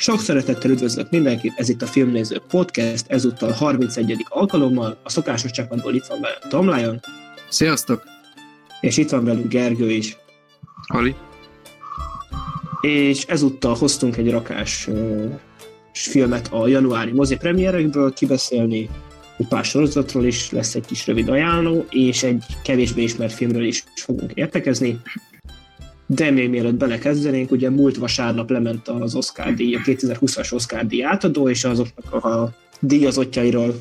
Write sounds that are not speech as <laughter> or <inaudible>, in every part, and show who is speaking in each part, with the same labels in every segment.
Speaker 1: Sok szeretettel üdvözlök mindenkit, ez itt a Filmnéző Podcast, ezúttal 31. alkalommal, a szokásos csapatból itt van velem Tom Lyon.
Speaker 2: Sziasztok!
Speaker 1: És itt van velünk Gergő is.
Speaker 3: Ali.
Speaker 1: És ezúttal hoztunk egy rakás uh, filmet a januári mozi premierekből kibeszélni, egy pár sorozatról is lesz egy kis rövid ajánló, és egy kevésbé ismert filmről is fogunk értekezni. De még mielőtt belekezdenénk, ugye múlt vasárnap lement az Oscar díj, a 2020-as Oscar díj átadó, és azoknak a díjazottjairól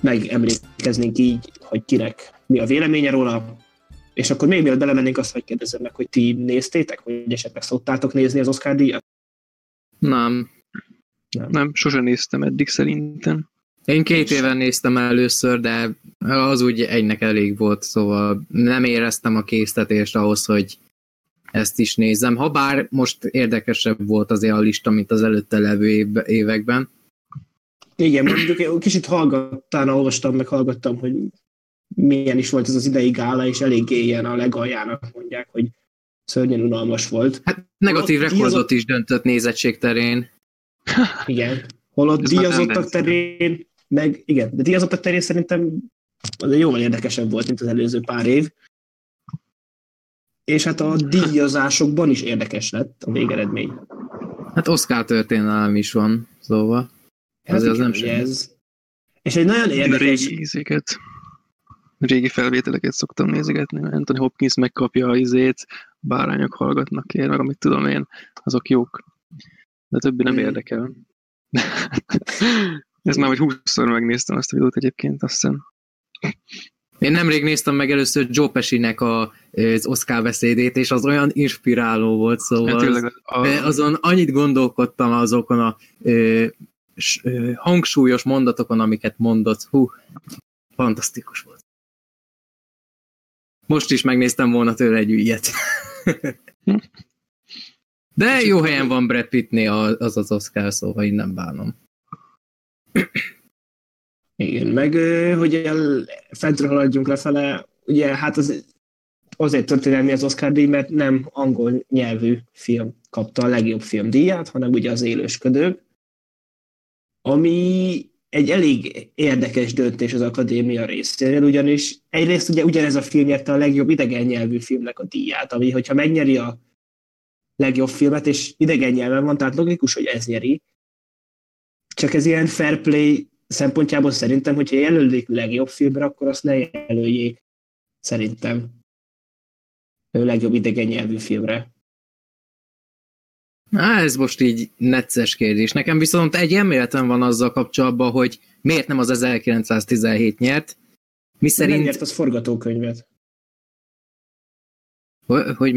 Speaker 1: megemlékeznénk így, hogy kinek mi a véleménye róla. És akkor még mielőtt belemennénk, azt hogy kérdezem meg, hogy ti néztétek, vagy esetleg szoktátok nézni az Oscar díjat?
Speaker 3: Nem. Nem, nem sosem néztem eddig szerintem.
Speaker 2: Én két éven néztem először, de az úgy egynek elég volt, szóval nem éreztem a késztetést ahhoz, hogy ezt is nézem. Ha bár most érdekesebb volt azért a lista, mint az előtte levő években.
Speaker 1: Igen, mondjuk kicsit hallgattam, olvastam, meg hallgattam, hogy milyen is volt ez az idei gála, és eléggé ilyen a legaljának mondják, hogy szörnyen unalmas volt.
Speaker 2: Hát negatív rekordot is döntött nézettség terén.
Speaker 1: Igen. Holott díjazottak terén, meg igen, de díjazottak terén szerintem az jóval érdekesebb volt, mint az előző pár év és hát a díjazásokban is érdekes lett a végeredmény.
Speaker 2: Hát Oscar történelem is van, szóval.
Speaker 1: Ez, az nem ez. És egy nagyon érdekes...
Speaker 3: Régi ízéket, régi felvételeket szoktam nézegetni, mert Anthony Hopkins megkapja a izét, bárányok hallgatnak én, meg amit tudom én, azok jók. De többi nem érdekel. <laughs> Ez már vagy húszszor megnéztem azt a videót egyébként, azt hiszem.
Speaker 2: Én nemrég néztem meg először Joe Pesci-nek a, az Oscar beszédét, és az olyan inspiráló volt, szóval hát, a... azon annyit gondolkodtam azokon a ö, s, ö, hangsúlyos mondatokon, amiket mondott. Hú, fantasztikus volt. Most is megnéztem volna tőle egy ügyet. <laughs> De jó helyen van Brad Pittnél az az Oscar, szóval én nem bánom.
Speaker 1: Igen, meg hogy el, fentről haladjunk lefele, ugye hát az, azért történelmi az Oscar díj, mert nem angol nyelvű film kapta a legjobb film díját, hanem ugye az élősködők, ami egy elég érdekes döntés az akadémia részéről, ugyanis egyrészt ugye ugyanez a film nyerte a legjobb idegen nyelvű filmnek a díját, ami hogyha megnyeri a legjobb filmet, és idegen nyelven van, tehát logikus, hogy ez nyeri. Csak ez ilyen fair play szempontjából szerintem, hogyha jelölik legjobb filmre, akkor azt ne jelöljék. Szerintem. Ő legjobb idegen nyelvű filmre.
Speaker 2: Na, ez most így necces kérdés. Nekem viszont egy elméletem van azzal kapcsolatban, hogy miért nem az 1917 nyert.
Speaker 1: Mi szerint... Nem nyert az forgatókönyvet.
Speaker 2: Hogy, hogy...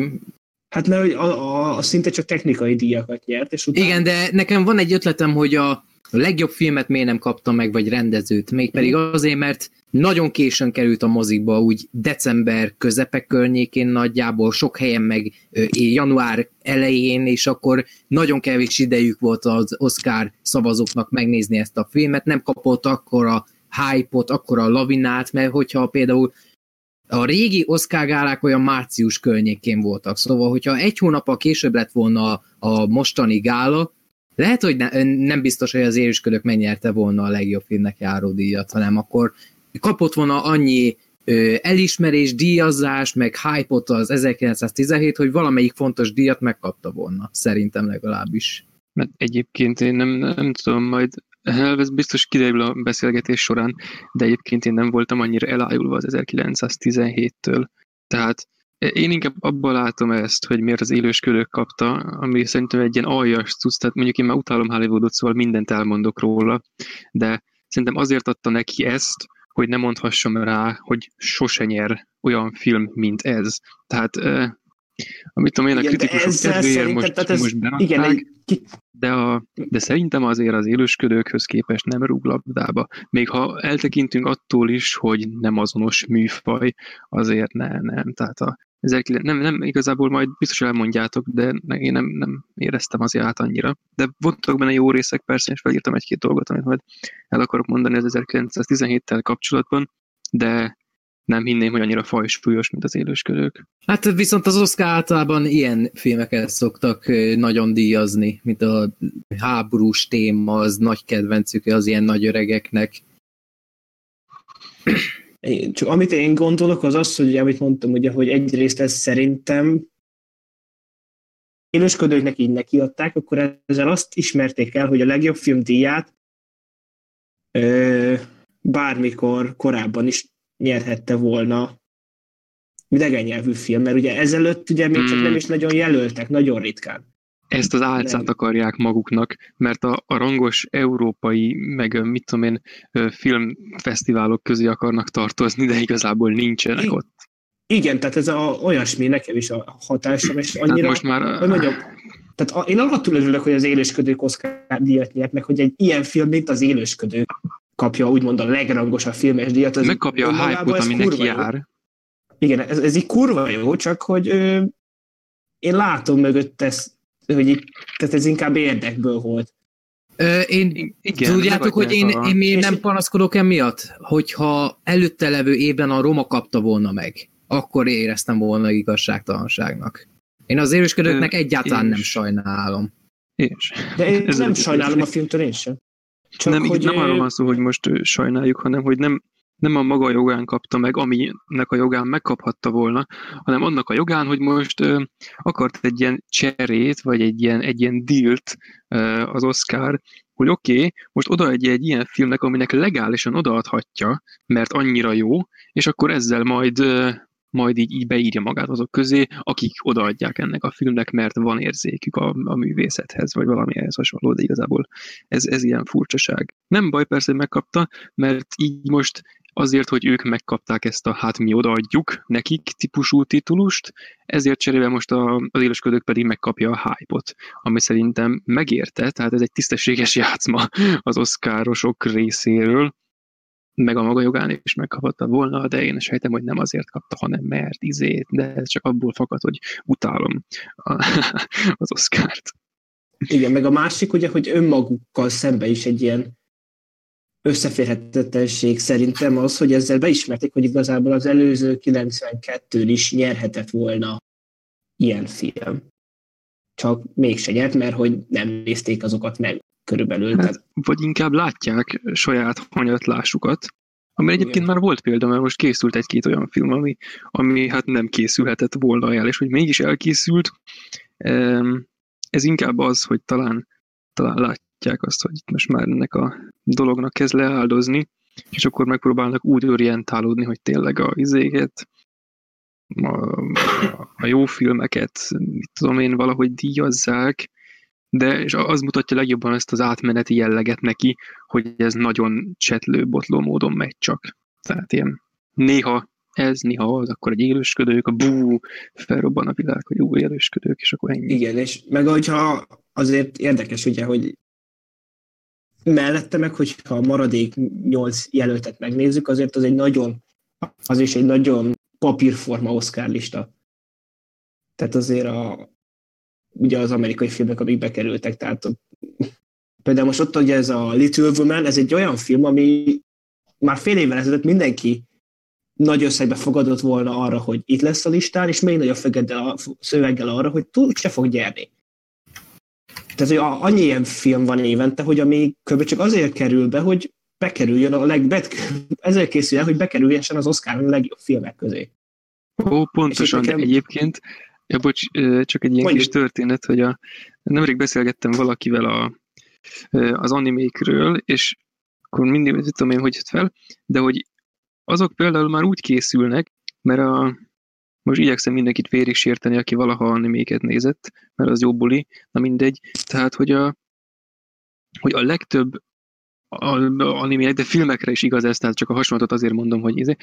Speaker 1: Hát mert a, a, a szinte csak technikai díjakat nyert, és
Speaker 2: utána... Igen, de nekem van egy ötletem, hogy a, a legjobb filmet miért nem kapta meg, vagy rendezőt? Mégpedig azért, mert nagyon későn került a mozikba, úgy december közepek környékén nagyjából, sok helyen meg január elején, és akkor nagyon kevés idejük volt az Oscar szavazóknak megnézni ezt a filmet, nem kapott akkor a hype-ot, akkor a lavinát, mert hogyha például a régi Oscar gálák olyan március környékén voltak, szóval hogyha egy hónappal később lett volna a, a mostani gála, lehet, hogy ne, nem biztos, hogy az érüsködök megnyerte volna a legjobb filmnek járó díjat, hanem akkor kapott volna annyi ö, elismerés, díjazás, meg hype az 1917, hogy valamelyik fontos díjat megkapta volna, szerintem legalábbis.
Speaker 3: Mert egyébként én nem, nem tudom, majd ez biztos kiderül a beszélgetés során, de egyébként én nem voltam annyira elájulva az 1917-től. Tehát én inkább abban látom ezt, hogy miért az élősködők kapta, ami szerintem egy ilyen aljas cucc, tehát mondjuk én már utálom Hollywoodot, szóval mindent elmondok róla, de szerintem azért adta neki ezt, hogy ne mondhassam rá, hogy sose nyer olyan film, mint ez. Tehát, eh, amit tudom én, a kritikusok kedvéért most, ez, most berakták, igen, egy, de, a, de szerintem azért az élősködőkhöz képest nem rúg labdába. Még ha eltekintünk attól is, hogy nem azonos műfaj, azért ne, nem. Tehát a, ezek nem, nem igazából majd biztos elmondjátok, de én nem, nem éreztem azért át annyira. De voltak benne jó részek persze, és felírtam egy-két dolgot, amit majd el akarok mondani az 1917-tel kapcsolatban, de nem hinném, hogy annyira fajsúlyos, mint az élősködők.
Speaker 2: Hát viszont az Oscar általában ilyen filmeket szoktak nagyon díjazni, mint a háborús téma, az nagy kedvencük az ilyen nagy öregeknek.
Speaker 1: Én, csak amit én gondolok, az az, hogy amit mondtam, ugye, hogy egyrészt ez szerintem élősködőknek így nekiadták, akkor ezzel azt ismerték el, hogy a legjobb film díját ö, bármikor korábban is nyerhette volna idegen nyelvű film, mert ugye ezelőtt ugye még csak nem hmm. is nagyon jelöltek, nagyon ritkán.
Speaker 3: Ezt az álcát akarják maguknak, mert a, a rangos európai, meg mit tudom én, filmfesztiválok közé akarnak tartozni, de igazából nincsenek I- ott.
Speaker 1: Igen, tehát ez a, olyasmi nekem is a hatásom, és annyira, tehát most már... hogy mondjam, tehát a, én alattól örülök, hogy az élősködők Oscar díjat nyert, meg hogy egy ilyen film, mint az élősködő kapja úgymond a legrangosabb filmes díjat.
Speaker 3: Az Megkapja a hype-ot, ami neki jár. Jó.
Speaker 1: Igen, ez, ez így kurva jó, csak hogy ö, én látom mögött ezt, hogy így, tehát ez inkább érdekből volt.
Speaker 2: Ö, én, igen, tudjátok, hogy én, én miért nem panaszkodok emiatt? Hogyha előtte levő évben a Roma kapta volna meg, akkor éreztem volna igazságtalanságnak. Én az érősködőknek egyáltalán nem sajnálom.
Speaker 3: És.
Speaker 1: De én Ez nem sajnálom a filmtől én sem.
Speaker 3: Csak nem, hogy nem arról van szó, hogy most sajnáljuk, hanem hogy nem, nem a maga jogán kapta meg, aminek a jogán megkaphatta volna, hanem annak a jogán, hogy most ö, akart egy ilyen cserét, vagy egy ilyen, egy ilyen dealt ö, az Oscar, hogy oké, okay, most odaadja egy ilyen filmnek, aminek legálisan odaadhatja, mert annyira jó, és akkor ezzel majd ö, majd így, így beírja magát azok közé, akik odaadják ennek a filmnek, mert van érzékük a, a művészethez, vagy valami ehhez hasonló, de igazából ez, ez ilyen furcsaság. Nem baj persze, hogy megkapta, mert így most azért, hogy ők megkapták ezt a hát mi odaadjuk nekik típusú titulust, ezért cserébe most a, az élősködők pedig megkapja a hype-ot, ami szerintem megérte, tehát ez egy tisztességes játszma az oszkárosok részéről, meg a maga jogán is megkaphatta volna, de én sejtem, hogy nem azért kapta, hanem mert izét, de ez csak abból fakad, hogy utálom a, <laughs> az oszkárt.
Speaker 1: Igen, meg a másik ugye, hogy önmagukkal szembe is egy ilyen összeférhetetlenség szerintem az, hogy ezzel beismerték, hogy igazából az előző 92 is nyerhetett volna ilyen film. Csak mégse nyert, mert hogy nem nézték azokat meg körülbelül. Hát,
Speaker 3: vagy inkább látják saját hanyatlásukat, ami egyébként Igen. már volt példa, mert most készült egy-két olyan film, ami, ami hát nem készülhetett volna el, és hogy mégis elkészült, ez inkább az, hogy talán, talán látják azt, hogy itt most már ennek a dolognak kezd leáldozni, és akkor megpróbálnak úgy orientálódni, hogy tényleg a izéket, a, a jó filmeket, mit tudom én, valahogy díjazzák, de és az mutatja legjobban ezt az átmeneti jelleget neki, hogy ez nagyon csetlő, botló módon megy csak. Tehát ilyen néha ez, néha az, akkor egy élősködők, a bú, felrobban a világ, hogy új élősködők, és akkor ennyi.
Speaker 1: Igen, és meg hogyha azért érdekes ugye, hogy mellette meg, hogyha a maradék nyolc jelöltet megnézzük, azért az egy nagyon, az is egy nagyon papírforma Oscar lista. Tehát azért a, ugye az amerikai filmek, amik bekerültek, tehát például most ott ugye ez a Little Woman, ez egy olyan film, ami már fél évvel ezelőtt mindenki nagy összegbe fogadott volna arra, hogy itt lesz a listán, és még nagyobb a szöveggel arra, hogy túl se fog gyerni. Tehát, hogy annyi ilyen film van évente, hogy ami kb. csak azért kerül be, hogy bekerüljön a legbet, ezért készül el, hogy bekerüljen az Oscar a legjobb filmek közé.
Speaker 3: Ó, pontosan, nekem... egyébként Ja, bocs, csak egy ilyen Mondjuk. kis történet, hogy a, nemrég beszélgettem valakivel a, az animékről, és akkor mindig nem tudom én, hogy jött fel, de hogy azok például már úgy készülnek, mert a, most igyekszem mindenkit félig sérteni, aki valaha animéket nézett, mert az jó buli, na mindegy. Tehát, hogy a, hogy a legtöbb animének, de filmekre is igaz ez, tehát csak a hasonlatot azért mondom, hogy, izé,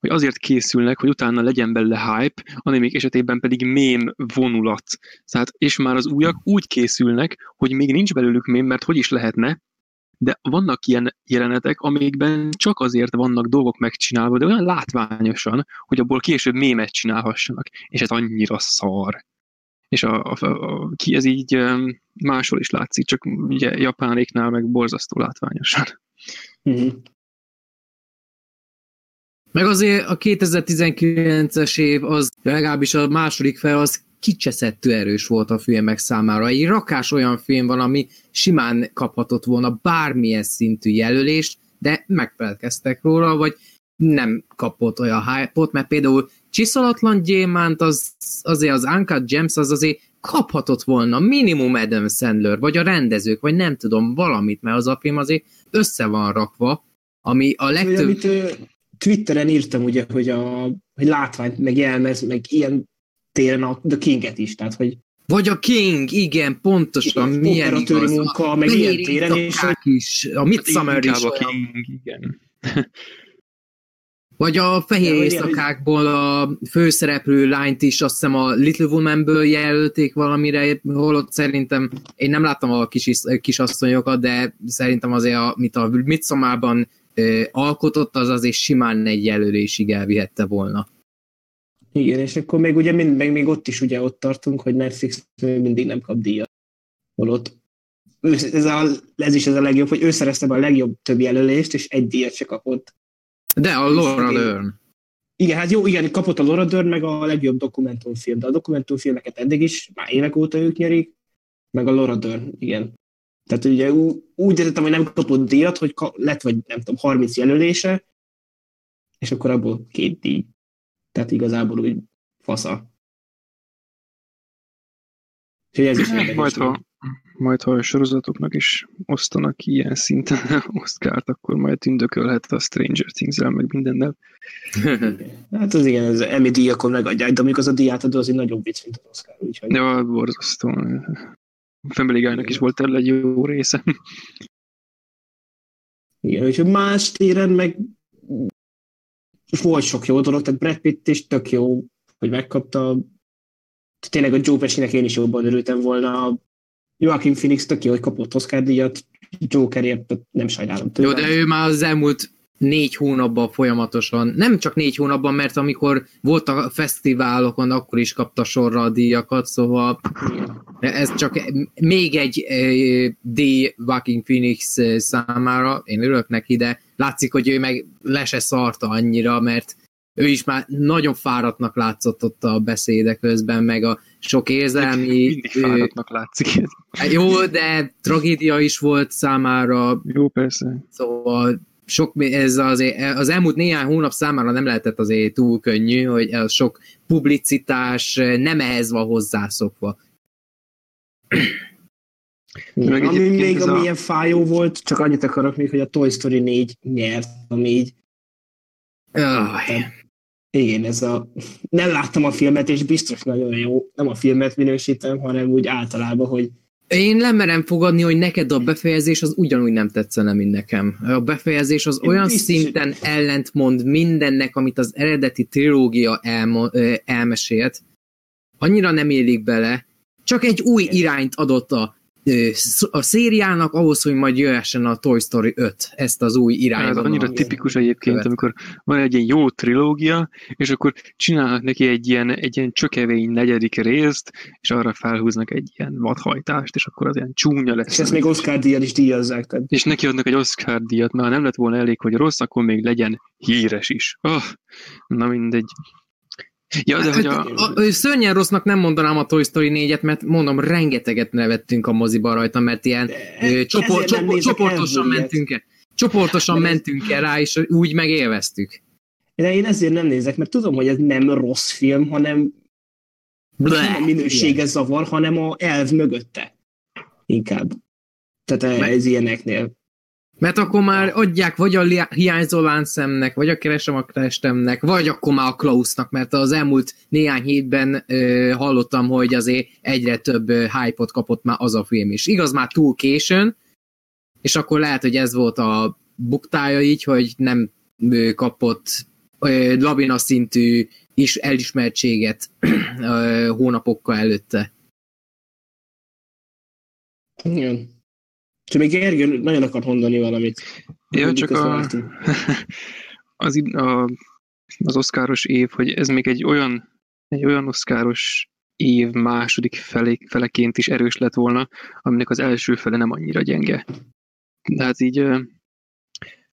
Speaker 3: hogy azért készülnek, hogy utána legyen belőle hype, animék esetében pedig mém vonulat. Tehát, és már az újak úgy készülnek, hogy még nincs belőlük mém, mert hogy is lehetne, de vannak ilyen jelenetek, amikben csak azért vannak dolgok megcsinálva, de olyan látványosan, hogy abból később mémet csinálhassanak, és ez annyira szar. És a, a, a, ki ez így máshol is látszik, csak ugye japánéknál meg borzasztó látványosan. Mm-hmm.
Speaker 2: Meg azért a 2019-es év, az legalábbis a második fel, az kicseszettő erős volt a filmek számára. Egy rakás olyan film van, ami simán kaphatott volna bármilyen szintű jelölést, de megfelelkeztek róla, vagy nem kapott olyan hype mert például Csiszolatlan Gyémánt, az, azért az Uncut Gems, az azért kaphatott volna minimum Adam Sandler, vagy a rendezők, vagy nem tudom, valamit, mert az a film azért össze van rakva, ami a legtöbb... Amit,
Speaker 1: Twitteren írtam ugye, hogy, a, hogy látványt, meg jelmez, meg ilyen téren a The King-et is, tehát hogy
Speaker 2: vagy a King, igen, pontosan, igen, milyen igaz.
Speaker 1: munka, meg ilyen téren,
Speaker 2: és hogy... is, a Midsummer is a King, igen. <laughs> Vagy a fehér ja, éjszakákból a főszereplő lányt is azt hiszem a Little Woman-ből jelölték valamire, holott szerintem, én nem láttam a kis, kisasszonyokat, de szerintem azért, amit a Midsummerban alkotott, az azért simán egy jelölésig elvihette volna.
Speaker 1: Igen, és akkor még ugye mind, meg még ott is ugye ott tartunk, hogy Netflix mindig nem kap díjat. Holott ez, a, ez is ez a legjobb, hogy ő szerezte be a legjobb több jelölést, és egy díjat se kapott.
Speaker 2: De a Laura Dern.
Speaker 1: Igen, hát jó, igen, kapott a Laura Dern, meg a legjobb dokumentumfilm, de a dokumentumfilmeket eddig is, már évek óta ők nyerik, meg a Laura Dern, igen. Tehát ugye úgy értettem, hogy nem kapott díjat, hogy lett vagy nem tudom, 30 jelölése, és akkor abból két díj. Tehát igazából úgy fasza.
Speaker 3: És ez is hát, majd, ha, majd ha a sorozatoknak is osztanak ilyen szinten <laughs> oszkárt, akkor majd tündökölhet a Stranger Things-el, meg mindennel. <laughs>
Speaker 1: hát az igen, az Emmy díjakon megadják, de amikor az a díjátadó az egy nagyobb vicc, mint az Oscar. Úgyhogy...
Speaker 3: Ja, borzasztó. Family is volt erre egy jó része.
Speaker 1: Igen, és más téren meg volt sok jó dolog, tehát Brad Pitt is tök jó, hogy megkapta. Tényleg a Joe Pesci-nek én is jobban örültem volna. Joaquin Phoenix tök jó, hogy kapott Oscar díjat, Jokerért nem sajnálom
Speaker 2: tőle. Jó, de ő már az elmúlt négy hónapban folyamatosan, nem csak négy hónapban, mert amikor volt a fesztiválokon, akkor is kapta sorra a díjakat, szóval ez csak még egy díj Joaquin Phoenix számára, én örülök neki, de látszik, hogy ő meg le se szarta annyira, mert ő is már nagyon fáradtnak látszott ott a beszédek közben, meg a sok érzelmi...
Speaker 3: Mindig fáradtnak látszik.
Speaker 2: Jó, de tragédia is volt számára.
Speaker 3: Jó, persze.
Speaker 2: Szóval sok, ez az, az elmúlt néhány hónap számára nem lehetett azért túl könnyű, hogy ez sok publicitás nem ehhez van hozzászokva.
Speaker 1: Meg ami még a... amilyen fájó volt, csak annyit akarok még, hogy a Toy Story 4 nyert, ami így... Oh. Igen, ez a... Nem láttam a filmet, és biztos nagyon jó. Nem a filmet minősítem, hanem úgy általában, hogy
Speaker 2: én nem merem fogadni, hogy neked a befejezés az ugyanúgy nem tetszene, mint nekem. A befejezés az Én olyan biztos, szinten ellentmond mindennek, amit az eredeti trilógia elmo- elmesélt. Annyira nem élik bele, csak egy új irányt adott a a szériának ahhoz, hogy majd jöhessen a Toy Story 5, ezt az új irányba. Ez
Speaker 3: annyira tipikus egyébként, követ. amikor van egy ilyen jó trilógia, és akkor csinálnak neki egy ilyen, egy ilyen csökevény negyedik részt, és arra felhúznak egy ilyen vadhajtást, és akkor az ilyen csúnya lesz.
Speaker 1: És ezt még Oscar díjat is díjazzák. Tehát.
Speaker 3: És neki adnak egy Oscar díjat, mert ha nem lett volna elég, hogy rossz, akkor még legyen híres is. Oh, na mindegy.
Speaker 2: Ja, de hogy a... A, a, szörnyen rossznak nem mondanám a Toy Story 4-et, mert mondom, rengeteget nevettünk a moziban rajta, mert ilyen ö, csopor, csopor, csoportosan mentünk el. Csoportosan mentünk el rá, és úgy megélveztük.
Speaker 1: De én ezért nem nézek, mert tudom, hogy ez nem rossz film, hanem Bleh, nem a minősége zavar, hanem a elv mögötte. Inkább. Tehát ez ilyeneknél.
Speaker 2: Mert akkor már adják vagy a hiányzó láncszemnek, vagy a keresem a testemnek, vagy akkor már a Klausnak, mert az elmúlt néhány hétben ö, hallottam, hogy azért egyre több hype-ot kapott már az a film is. Igaz, már túl későn, és akkor lehet, hogy ez volt a buktája így, hogy nem ö, kapott ö, labina szintű is elismertséget ö, hónapokkal előtte.
Speaker 1: Igen. Csak még Gergő nagyon akar mondani valamit.
Speaker 3: Ja, csak a, <laughs> az, a, az oszkáros év, hogy ez még egy olyan, egy olyan oszkáros év második felé, feleként is erős lett volna, aminek az első fele nem annyira gyenge. Tehát így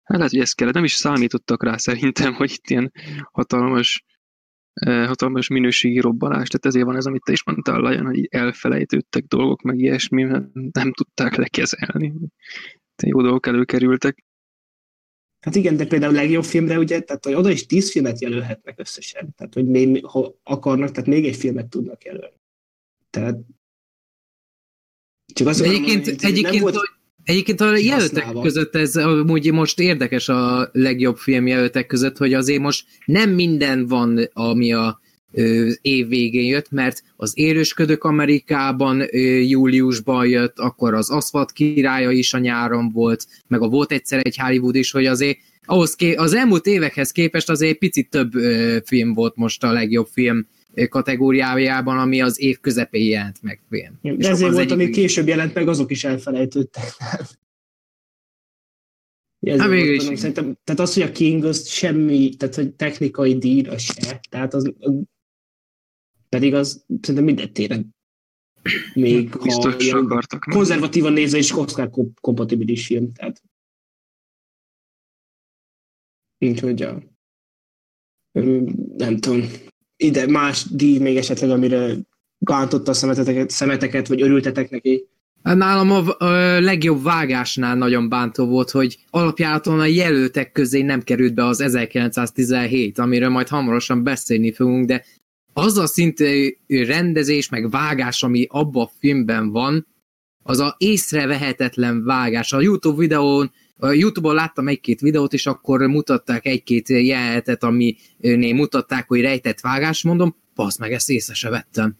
Speaker 3: Hát lehet, hogy ez kellett. Nem is számítottak rá szerintem, hogy itt ilyen hatalmas, hatalmas minőségi robbanás. Tehát ezért van ez, amit te is mondtál, Lajan, hogy elfelejtődtek dolgok, meg ilyesmi, mert nem tudták lekezelni. Te jó dolgok előkerültek.
Speaker 1: Hát igen, de például a legjobb filmre ugye, tehát hogy oda is tíz filmet jelölhetnek összesen. Tehát, hogy még, ha akarnak, tehát még egy filmet tudnak jelölni. Tehát
Speaker 2: csak azt egyébként, mondani, egyébként, nem volt egyébként a jelöltek között ez amúgy most érdekes a legjobb film jelöltek között, hogy azért most nem minden van, ami a év végén jött, mert az Érősködök Amerikában júliusban jött, akkor az Aszfalt királya is a nyáron volt, meg a volt egyszer egy Hollywood is, hogy azért ahhoz ké- az elmúlt évekhez képest azért picit több film volt most a legjobb film kategóriájában, ami az év közepén jelent meg.
Speaker 1: De ezért volt, ami később jelent meg, azok is elfelejtődtek. <laughs> Hát végül is. Szerintem, tehát az, hogy a King az semmi, tehát hogy technikai díjra se, tehát az, pedig az szerintem minden téren még
Speaker 3: Biztos ha akartak
Speaker 1: konzervatívan nézve is Oscar kompatibilis film, tehát hogy a nem tudom, ide más díj még esetleg, amire gántotta a szemeteket, szemeteket, vagy örültetek neki?
Speaker 2: Hát nálam a, legjobb vágásnál nagyon bántó volt, hogy alapjáraton a jelöltek közé nem került be az 1917, amiről majd hamarosan beszélni fogunk, de az a szintű rendezés, meg vágás, ami abban a filmben van, az a észrevehetetlen vágás. A YouTube videón, a YouTube-on láttam egy-két videót, és akkor mutatták egy-két jelenetet, ami mutatták, hogy rejtett vágás, mondom, passz meg, ezt észre se vettem.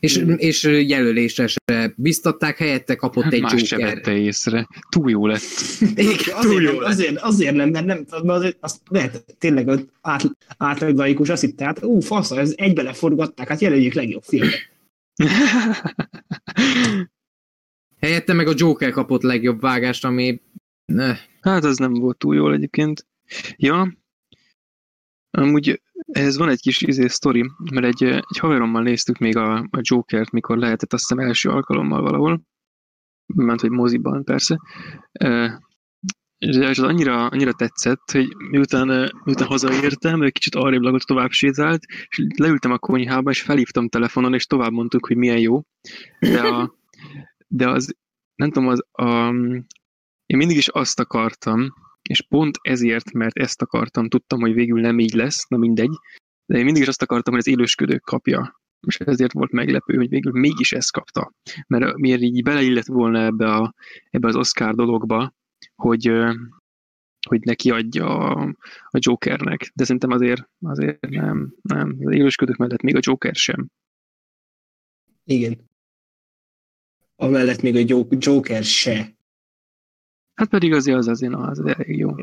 Speaker 2: És, mm. és jelölésre se biztatták, helyette kapott hát egy
Speaker 3: Más Joker. se vette észre. Túl jó lett. <laughs>
Speaker 1: Igen, túl jó lett. Azért, azért nem, mert nem, azért, azt lehet, tényleg át, átlag azt hitte, hát ú, fasz, ez egybe leforgatták, hát jelöljük legjobb filmet. <laughs>
Speaker 2: Helyette meg a Joker kapott legjobb vágást, ami... Ne.
Speaker 3: Hát az nem volt túl jól egyébként. Ja, amúgy ez van egy kis izé sztori, mert egy, egy haverommal néztük még a, a Jokert, mikor lehetett azt hiszem első alkalommal valahol, ment, hogy moziban persze, és az annyira, annyira tetszett, hogy miután, miután hazaértem, egy kicsit arrébb lagot tovább sétált, és leültem a konyhába, és felhívtam telefonon, és tovább mondtuk, hogy milyen jó. De, a, de az, nem tudom, az, a, én mindig is azt akartam, és pont ezért, mert ezt akartam, tudtam, hogy végül nem így lesz, na mindegy, de én mindig is azt akartam, hogy az élősködők kapja. És ezért volt meglepő, hogy végül mégis ezt kapta. Mert miért így beleillett volna ebbe, a, ebbe az Oscar dologba, hogy, hogy neki adja a, a Jokernek. De szerintem azért, azért nem, nem. Az élősködők mellett még a Joker sem.
Speaker 1: Igen. Amellett még a Joker se.
Speaker 3: Hát pedig azért az azért az, az elég jó.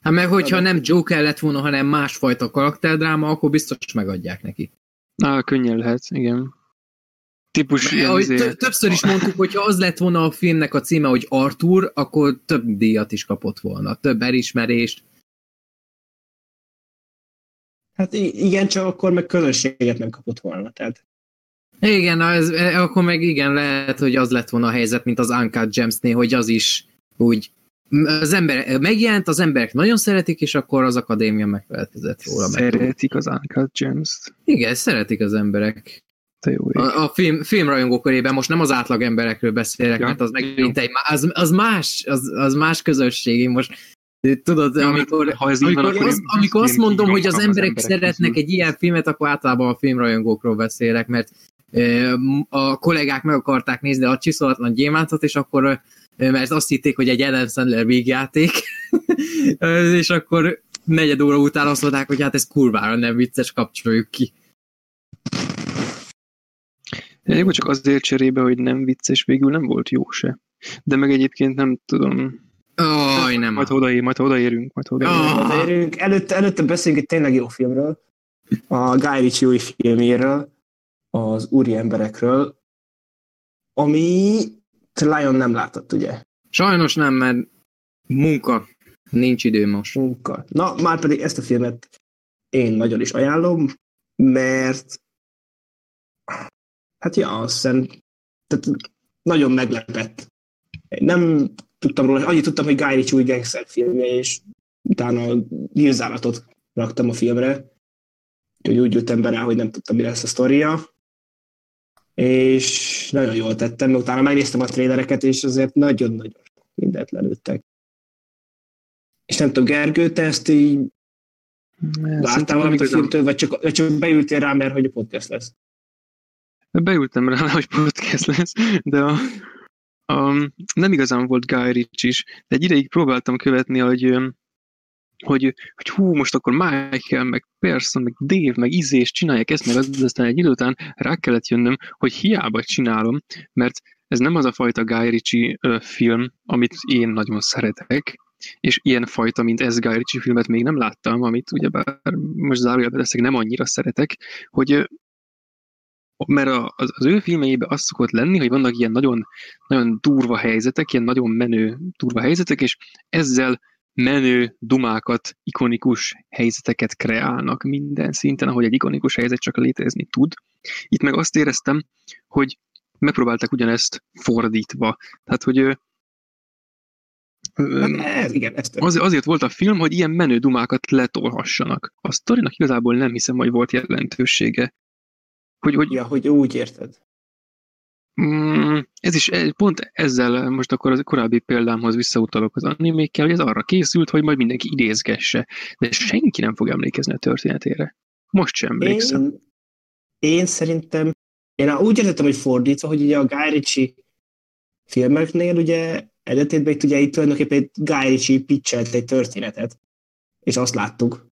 Speaker 2: Hát meg hogyha nem Joker lett volna, hanem másfajta karakterdráma, akkor biztos megadják neki.
Speaker 3: Na, könnyen lehet, igen.
Speaker 2: Típus azért... Többször is mondtuk, hogy ha az lett volna a filmnek a címe, hogy Arthur, akkor több díjat is kapott volna, több elismerést.
Speaker 1: Hát igen, csak akkor meg közönséget nem kapott volna, tehát.
Speaker 2: Igen, az, akkor meg igen, lehet, hogy az lett volna a helyzet, mint az Uncut Gems-nél, hogy az is úgy az ember megjelent, az emberek nagyon szeretik, és akkor az akadémia megfelelkezett róla.
Speaker 3: Szeretik az Uncut Gems-t.
Speaker 2: Igen, szeretik az emberek.
Speaker 3: jó
Speaker 2: a, a film, filmrajongó körében most nem az átlag emberekről beszélek, ja, mert az megint egy, az, az, más, az, az más közösség. Én most tudod, ja, amikor, ha ez amikor, van, az, amikor azt mondom, hogy az emberek, az emberek szeretnek közül. egy ilyen filmet, akkor általában a filmrajongókról beszélek, mert a kollégák meg akarták nézni a csiszolatlan gyémántot, és akkor mert azt hitték, hogy egy Adam Sandler végjáték, <laughs> és akkor negyed óra után azt mondták, hogy hát ez kurvára nem vicces, kapcsoljuk ki.
Speaker 3: Jó, csak azért cserébe, hogy nem vicces, végül nem volt jó se. De meg egyébként nem tudom.
Speaker 2: Aj, nem.
Speaker 3: Majd odaér, majd odaérünk, majd odaérünk.
Speaker 1: Oh. odaérünk. Előtte, előtte beszélünk egy tényleg jó filmről, a Guy Ritchie új filméről, az úri emberekről, ami Lion nem látott, ugye?
Speaker 2: Sajnos nem, mert munka. Nincs idő most.
Speaker 1: Munka. Na, már pedig ezt a filmet én nagyon is ajánlom, mert hát ja, azt hiszem, tehát nagyon meglepett. Nem, tudtam róla, annyit tudtam, hogy Guy Ritchie új gangster filmje, és utána nyilzálatot raktam a filmre. Úgyhogy úgy jöttem be rá, hogy nem tudtam, mi lesz a sztoria. És nagyon jól tettem, mert utána megnéztem a trélereket, és azért nagyon-nagyon mindent lelőttek. És nem tudom, Gergő, te ezt így láttál valamit filmtől, vagy csak, vagy csak beültél rá, mert hogy a podcast lesz?
Speaker 3: Beültem rá, <laughs> hogy podcast lesz, de a, a, nem igazán volt Guy Ritchie is, de egy ideig próbáltam követni, hogy hogy, hogy hú, most akkor Michael, meg Person, meg Dave, meg Izés csinálják ezt, meg az, aztán egy idő után rá kellett jönnöm, hogy hiába csinálom, mert ez nem az a fajta Guy Ritchie film, amit én nagyon szeretek, és ilyen fajta, mint ez Guy Ritchie filmet még nem láttam, amit ugyebár most zárójelben teszek, nem annyira szeretek, hogy mert az, az ő filmeiben az szokott lenni, hogy vannak ilyen nagyon, nagyon durva helyzetek, ilyen nagyon menő durva helyzetek, és ezzel menő dumákat, ikonikus helyzeteket kreálnak minden szinten, ahogy egy ikonikus helyzet csak létezni tud. Itt meg azt éreztem, hogy megpróbálták ugyanezt fordítva. Tehát, hogy
Speaker 1: ez, igen, ez
Speaker 3: az, azért volt a film, hogy ilyen menő dumákat letolhassanak. A sztorinak igazából nem hiszem, hogy volt jelentősége.
Speaker 1: Hogy, hogy, ja, hogy úgy érted.
Speaker 3: Mm, ez is pont ezzel most akkor az korábbi példámhoz visszautalok az animékkel, hogy ez arra készült, hogy majd mindenki idézgesse, de senki nem fog emlékezni a történetére. Most sem emlékszem.
Speaker 1: Én, én szerintem, én úgy értettem, hogy fordítva, hogy ugye a Guy Ritchie filmeknél ugye eredetében itt ugye itt tulajdonképpen egy Guy Ritchie egy történetet, és azt láttuk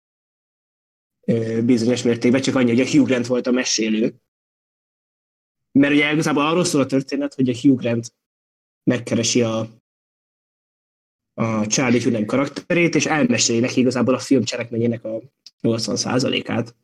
Speaker 1: bizonyos mértékben, csak annyi, hogy a Hugh Grant volt a mesélő, mert ugye igazából arról szól a történet, hogy a Hugh Grant megkeresi a, a Charlie Hunnam karakterét, és elmeséli neki igazából a film cselekményének a 80%-át.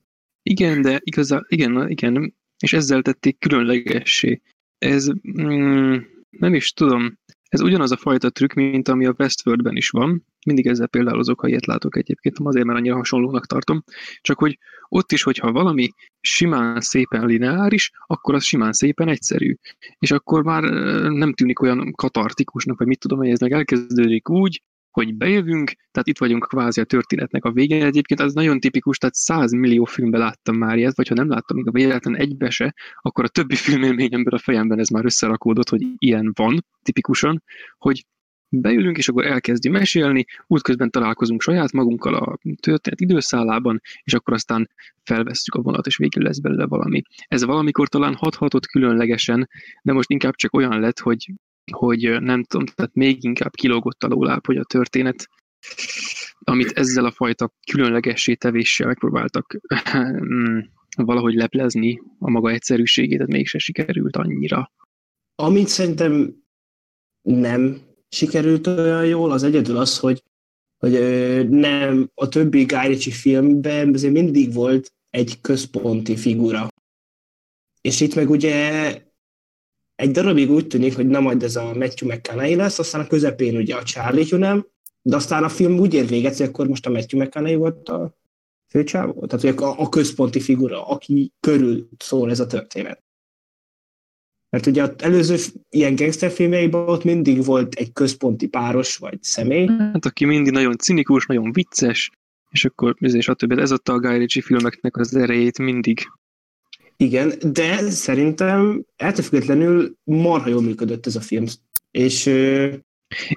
Speaker 3: Igen, de igazán, igen, igen, és ezzel tették különlegessé. Ez, mm, nem is tudom, ez ugyanaz a fajta trükk, mint ami a Westworldben is van. Mindig ezzel azok, ha ilyet látok egyébként, azért, mert annyira hasonlónak tartom. Csak hogy ott is, hogyha valami simán szépen lineáris, akkor az simán szépen egyszerű. És akkor már nem tűnik olyan katartikusnak, vagy mit tudom, hogy ez meg elkezdődik úgy, hogy bejövünk, tehát itt vagyunk kvázi a történetnek a végén. Egyébként az nagyon tipikus, tehát 100 millió filmben láttam már ilyet, vagy ha nem láttam még a véletlen egybe se, akkor a többi filmélményemben a fejemben ez már összerakódott, hogy ilyen van, tipikusan, hogy beülünk, és akkor elkezdi mesélni, útközben találkozunk saját magunkkal a történet időszállában, és akkor aztán felvesszük a vonat, és végül lesz belőle valami. Ez valamikor talán hathatott különlegesen, de most inkább csak olyan lett, hogy hogy nem tudom, tehát még inkább kilógott alóláb, hogy a történet, amit ezzel a fajta különlegessé tevéssel megpróbáltak <laughs> mm, valahogy leplezni a maga egyszerűségét, tehát mégse sikerült annyira.
Speaker 1: Amit szerintem nem sikerült olyan jól, az egyedül az, hogy, hogy nem a többi Guy Ritchie filmben azért mindig volt egy központi figura. És itt meg ugye egy darabig úgy tűnik, hogy na majd ez a Matthew McConaughey lesz, aztán a közepén ugye a Charlie Hunnam, de aztán a film úgy ér véget, hogy akkor most a Matthew McConaughey volt a főcsávó, tehát a, a központi figura, aki körül szól ez a történet. Mert ugye az előző ilyen gangsterfilmjeiben ott mindig volt egy központi páros vagy személy.
Speaker 3: Hát aki mindig nagyon cinikus, nagyon vicces, és akkor és a többet. Ez adta a Guy Ritchie filmeknek az erejét mindig.
Speaker 1: Igen, de szerintem ettől függetlenül marha jól működött ez a film. És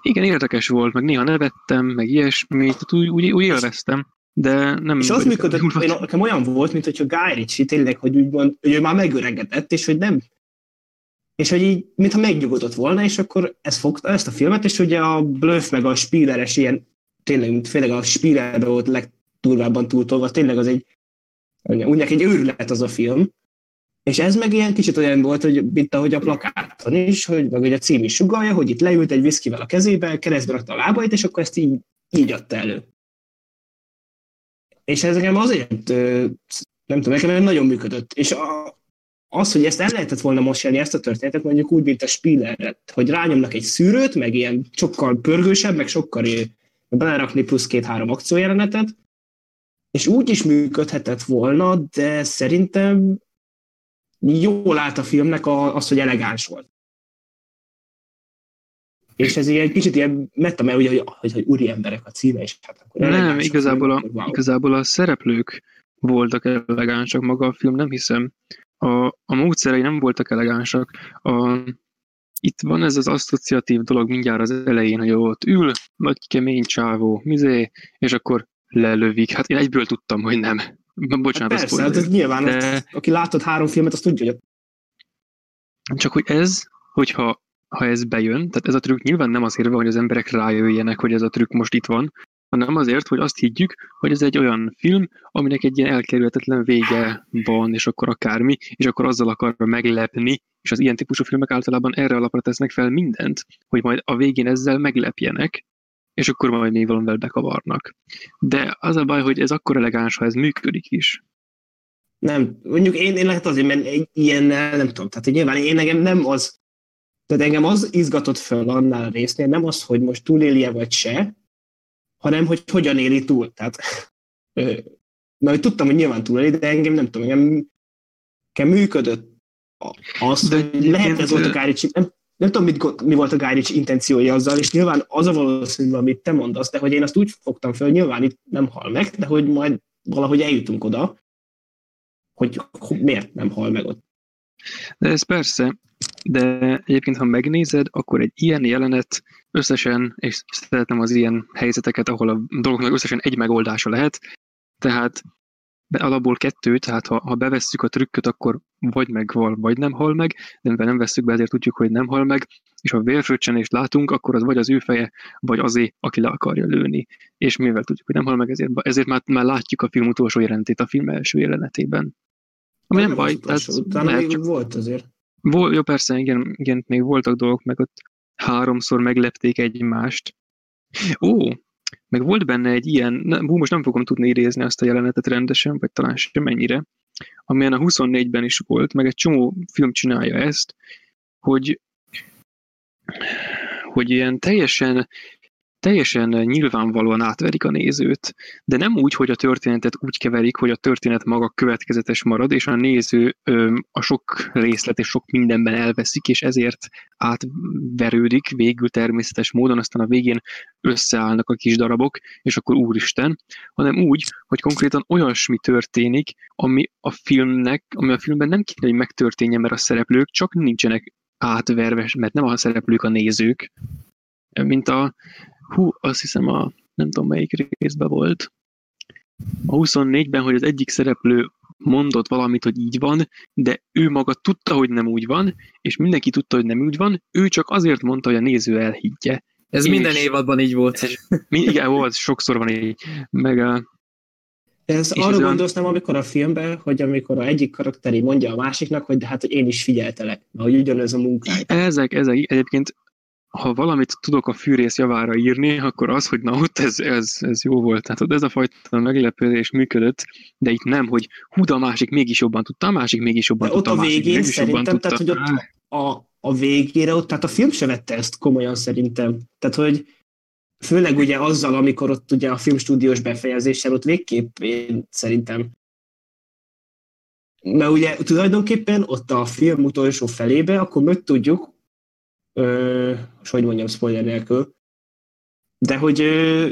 Speaker 3: igen, érdekes volt, meg néha nevettem, meg ilyesmi, tehát úgy, úgy, úgy élveztem, de nem...
Speaker 1: És az működött, én, nekem olyan volt, mint hogyha Guy Ritchie tényleg, hogy úgymond, hogy ő már megöregedett, és hogy nem és hogy így, mintha megnyugodott volna, és akkor ez fogta ezt a filmet, és ugye a Bluff meg a Spieleres ilyen, tényleg, főleg a Spielerbe volt legturvábban túltolva, tényleg az egy, úgy egy őrület az a film, és ez meg ilyen kicsit olyan volt, hogy mint ahogy a plakáton is, hogy meg ugye a cím is sugalja, hogy itt leült egy viszkivel a kezébe, keresztbe rakta a lábait, és akkor ezt így, így adta elő. És ez nekem azért, nem tudom, nekem nagyon működött. És a, az, hogy ezt el lehetett volna mosni, ezt a történetet mondjuk úgy, mint a Spielerre, hogy rányomnak egy szűrőt, meg ilyen sokkal pörgősebb, meg sokkal belerakni plusz két-három akciójelenetet, és úgy is működhetett volna, de szerintem jól állt a filmnek az, hogy elegáns volt. és ez ilyen kicsit ilyen meta, mert ugye, hogy, hogy, hogy úri emberek a címe, és hát akkor
Speaker 3: Nem, igazából a, wow. igazából a szereplők voltak elegánsak, maga a film nem hiszem. A, a módszerei nem voltak elegánsak. A, itt van ez az asszociatív dolog mindjárt az elején, hogy ott ül, nagy kemény csávó, mizé, és akkor lelövik. Hát én egyből tudtam, hogy nem. Bocsánat,
Speaker 1: hát persze, hát ez nyilván, de... aki látott három filmet, azt tudja, hogy...
Speaker 3: Csak hogy ez, hogyha ha ez bejön, tehát ez a trükk nyilván nem azért van, hogy az emberek rájöjjenek, hogy ez a trükk most itt van, hanem azért, hogy azt higgyük, hogy ez egy olyan film, aminek egy ilyen elkerülhetetlen vége van, és akkor akármi, és akkor azzal akar meglepni, és az ilyen típusú filmek általában erre alapra tesznek fel mindent, hogy majd a végén ezzel meglepjenek, és akkor majd még valamivel bekavarnak. De az a baj, hogy ez akkor elegáns, ha ez működik is.
Speaker 1: Nem, mondjuk én, én lehet azért, mert egy ilyennel nem tudom, tehát nyilván én nekem nem az, tehát engem az izgatott fel annál a résznél, nem az, hogy most túlélje vagy se, hanem hogy hogyan éli túl. Tehát, mert tudtam, hogy nyilván túléli, de engem nem tudom, engem, engem működött az, de hogy lehet ez volt a Guy nem, nem tudom, mit, mi volt a Guy intenciója azzal, és nyilván az a valószínű, amit te mondasz, de hogy én azt úgy fogtam fel, nyilván itt nem hal meg, de hogy majd valahogy eljutunk oda, hogy miért nem hal meg ott.
Speaker 3: De ez persze, de egyébként, ha megnézed, akkor egy ilyen jelenet összesen, és szeretem az ilyen helyzeteket, ahol a dolgoknak összesen egy megoldása lehet, tehát alapból kettő, tehát ha, ha bevesszük a trükköt, akkor vagy megval, vagy nem hal meg, de mivel nem vesszük be, ezért tudjuk, hogy nem hal meg, és ha vérfröccsenést látunk, akkor az vagy az ő feje, vagy azé, aki le akarja lőni. És mivel tudjuk, hogy nem hal meg, ezért, ezért már, már látjuk a film utolsó jelentét a film első jelenetében. Ami nem, nem baj.
Speaker 1: Tehát, utána még csak... volt azért.
Speaker 3: Vol, jó, persze, igen, igen, még voltak dolgok, meg ott háromszor meglepték egymást. Ó, meg volt benne egy ilyen, hú, most nem fogom tudni idézni azt a jelenetet rendesen, vagy talán sem mennyire, amilyen a 24-ben is volt, meg egy csomó film csinálja ezt, hogy hogy ilyen teljesen teljesen nyilvánvalóan átverik a nézőt, de nem úgy, hogy a történetet úgy keverik, hogy a történet maga következetes marad, és a néző a sok részlet és sok mindenben elveszik, és ezért átverődik végül természetes módon, aztán a végén összeállnak a kis darabok, és akkor úristen, hanem úgy, hogy konkrétan olyasmi történik, ami a filmnek, ami a filmben nem kéne, hogy megtörténjen, mert a szereplők csak nincsenek átverve, mert nem a szereplők a nézők, mint a hú, azt hiszem a nem tudom melyik részben volt, a 24-ben, hogy az egyik szereplő mondott valamit, hogy így van, de ő maga tudta, hogy nem úgy van, és mindenki tudta, hogy nem úgy van, ő csak azért mondta, hogy a néző elhiggye.
Speaker 2: Ez és minden évadban így volt. Ez,
Speaker 3: igen, volt, sokszor van így. Meg a,
Speaker 1: ez arra ez gondolsz nem, amikor a filmben, hogy amikor a egyik karakteri mondja a másiknak, hogy de hát, hogy én is figyeltelek, hogy ugyanez a munkáj.
Speaker 3: Ezek, ezek, egyébként ha valamit tudok a fűrész javára írni, akkor az, hogy na ott ez, ez, ez jó volt. Tehát ez a fajta meglepődés működött, de itt nem, hogy hú, de a másik mégis jobban tudta, a másik mégis jobban de tudta,
Speaker 1: ott a, végén mégis szerintem, jobban tehát, tudta. hogy ott a, a végére ott, tehát a film se vette ezt komolyan szerintem. Tehát, hogy főleg ugye azzal, amikor ott ugye a filmstúdiós befejezéssel ott végképp én szerintem mert ugye tulajdonképpen ott a film utolsó felébe, akkor meg tudjuk, és hogy mondjam, spoiler nélkül, de hogy ö,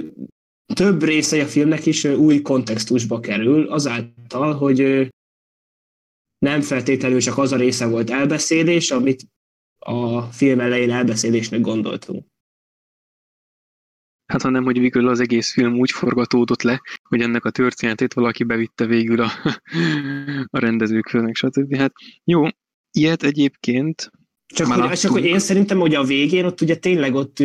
Speaker 1: több része a filmnek is ö, új kontextusba kerül, azáltal, hogy ö, nem feltétlenül csak az a része volt elbeszélés, amit a film elején elbeszélésnek gondoltunk.
Speaker 3: Hát hanem, hogy végül az egész film úgy forgatódott le, hogy ennek a történetét valaki bevitte végül a, <laughs> a rendezők fölnek, stb. Hát jó, ilyet egyébként
Speaker 1: csak, hogy, csak hogy én szerintem, hogy a végén ott ugye tényleg ott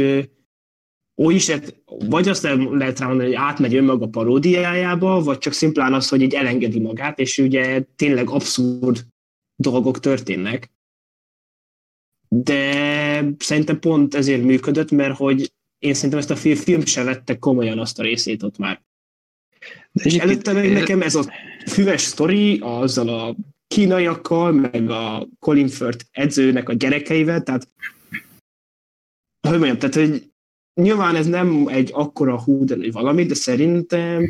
Speaker 1: úgy is lehet, vagy azt lehet rá mondani, hogy átmegy önmaga paródiájába, vagy csak szimplán az, hogy így elengedi magát, és ugye tényleg abszurd dolgok történnek. De szerintem pont ezért működött, mert hogy én szerintem ezt a film, film se vette komolyan azt a részét ott már. De és előtte meg nekem ez a füves sztori azzal a kínaiakkal, meg a Colin Firth edzőnek a gyerekeivel, tehát hogy mondjam, tehát hogy nyilván ez nem egy akkora hú, de valami, de szerintem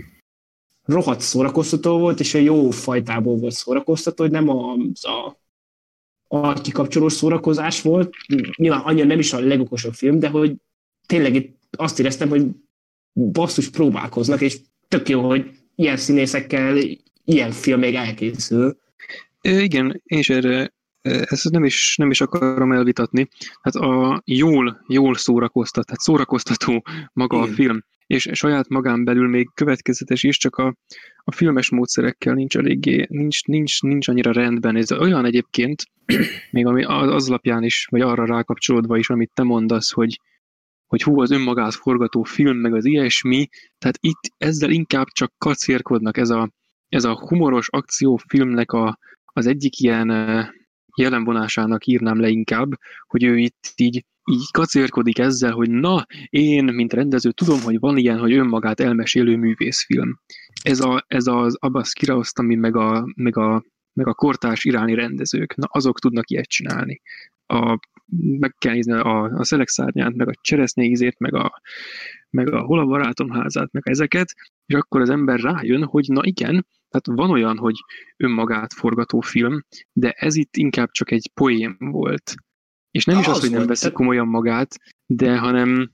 Speaker 1: rohadt szórakoztató volt, és egy jó fajtából volt szórakoztató, hogy nem az a kikapcsolós szórakozás volt. Nyilván annyira nem is a legokosabb film, de hogy tényleg itt azt éreztem, hogy basszus próbálkoznak, és tök jó, hogy ilyen színészekkel ilyen film még elkészül.
Speaker 3: Igen, és erre ezt nem is, nem is akarom elvitatni. Hát a jól, jól szórakoztat, tehát szórakoztató maga Igen. a film, és saját magán belül még következetes is, csak a, a filmes módszerekkel nincs eléggé, nincs, nincs, nincs annyira rendben. Ez olyan egyébként, <clears throat> még ami az alapján is, vagy arra rákapcsolódva is, amit te mondasz, hogy, hogy hú, az önmagát forgató film, meg az ilyesmi, tehát itt ezzel inkább csak kacérkodnak, ez a, ez a humoros akciófilmnek a, az egyik ilyen jelenvonásának írnám le inkább, hogy ő itt így, így kacérkodik ezzel, hogy na, én, mint rendező, tudom, hogy van ilyen, hogy önmagát elmesélő művészfilm. Ez, a, ez az Abbas Kiarostami, meg a, meg a, meg a kortárs iráni rendezők, na azok tudnak ilyet csinálni. A, meg kell nézni a, a szelek meg a cseresznye ízét, meg a, meg a hol a barátom házát, meg ezeket, és akkor az ember rájön, hogy na igen, tehát van olyan, hogy önmagát forgató film, de ez itt inkább csak egy poém volt. És nem is az, az hogy nem veszik komolyan magát, de hanem,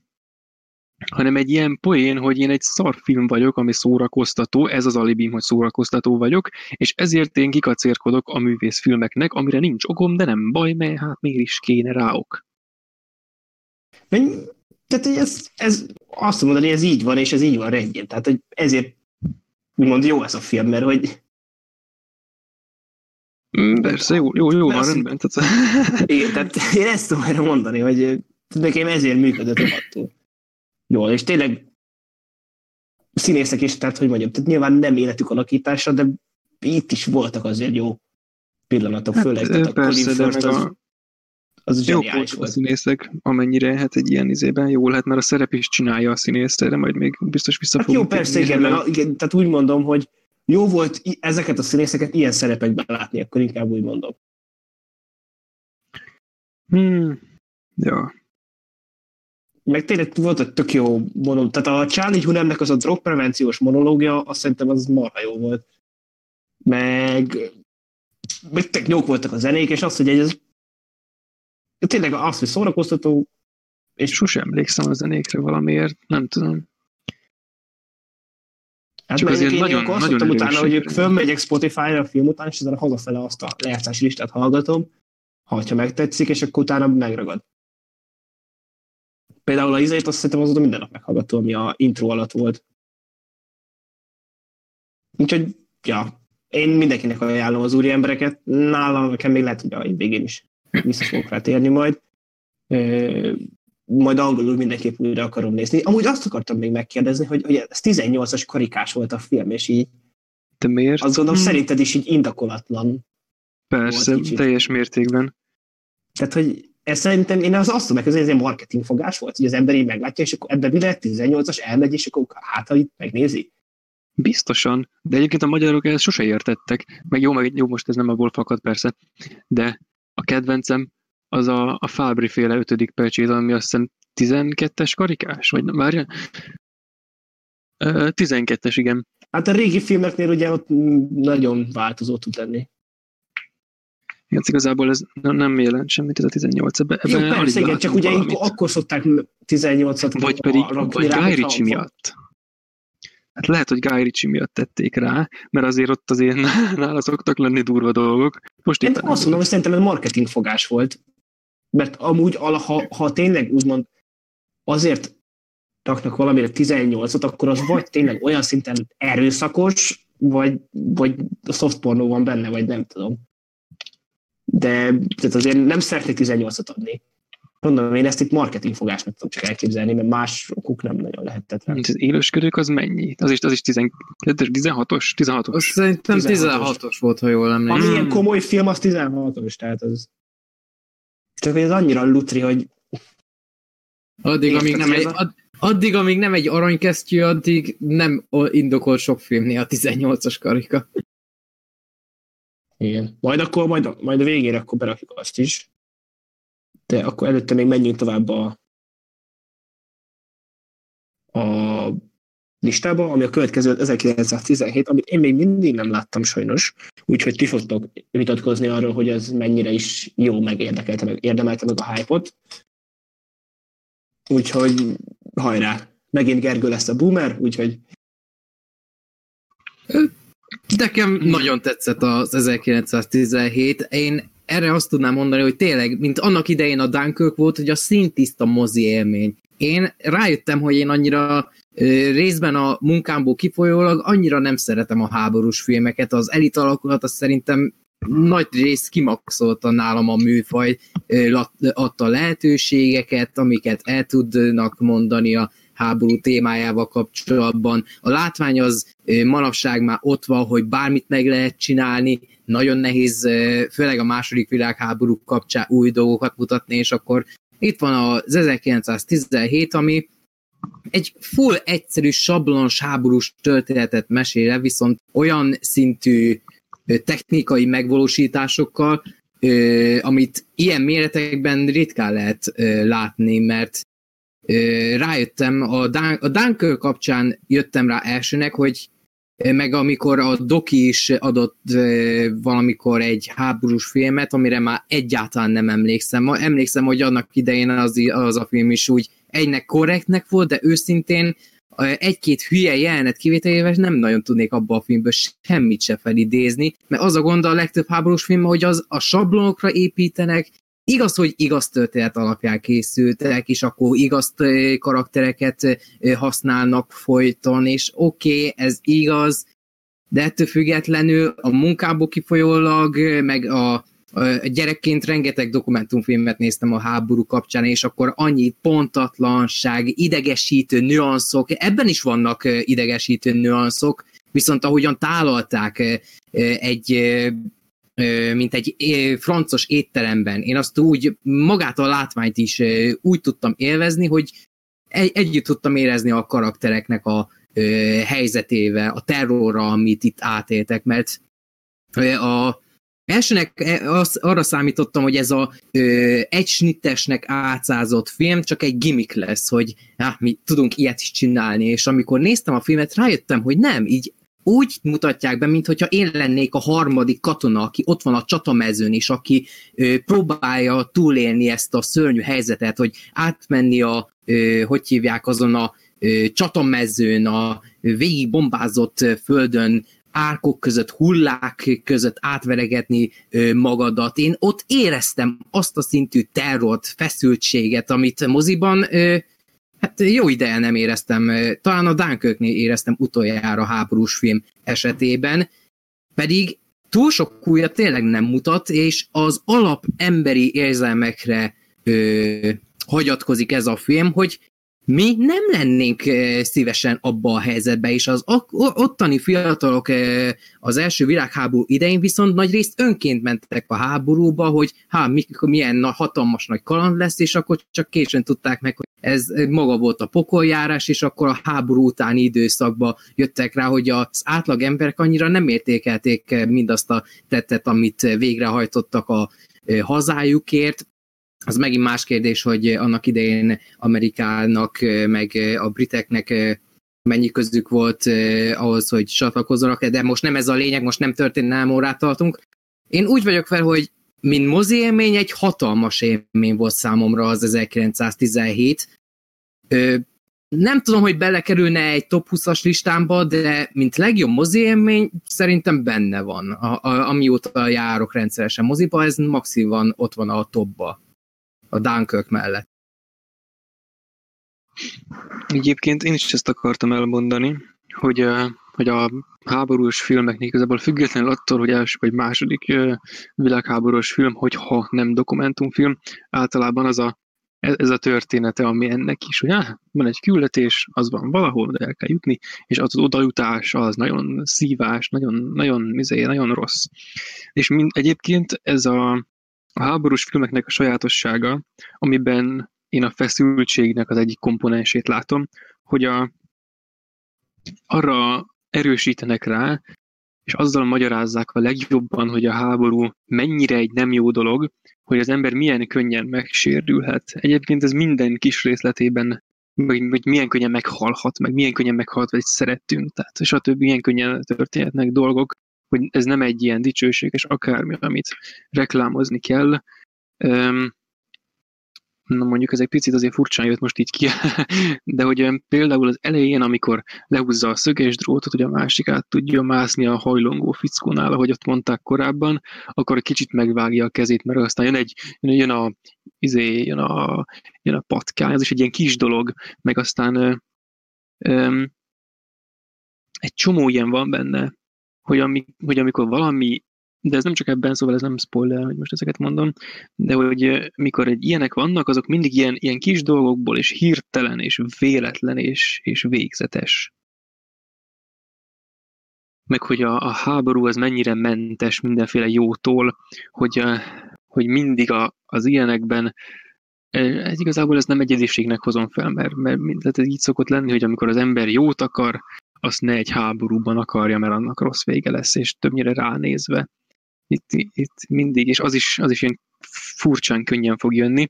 Speaker 3: hanem egy ilyen poén, hogy én egy szarfilm vagyok, ami szórakoztató, ez az alibim, hogy szórakoztató vagyok, és ezért én kikacérkodok a művészfilmeknek, amire nincs okom, de nem baj, mert hát miért is kéne ráok.
Speaker 1: Tehát ez, ez azt mondani, ez így van, és ez így van rendjén. Tehát hogy ezért úgymond jó ez a film, mert hogy
Speaker 3: mm, Persze, jó, jó, jó van, rendben.
Speaker 1: Tehát... Igen, tehát én ezt tudom erre mondani, hogy nekem ezért működött rohadtul. Jól, és tényleg színészek is, tehát hogy mondjam, tehát nyilván nem életük alakítása, de itt is voltak azért jó pillanatok, hát, főleg. Tehát
Speaker 3: persze, a de meg az, a, az jó volt a színészek, amennyire hát egy ilyen izében jó lehet, mert a szerep is csinálja a színészt, de majd még biztos vissza hát
Speaker 1: Jó, persze, igen, mert, igen, tehát úgy mondom, hogy jó volt ezeket a színészeket ilyen szerepekben látni, akkor inkább úgy mondom.
Speaker 3: Hmm. Ja.
Speaker 1: Meg tényleg volt egy tök jó monológ. Tehát a Charlie Hunemnek az a drog prevenciós monológia, azt szerintem az marha jó volt. Meg, meg tök jók voltak a zenék, és az, hogy ez tényleg az, hogy szórakoztató,
Speaker 3: és sosem emlékszem a zenékre valamiért, nem tudom.
Speaker 1: Hát Csak azért én nagyon, nagyon utána, hogy fölmegyek Spotify-ra a film után, és a hazafele azt a lejátszási listát hallgatom, ha megtetszik, és akkor utána megragad. Például a izét azt szerintem azóta minden nap meghallgatom, ami a intro alatt volt. Úgyhogy, ja, én mindenkinek ajánlom az úri embereket. Nálam nekem még lehet, hogy a végén is vissza fogok rá térni majd. Majd angolul mindenképp újra akarom nézni. Amúgy azt akartam még megkérdezni, hogy, hogy ez 18-as karikás volt a film, és így
Speaker 3: de miért?
Speaker 1: Azt gondolom, hmm. szerinted is így indakolatlan.
Speaker 3: Persze, teljes mértékben.
Speaker 1: Tehát, hogy ez szerintem, én az azt tudom hogy ez egy marketingfogás volt, hogy az ember így meglátja, és akkor ebben mi lehet 18-as, elmegy, és akkor hát, ha itt megnézi.
Speaker 3: Biztosan, de egyébként a magyarok ezt sose értettek, meg jó, meg jó, most ez nem abból fakad persze, de a kedvencem az a, a Fábri féle ötödik pecsét, ami azt hiszem 12-es karikás, vagy már 12-es, igen.
Speaker 1: Hát a régi filmeknél ugye ott nagyon változó tud lenni.
Speaker 3: Igen, igazából ez nem jelent semmit, ez a 18 ebbe, ebbe
Speaker 1: Jó, persze, igen, csak ugye akkor szokták 18-at
Speaker 3: Vagy pedig, vagy Guy Ritchie miatt. Hát lehet, hogy Guy Ritchie miatt tették rá, mert azért ott azért <laughs> nála szoktak lenni durva dolgok.
Speaker 1: Most Én azt mondom, hogy szerintem ez marketing fogás volt. Mert amúgy, ha, ha tényleg úgymond azért raknak valamire 18-ot, akkor az vagy tényleg olyan szinten erőszakos, vagy, vagy a soft pornó van benne, vagy nem tudom. De tehát azért nem szeretnék 18-ot adni. Mondom, én ezt itt marketingfogásnak tudom csak elképzelni, mert más okuk nem nagyon lehetett rá.
Speaker 3: Az élősködők az mennyi? Az is, az is 16-os? 16-os?
Speaker 2: Szerintem 16-os volt, ha jól emlékszem.
Speaker 1: Ami ilyen komoly film, az 16-os, tehát az... Csak hogy ez annyira lutri, hogy...
Speaker 2: Addig, amíg nem, egy, ad, addig, amíg nem egy aranykesztyű, addig nem indokol sok filmnél a 18-as karika.
Speaker 1: Igen. Majd akkor, majd, majd a végére akkor berakjuk azt is de akkor előtte még menjünk tovább a, a listába, ami a következő 1917, amit én még mindig nem láttam sajnos, úgyhogy ti fogtok vitatkozni arról, hogy ez mennyire is jó, meg érdekelte, meg érdemelte meg a hype-ot. Úgyhogy hajrá! Megint Gergő lesz a boomer, úgyhogy...
Speaker 2: Nekem nagyon tetszett az 1917. Én erre azt tudnám mondani, hogy tényleg, mint annak idején a Dunkirk volt, hogy a szintiszta mozi élmény. Én rájöttem, hogy én annyira részben a munkámból kifolyólag annyira nem szeretem a háborús filmeket. Az elit alakulat az szerintem nagy rész kimaxolta nálam a műfaj, adta lehetőségeket, amiket el tudnak mondani a háború témájával kapcsolatban. A látvány az manapság már ott van, hogy bármit meg lehet csinálni, nagyon nehéz, főleg a második világháború kapcsán új dolgokat mutatni, és akkor itt van az 1917, ami egy full egyszerű sablonos háborús történetet mesél, viszont olyan szintű technikai megvalósításokkal, amit ilyen méretekben ritkán lehet látni, mert rájöttem, a, Dun- a Dunkirk kapcsán jöttem rá elsőnek, hogy meg amikor a Doki is adott valamikor egy háborús filmet, amire már egyáltalán nem emlékszem. Emlékszem, hogy annak idején az, az a film is úgy egynek korrektnek volt, de őszintén egy-két hülye jelenet kivételével nem nagyon tudnék abba a filmből semmit se felidézni, mert az a gond a legtöbb háborús film, hogy az a sablonokra építenek, Igaz, hogy igaz történet alapján készültek, és akkor igaz karaktereket használnak folyton, és oké, okay, ez igaz, de ettől függetlenül a munkából kifolyólag, meg a, a gyerekként rengeteg dokumentumfilmet néztem a háború kapcsán, és akkor annyi pontatlanság, idegesítő nüanszok, ebben is vannak idegesítő nüanszok, viszont ahogyan tálalták egy mint egy francos étteremben. Én azt úgy, magát a látványt is úgy tudtam élvezni, hogy együtt tudtam érezni a karaktereknek a helyzetével, a terrorra, amit itt átéltek, mert a Elsőnek az, arra számítottam, hogy ez a ö, egy snittesnek átszázott film csak egy gimmick lesz, hogy hát, mi tudunk ilyet is csinálni, és amikor néztem a filmet, rájöttem, hogy nem, így úgy mutatják be, mintha én lennék a harmadik katona, aki ott van a csatamezőn, és aki ö, próbálja túlélni ezt a szörnyű helyzetet, hogy átmenni a, ö, hogy hívják azon a ö, csatamezőn, a végig bombázott földön, árkok között, hullák között átveregetni magadat. Én ott éreztem azt a szintű terrort, feszültséget, amit moziban Hát jó ideje nem éreztem, talán a Dunkirknél éreztem utoljára háborús film esetében, pedig túl sok újat tényleg nem mutat, és az alap emberi érzelmekre ö, hagyatkozik ez a film, hogy mi nem lennénk szívesen abba a helyzetbe, és az ottani fiatalok az első világháború idején viszont nagy részt önként mentek a háborúba, hogy há, milyen hatalmas nagy kaland lesz, és akkor csak későn tudták meg, hogy ez maga volt a pokoljárás, és akkor a háború utáni időszakban jöttek rá, hogy az átlag emberek annyira nem értékelték mindazt a tettet, amit végrehajtottak a hazájukért, az megint más kérdés, hogy annak idején Amerikának, meg a briteknek mennyi közük volt ahhoz, hogy csatlakozzanak, de most nem ez a lényeg, most nem történelem órát tartunk. Én úgy vagyok fel, hogy mint mozi élmény, egy hatalmas élmény volt számomra az 1917. Nem tudom, hogy belekerülne egy top 20-as listámba, de mint legjobb mozi élmény szerintem benne van. A, a, amióta járok rendszeresen moziba, ez maximum ott van a topba a Dunkirk mellett.
Speaker 3: Egyébként én is ezt akartam elmondani, hogy, hogy a háborús filmeknél igazából függetlenül attól, hogy első vagy második világháborús film, hogyha nem dokumentumfilm, általában az a, ez a története, ami ennek is, hogy áh, van egy küldetés, az van valahol, de el kell jutni, és az, odajutás az nagyon szívás, nagyon, nagyon, izé, nagyon rossz. És mind, egyébként ez a, a háborús filmeknek a sajátossága, amiben én a feszültségnek az egyik komponensét látom, hogy a, arra erősítenek rá, és azzal magyarázzák a legjobban, hogy a háború mennyire egy nem jó dolog, hogy az ember milyen könnyen megsérülhet. Egyébként ez minden kis részletében vagy milyen könnyen meghalhat, meg milyen könnyen meghalhat, vagy szerettünk, tehát és a többi milyen könnyen történhetnek dolgok, hogy ez nem egy ilyen dicsőséges akármi, amit reklámozni kell. Um, na mondjuk ez egy picit azért furcsán jött most így ki, <laughs> de hogy például az elején, amikor lehúzza a szöges drótot, hogy a másik át tudja mászni a hajlongó fickónál, ahogy ott mondták korábban, akkor kicsit megvágja a kezét, mert aztán jön egy, jön a, izé, jön a, jön a patkány, ez is egy ilyen kis dolog, meg aztán um, egy csomó ilyen van benne, hogy, ami, hogy amikor valami de ez nem csak ebben, szóval ez nem spoiler, hogy most ezeket mondom, de hogy mikor egy ilyenek vannak, azok mindig ilyen, ilyen kis dolgokból, és hirtelen, és véletlen, és, és végzetes. Meg hogy a, a háború az mennyire mentes mindenféle jótól, hogy, hogy mindig a, az ilyenekben ez igazából ez nem egyediségnek hozom fel, mert, mert tehát ez így szokott lenni, hogy amikor az ember jót akar, azt ne egy háborúban akarja, mert annak rossz vége lesz, és többnyire ránézve itt, itt mindig, és az is, az is ilyen furcsán könnyen fog jönni.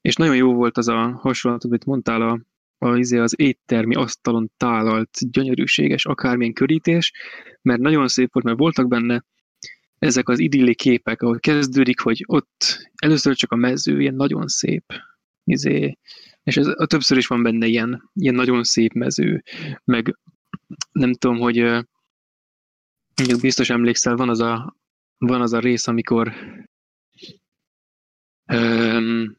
Speaker 3: És nagyon jó volt az a hasonlat, amit mondtál, a, a, izé, az éttermi asztalon tálalt gyönyörűséges akármilyen körítés, mert nagyon szép volt, mert voltak benne ezek az idilli képek, ahol kezdődik, hogy ott először csak a mező, ilyen nagyon szép, izé, és ez, a többször is van benne ilyen, ilyen nagyon szép mező, meg nem tudom, hogy biztos emlékszel, van az a, van az a rész, amikor öm,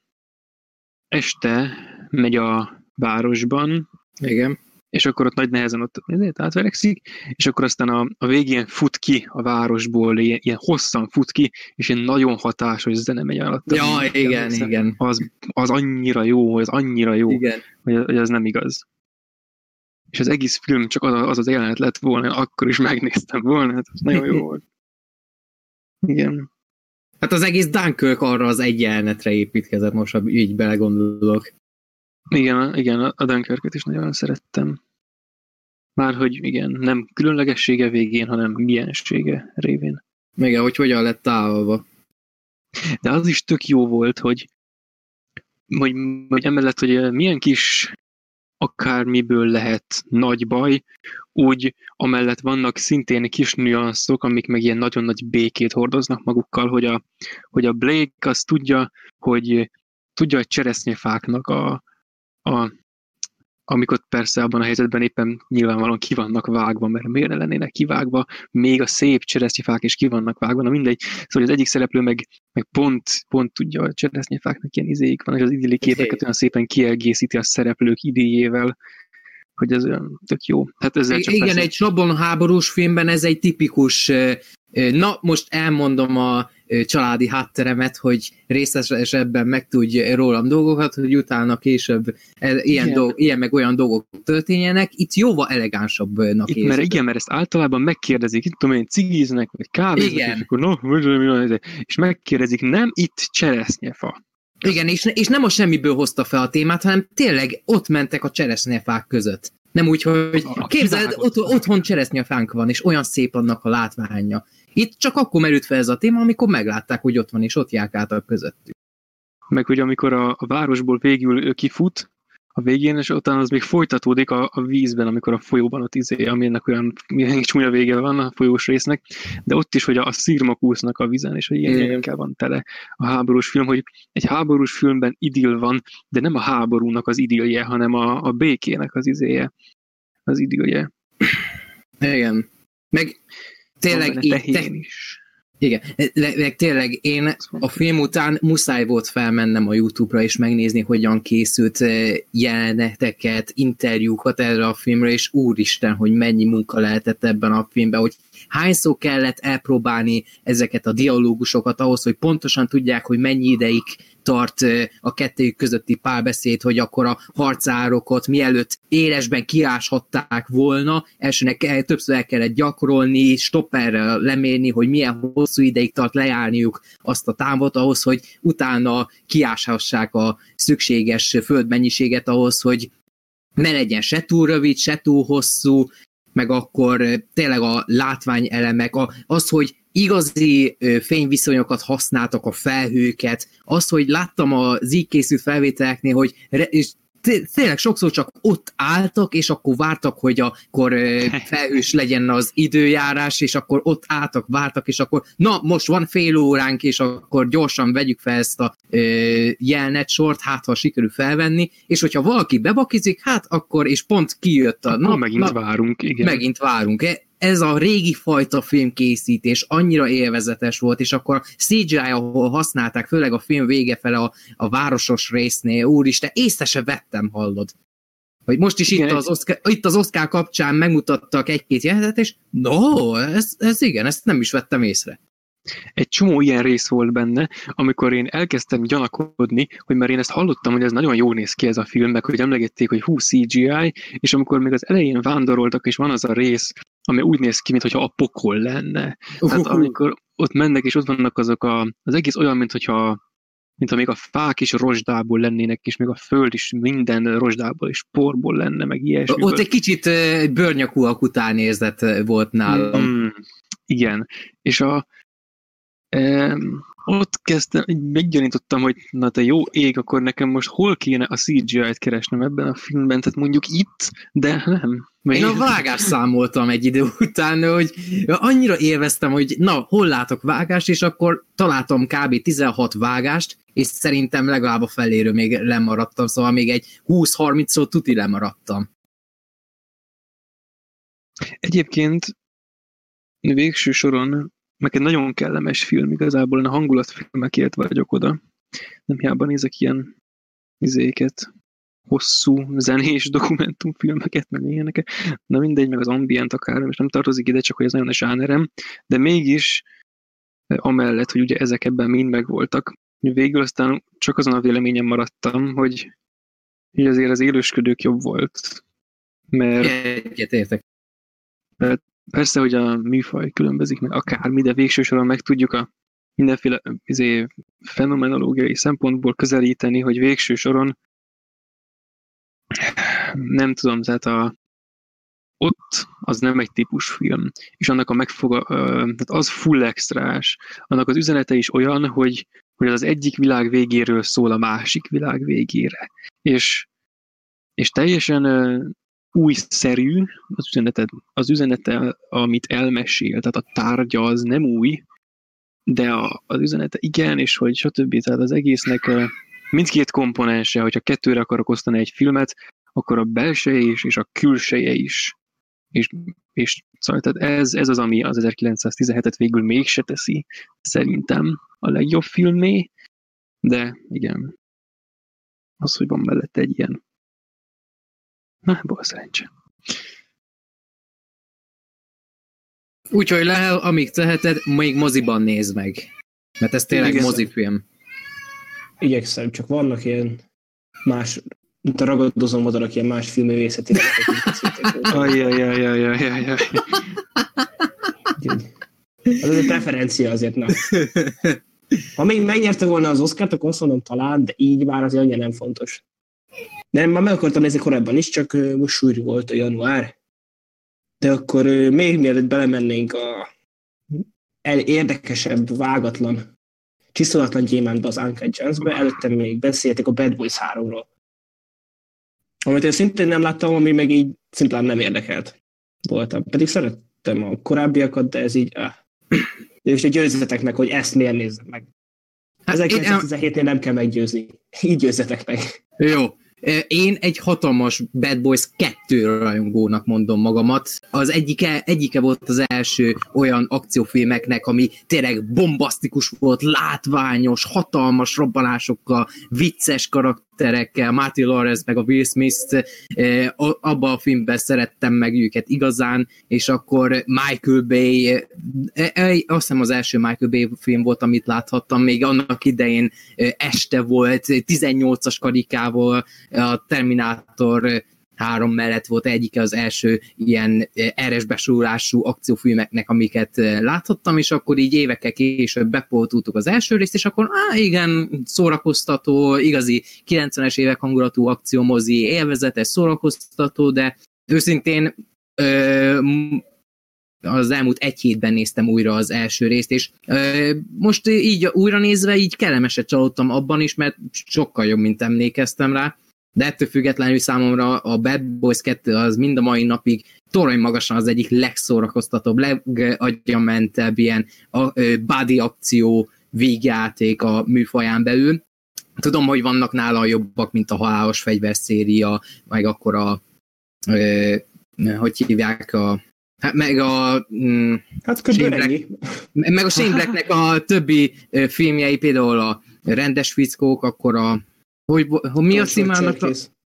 Speaker 3: este megy a városban,
Speaker 2: igen.
Speaker 3: és akkor ott nagy nehezen ott átverekszik, és akkor aztán a, a végén fut ki a városból, ilyen, ilyen hosszan fut ki, és ilyen nagyon hatásos zene megy alatt.
Speaker 2: Ja, igen, igen.
Speaker 3: Az, az annyira jó, az annyira jó,
Speaker 2: igen.
Speaker 3: hogy, hogy az nem igaz. És az egész film csak az az, az jelenet lett volna, akkor is megnéztem volna, hát az nagyon jó volt. Igen.
Speaker 2: Hát az egész Dunkirk arra az egy jelenetre építkezett, most ha így belegondolok.
Speaker 3: Igen, igen, a Dunkirket is nagyon szerettem. Már hogy igen, nem különlegessége végén, hanem miensége révén.
Speaker 2: Igen, hogy hogyan lett távolva.
Speaker 3: De az is tök jó volt, hogy, hogy, hogy emellett, hogy milyen kis akármiből lehet nagy baj, úgy amellett vannak szintén kis nüanszok, amik meg ilyen nagyon nagy békét hordoznak magukkal, hogy a, hogy a Blake az tudja, hogy tudja a cseresznyefáknak a, a amikor persze abban a helyzetben éppen nyilvánvalóan ki vannak vágva, mert miért ne lennének kivágva, még a szép cseresznyefák is ki vannak vágva, na mindegy. Szóval az egyik szereplő meg, meg pont, pont tudja, a cseresznyefáknak ilyen izéik van, és az idilli képeket olyan szépen kiegészíti a szereplők idéjével, hogy ez olyan tök jó. Hát ezzel csak
Speaker 2: Igen, persze... egy sablon háborús filmben ez egy tipikus, na most elmondom a családi hátteremet, hogy részesebben megtudj rólam dolgokat, hogy utána később e, ilyen, dolg, ilyen meg olyan dolgok történjenek. Itt jóval elegánsabbnak
Speaker 3: Itt, mert igen, mert ezt általában megkérdezik, itt tudom én, cigiznek, vagy kávéznak, igen. és akkor no, és megkérdezik, nem itt cseresznyefa.
Speaker 2: Igen, és, és nem a semmiből hozta fel a témát, hanem tényleg ott mentek a cseresznyefák között. Nem úgy, hogy képzeld, ott, otthon cseresznyefánk van, és olyan szép annak a látványa. Itt csak akkor merült fel ez a téma, amikor meglátták, hogy ott van, és ott járkáltak közöttük.
Speaker 3: Meg hogy amikor a, a városból végül kifut, a végén, és utána az még folytatódik a, a vízben, amikor a folyóban ott izé, aminek olyan milyen csúnya vége van a folyós résznek, de ott is, hogy a, a szírmok úsznak a vízen, és hogy ilyen kell van tele a háborús film, hogy egy háborús filmben idil van, de nem a háborúnak az idilje, hanem a, a békének az izéje, az idilje.
Speaker 2: Igen. Meg tényleg így, te, is. Igen, meg tényleg én a film után muszáj volt felmennem a YouTube-ra és megnézni, hogyan készült eh, jeleneteket, interjúkat erre a filmre, és úristen, hogy mennyi munka lehetett ebben a filmben, hogy hányszor kellett elpróbálni ezeket a dialógusokat ahhoz, hogy pontosan tudják, hogy mennyi ideig tart a kettőjük közötti párbeszéd, hogy akkor a harcárokat mielőtt élesben kiáshatták volna, elsőnek többször el kellett gyakorolni, stopperre lemérni, hogy milyen hosszú ideig tart lejárniuk azt a távot ahhoz, hogy utána kiáshassák a szükséges földmennyiséget ahhoz, hogy ne legyen se túl rövid, se túl hosszú, meg akkor tényleg a látványelemek, a, az, hogy igazi fényviszonyokat használtak a felhőket, az, hogy láttam az így készült felvételeknél, hogy re, és tényleg sokszor csak ott álltak, és akkor vártak, hogy akkor <laughs> felhős legyen az időjárás, és akkor ott álltak, vártak, és akkor na, most van fél óránk, és akkor gyorsan vegyük fel ezt a jelnet sort, hát ha sikerül felvenni, és hogyha valaki bebakizik, hát akkor, és pont kijött a...
Speaker 3: Na, megint na, várunk, igen.
Speaker 2: Megint várunk. Ez a régi fajta filmkészítés annyira élvezetes volt, és akkor CGI, ahol használták, főleg a film vége fele a, a városos résznél, úristen, észre se vettem, hallod. Hogy most is itt az, Oscar, itt az Oscar kapcsán megmutattak egy-két jelenetet, és no, ez, ez igen, ezt nem is vettem észre.
Speaker 3: Egy csomó ilyen rész volt benne, amikor én elkezdtem gyanakodni, hogy már én ezt hallottam, hogy ez nagyon jó néz ki ez a film, meg hogy emlegették, hogy hú CGI, és amikor még az elején vándoroltak, és van az a rész, ami úgy néz ki, mintha a pokol lenne. Uh-huh. Tehát amikor ott mennek, és ott vannak azok a, az egész olyan, mint hogyha mint még a fák is rozsdából lennének, és még a föld is minden rozsdából és porból lenne, meg ilyesmi.
Speaker 2: Ott egy kicsit bőrnyakúak után érzett volt nálam. Mm,
Speaker 3: igen, és a, ott kezdtem, meggyanítottam, hogy na te jó ég, akkor nekem most hol kéne a CGI-t keresnem ebben a filmben, tehát mondjuk itt, de nem.
Speaker 2: Én a vágás számoltam egy idő után, hogy annyira élveztem, hogy na, hol látok vágást, és akkor találtam kb. 16 vágást, és szerintem legalább a feléről még lemaradtam, szóval még egy 20-30-szor tuti lemaradtam.
Speaker 3: Egyébként végső soron meg egy nagyon kellemes film, igazából a hangulatfilmekért vagyok oda. Nem hiába nézek ilyen izéket, hosszú zenés dokumentumfilmeket, meg ilyeneket. Na mindegy, meg az ambient akár, és nem tartozik ide, csak hogy ez nagyon a zsánerem, de mégis amellett, hogy ugye ezek ebben mind megvoltak, végül aztán csak azon a véleményem maradtam, hogy, hogy azért az élősködők jobb volt. Mert,
Speaker 2: Egyet értek.
Speaker 3: Mert persze, hogy a műfaj különbözik meg akármi, de végső soron meg tudjuk a mindenféle izé, fenomenológiai szempontból közelíteni, hogy végső soron nem tudom, tehát a, ott az nem egy típus film, és annak a megfoga, tehát az full extrás, annak az üzenete is olyan, hogy, hogy az egyik világ végéről szól a másik világ végére. És, és teljesen újszerű az üzenete, az üzenete, amit elmesél, tehát a tárgya az nem új, de a, az üzenete igen, és hogy stb. Tehát az egésznek mindkét komponense, hogyha kettőre akarok osztani egy filmet, akkor a belseje is, és a külseje is. És, és szóval, tehát ez, ez az, ami az 1917-et végül mégse teszi, szerintem a legjobb filmé, de igen, az, hogy van mellette egy ilyen Na, bal szerencse.
Speaker 2: Úgyhogy le, amíg teheted, még moziban nézd meg. Mert ez tényleg mozifilm.
Speaker 1: Igyekszem, csak vannak ilyen más, mint a ragadozó madarak, ilyen más filművészeti
Speaker 3: Ajjajajajajajajaj.
Speaker 1: Az egy preferencia azért, na. Ha még megnyerte volna az Oscar-t, akkor azt mondom talán, de így már azért annyira nem fontos. Nem, már meg akartam nézni korábban is, csak most súlyú volt a január. De akkor még mielőtt belemennénk a érdekesebb, vágatlan, csiszolatlan gyémántba az Uncut Gems-be, előtte még beszéltek a Bad Boys 3-ról. Amit én szintén nem láttam, ami meg így szintén nem érdekelt voltam. Pedig szerettem a korábbiakat, de ez így... Ah. <clears throat> És győzzetek meg, hogy ezt miért nézzem meg. 1917-nél nem kell meggyőzni. Így győzzetek meg.
Speaker 2: Jó. Én egy hatalmas Bad Boys 2 rajongónak mondom magamat. Az egyike, egyike volt az első olyan akciófilmeknek, ami tényleg bombasztikus volt, látványos, hatalmas robbanásokkal, vicces karakterekkel, Martin Lawrence meg a Will Smith, abban a filmben szerettem meg őket igazán, és akkor Michael Bay, azt hiszem az első Michael Bay film volt, amit láthattam, még annak idején este volt, 18-as karikával, a Terminátor három mellett volt egyike az első ilyen eres besorolású akciófilmeknek, amiket láthattam, és akkor így évekkel később bepoltultuk az első részt, és akkor á, igen, szórakoztató, igazi 90-es évek hangulatú akciómozi, élvezetes, szórakoztató, de őszintén ö, az elmúlt egy hétben néztem újra az első részt, és ö, most így újra nézve így kellemeset csalódtam abban is, mert sokkal jobb, mint emlékeztem rá, de ettől függetlenül számomra a Bad Boys 2 az mind a mai napig torony magasan az egyik legszórakoztatóbb, legagyamentebb ilyen a, body akció végjáték a műfaján belül. Tudom, hogy vannak nála jobbak, mint a halálos fegyverszéria, meg akkor a ö, hogy hívják a Hát meg a...
Speaker 1: Mm, hát Shane Black,
Speaker 2: meg a Shane Blacknek a többi filmjei, például a rendes fickók, akkor a... Hogy, hogy mi a címának?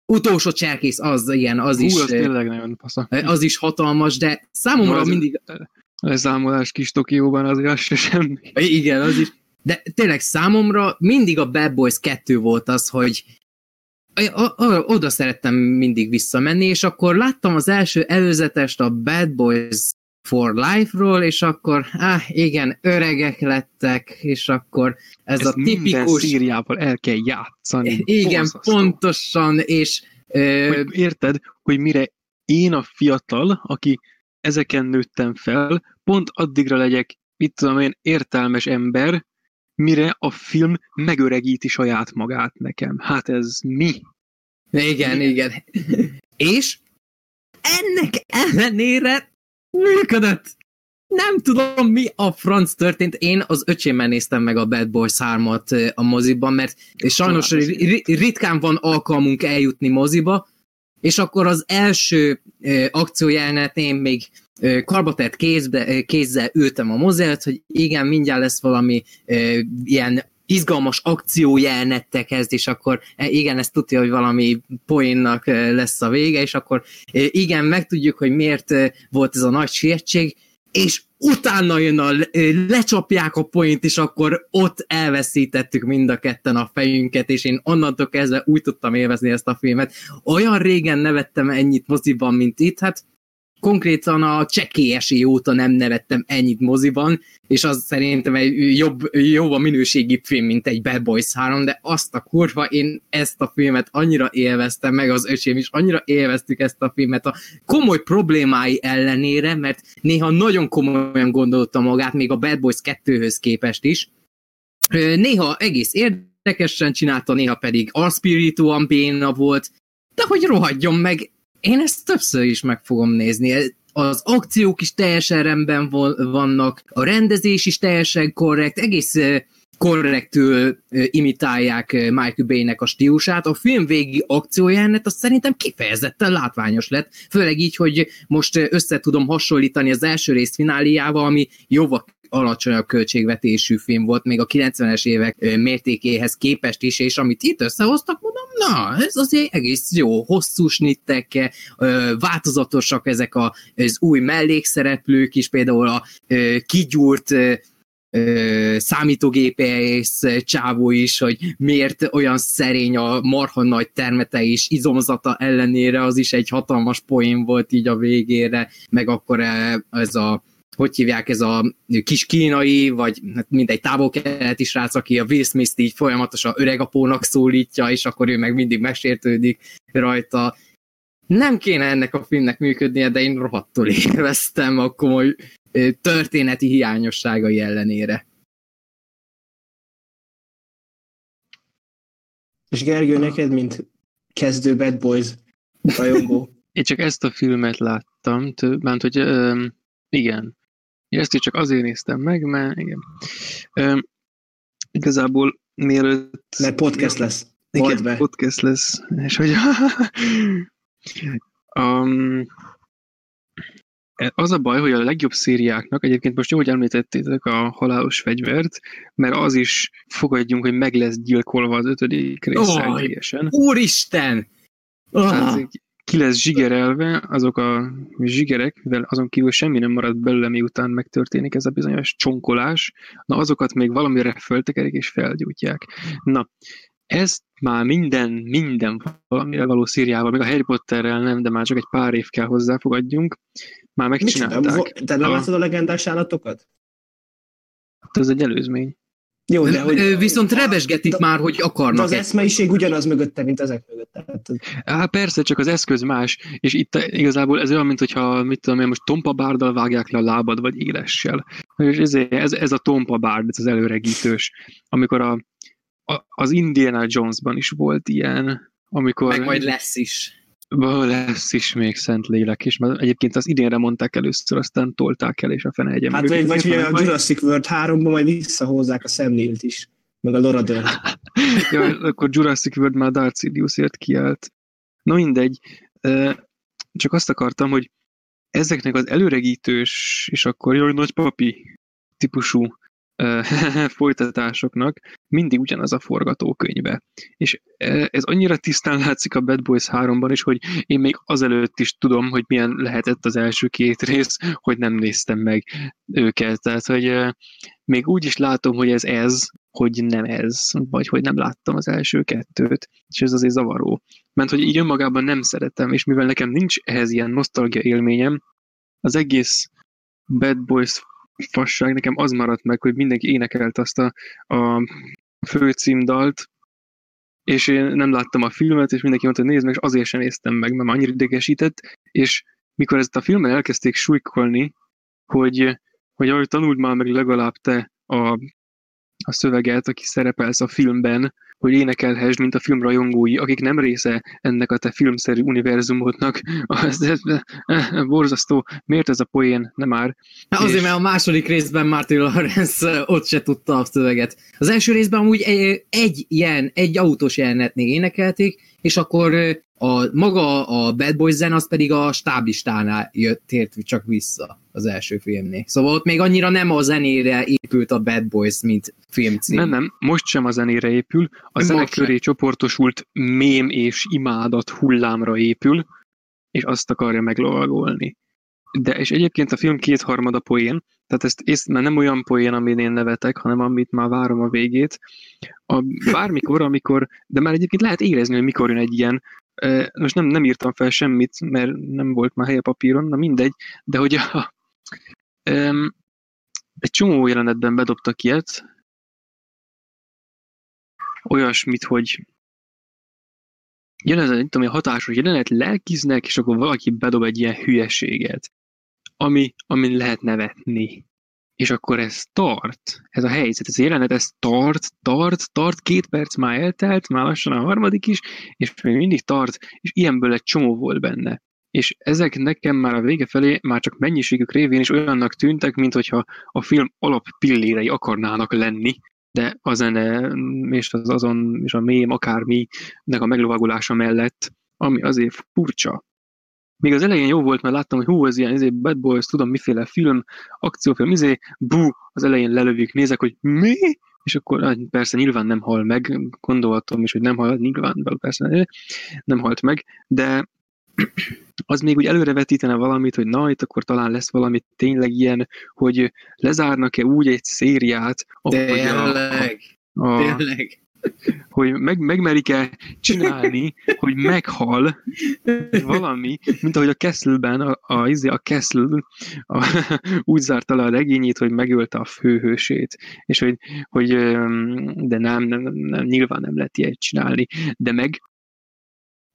Speaker 2: Utolsó cserkész, az ilyen, az
Speaker 3: Hú,
Speaker 2: is...
Speaker 3: az tényleg nagyon fasza.
Speaker 2: Az is hatalmas, de számomra az mindig...
Speaker 3: Leszámolás kis Tokióban azért az se semmi.
Speaker 2: Igen, az is. De tényleg számomra mindig a Bad Boys 2 volt az, hogy oda szerettem mindig visszamenni, és akkor láttam az első előzetest a Bad Boys for Life-ról, és akkor, ah, igen, öregek lettek, és akkor ez, ez a tipikus...
Speaker 3: Szíriával el kell játszani.
Speaker 2: Igen, Borzasztó. pontosan, és...
Speaker 3: Ö... Érted, hogy mire én a fiatal, aki ezeken nőttem fel, pont addigra legyek, mit tudom én, értelmes ember, mire a film megöregíti saját magát nekem. Hát ez mi?
Speaker 2: Igen, igen. És ennek ellenére működött. Nem tudom, mi a franc történt. Én az öcsémmel néztem meg a Bad Boys 3-at a moziban, mert sajnos ritkán van alkalmunk eljutni moziba, és akkor az első akciójelenet én még karbatett kézbe, kézzel ültem a mozelt, hogy igen, mindjárt lesz valami ilyen izgalmas akciójelnettekhez, és akkor igen, ezt tudja, hogy valami poénnak lesz a vége, és akkor igen, megtudjuk, hogy miért volt ez a nagy sietség, és utána jön a, lecsapják a point, és akkor ott elveszítettük mind a ketten a fejünket, és én onnantól kezdve úgy tudtam élvezni ezt a filmet. Olyan régen nevettem ennyit moziban, mint itt, hát konkrétan a csekélyesi óta nem nevettem ennyit moziban, és az szerintem egy jobb, a minőségi film, mint egy Bad Boys 3, de azt a kurva, én ezt a filmet annyira élveztem, meg az öcsém is annyira élveztük ezt a filmet a komoly problémái ellenére, mert néha nagyon komolyan gondolta magát, még a Bad Boys 2-höz képest is. Néha egész érdekesen csinálta, néha pedig arspirituan béna volt, de hogy rohadjon meg, én ezt többször is meg fogom nézni. Az akciók is teljesen rendben vannak, a rendezés is teljesen korrekt, egész korrektül imitálják Michael Bay-nek a stílusát. A film végi akciójelenet az szerintem kifejezetten látványos lett, főleg így, hogy most össze tudom hasonlítani az első rész fináliával, ami jóval alacsonyabb költségvetésű film volt, még a 90-es évek mértékéhez képest is, és amit itt összehoztak, mondom, na, ez azért egész jó, hosszú snittek, változatosak ezek a, az új mellékszereplők is, például a kigyúrt számítógépész csávó is, hogy miért olyan szerény a marha nagy termete és izomzata ellenére, az is egy hatalmas poén volt így a végére, meg akkor ez a hogy hívják ez a kis kínai, vagy hát mindegy távol-keleti srác, aki a Will Smith-t így folyamatosan öregapónak szólítja, és akkor ő meg mindig megsértődik rajta. Nem kéne ennek a filmnek működnie, de én rohadtul élveztem a komoly történeti hiányosságai ellenére.
Speaker 1: És Gergő, neked, mint kezdő Bad Boys rajongó?
Speaker 3: Én csak ezt a filmet láttam, több, mert hogy um, igen, ezt is csak azért néztem meg, mert igen. Um, igazából mielőtt...
Speaker 1: Mert podcast lesz.
Speaker 3: Igen, be. podcast lesz. És hogy... <laughs> um, az a baj, hogy a legjobb szériáknak, egyébként most jó, hogy említettétek a halálos fegyvert, mert az is fogadjunk, hogy meg lesz gyilkolva az ötödik résszel oh, teljesen.
Speaker 2: Úristen!
Speaker 3: Oh ki lesz zsigerelve, azok a zsigerek, mivel azon kívül semmi nem marad belőle, miután megtörténik ez a bizonyos csonkolás, na azokat még valamire föltekerik és felgyújtják. Na, ezt már minden, minden valamire való szíriával, még a Harry Potterrel nem, de már csak egy pár év kell hozzá, fogadjunk, már megcsinálták.
Speaker 1: Te nem látod a legendás állatokat?
Speaker 3: Hát ez egy előzmény.
Speaker 2: Jó, de hogy, Viszont rebesgetik de, már, hogy akarnak. De
Speaker 1: az eszmeiség ugyanaz mögötte, mint ezek mögött. Tehát...
Speaker 3: Hát persze, csak az eszköz más, és itt igazából ez olyan, mint hogyha, mit tudom én, most tompa bárdal vágják le a lábad, vagy élessel. És ez, ez, ez a tompa bárd, ez az előregítős. Amikor a, a, az Indiana Jonesban is volt ilyen, amikor...
Speaker 2: Meg majd lesz is.
Speaker 3: Lesz is még szent lélek is, mert egyébként az idénre mondták először, aztán tolták el, és a fene egyen.
Speaker 1: Hát vagy, vagy hogy a Jurassic World 3-ban majd visszahozzák a szemnélt is, meg a Laura Dern. <laughs>
Speaker 3: ja, akkor Jurassic World már Darth Sidious-ért kiállt. Na mindegy, csak azt akartam, hogy ezeknek az előregítős, és akkor jaj, nagy papi típusú <laughs> folytatásoknak mindig ugyanaz a forgatókönyve. És ez annyira tisztán látszik a Bad Boys 3-ban is, hogy én még azelőtt is tudom, hogy milyen lehetett az első két rész, hogy nem néztem meg őket. Tehát, hogy még úgy is látom, hogy ez ez, hogy nem ez, vagy hogy nem láttam az első kettőt, és ez azért zavaró. Mert hogy így önmagában nem szeretem, és mivel nekem nincs ehhez ilyen nosztalgia élményem, az egész Bad Boys fasság, nekem az maradt meg, hogy mindenki énekelt azt a, a főcímdalt, és én nem láttam a filmet, és mindenki mondta, hogy nézd meg, és azért sem néztem meg, mert annyira idegesített, és mikor ezt a filmet elkezdték súlykolni, hogy, hogy ahogy tanuld már meg legalább te a, a szöveget, aki szerepelsz a filmben, hogy énekelhess, mint a filmrajongói, akik nem része ennek a te filmszerű univerzumodnak. <laughs> Ez, ez, ez, borzasztó. Miért ez a poén? Nem már.
Speaker 2: Hát azért, és... mert a második részben Martin Lawrence ott se tudta a szöveget. Az első részben amúgy egy, egy ilyen, egy autós jelenetnél énekelték, és akkor a, maga a Bad Boys zen, az pedig a stáblistánál jött, tért csak vissza az első filmnél. Szóval ott még annyira nem a zenére épült a Bad Boys, mint filmcím.
Speaker 3: Nem, nem, most sem a zenére épül, a zene köré csoportosult mém és imádat hullámra épül, és azt akarja meglovagolni. De és egyébként a film kétharmada poén, tehát ezt ész, már nem olyan poén, amin én nevetek, hanem amit már várom a végét. A, bármikor, amikor, de már egyébként lehet érezni, hogy mikor jön egy ilyen, most nem, nem írtam fel semmit, mert nem volt már hely a papíron, na mindegy, de hogy a, um, egy csomó jelenetben bedobtak ilyet, olyasmit, hogy jön ez a, tudom, a hatásos jelenet, lelkiznek, és akkor valaki bedob egy ilyen hülyeséget, ami, amin lehet nevetni. És akkor ez tart, ez a helyzet, ez a jelenet, ez tart, tart, tart, két perc már eltelt, már lassan a harmadik is, és még mindig tart, és ilyenből egy csomó volt benne. És ezek nekem már a vége felé már csak mennyiségük révén is olyannak tűntek, mint hogyha a film alap pillérei akarnának lenni, de a zene és az azon, és a mém akárminek a meglovagolása mellett, ami azért furcsa. Még az elején jó volt, mert láttam, hogy hú, ez ilyen izé, Bad Boys, tudom miféle film, akciófilm, izé, bú, az elején lelövik, nézek, hogy mi? És akkor hát persze nyilván nem hal meg, gondolhatom is, hogy nem hal, nyilván persze nem halt meg, de az még úgy előrevetítene valamit, hogy na, itt akkor talán lesz valami tényleg ilyen, hogy lezárnak-e úgy egy szériát,
Speaker 2: ahogy tényleg, a, a, tényleg.
Speaker 3: Hogy meg, megmerik-e csinálni, hogy meghal valami, mint ahogy a Castle-ben, a, a, izé, a Castle a, <laughs> úgy zárta le a regényét, hogy megölte a főhősét, és hogy, hogy de nem, nem, nem, nyilván nem lehet ilyet csinálni, de meg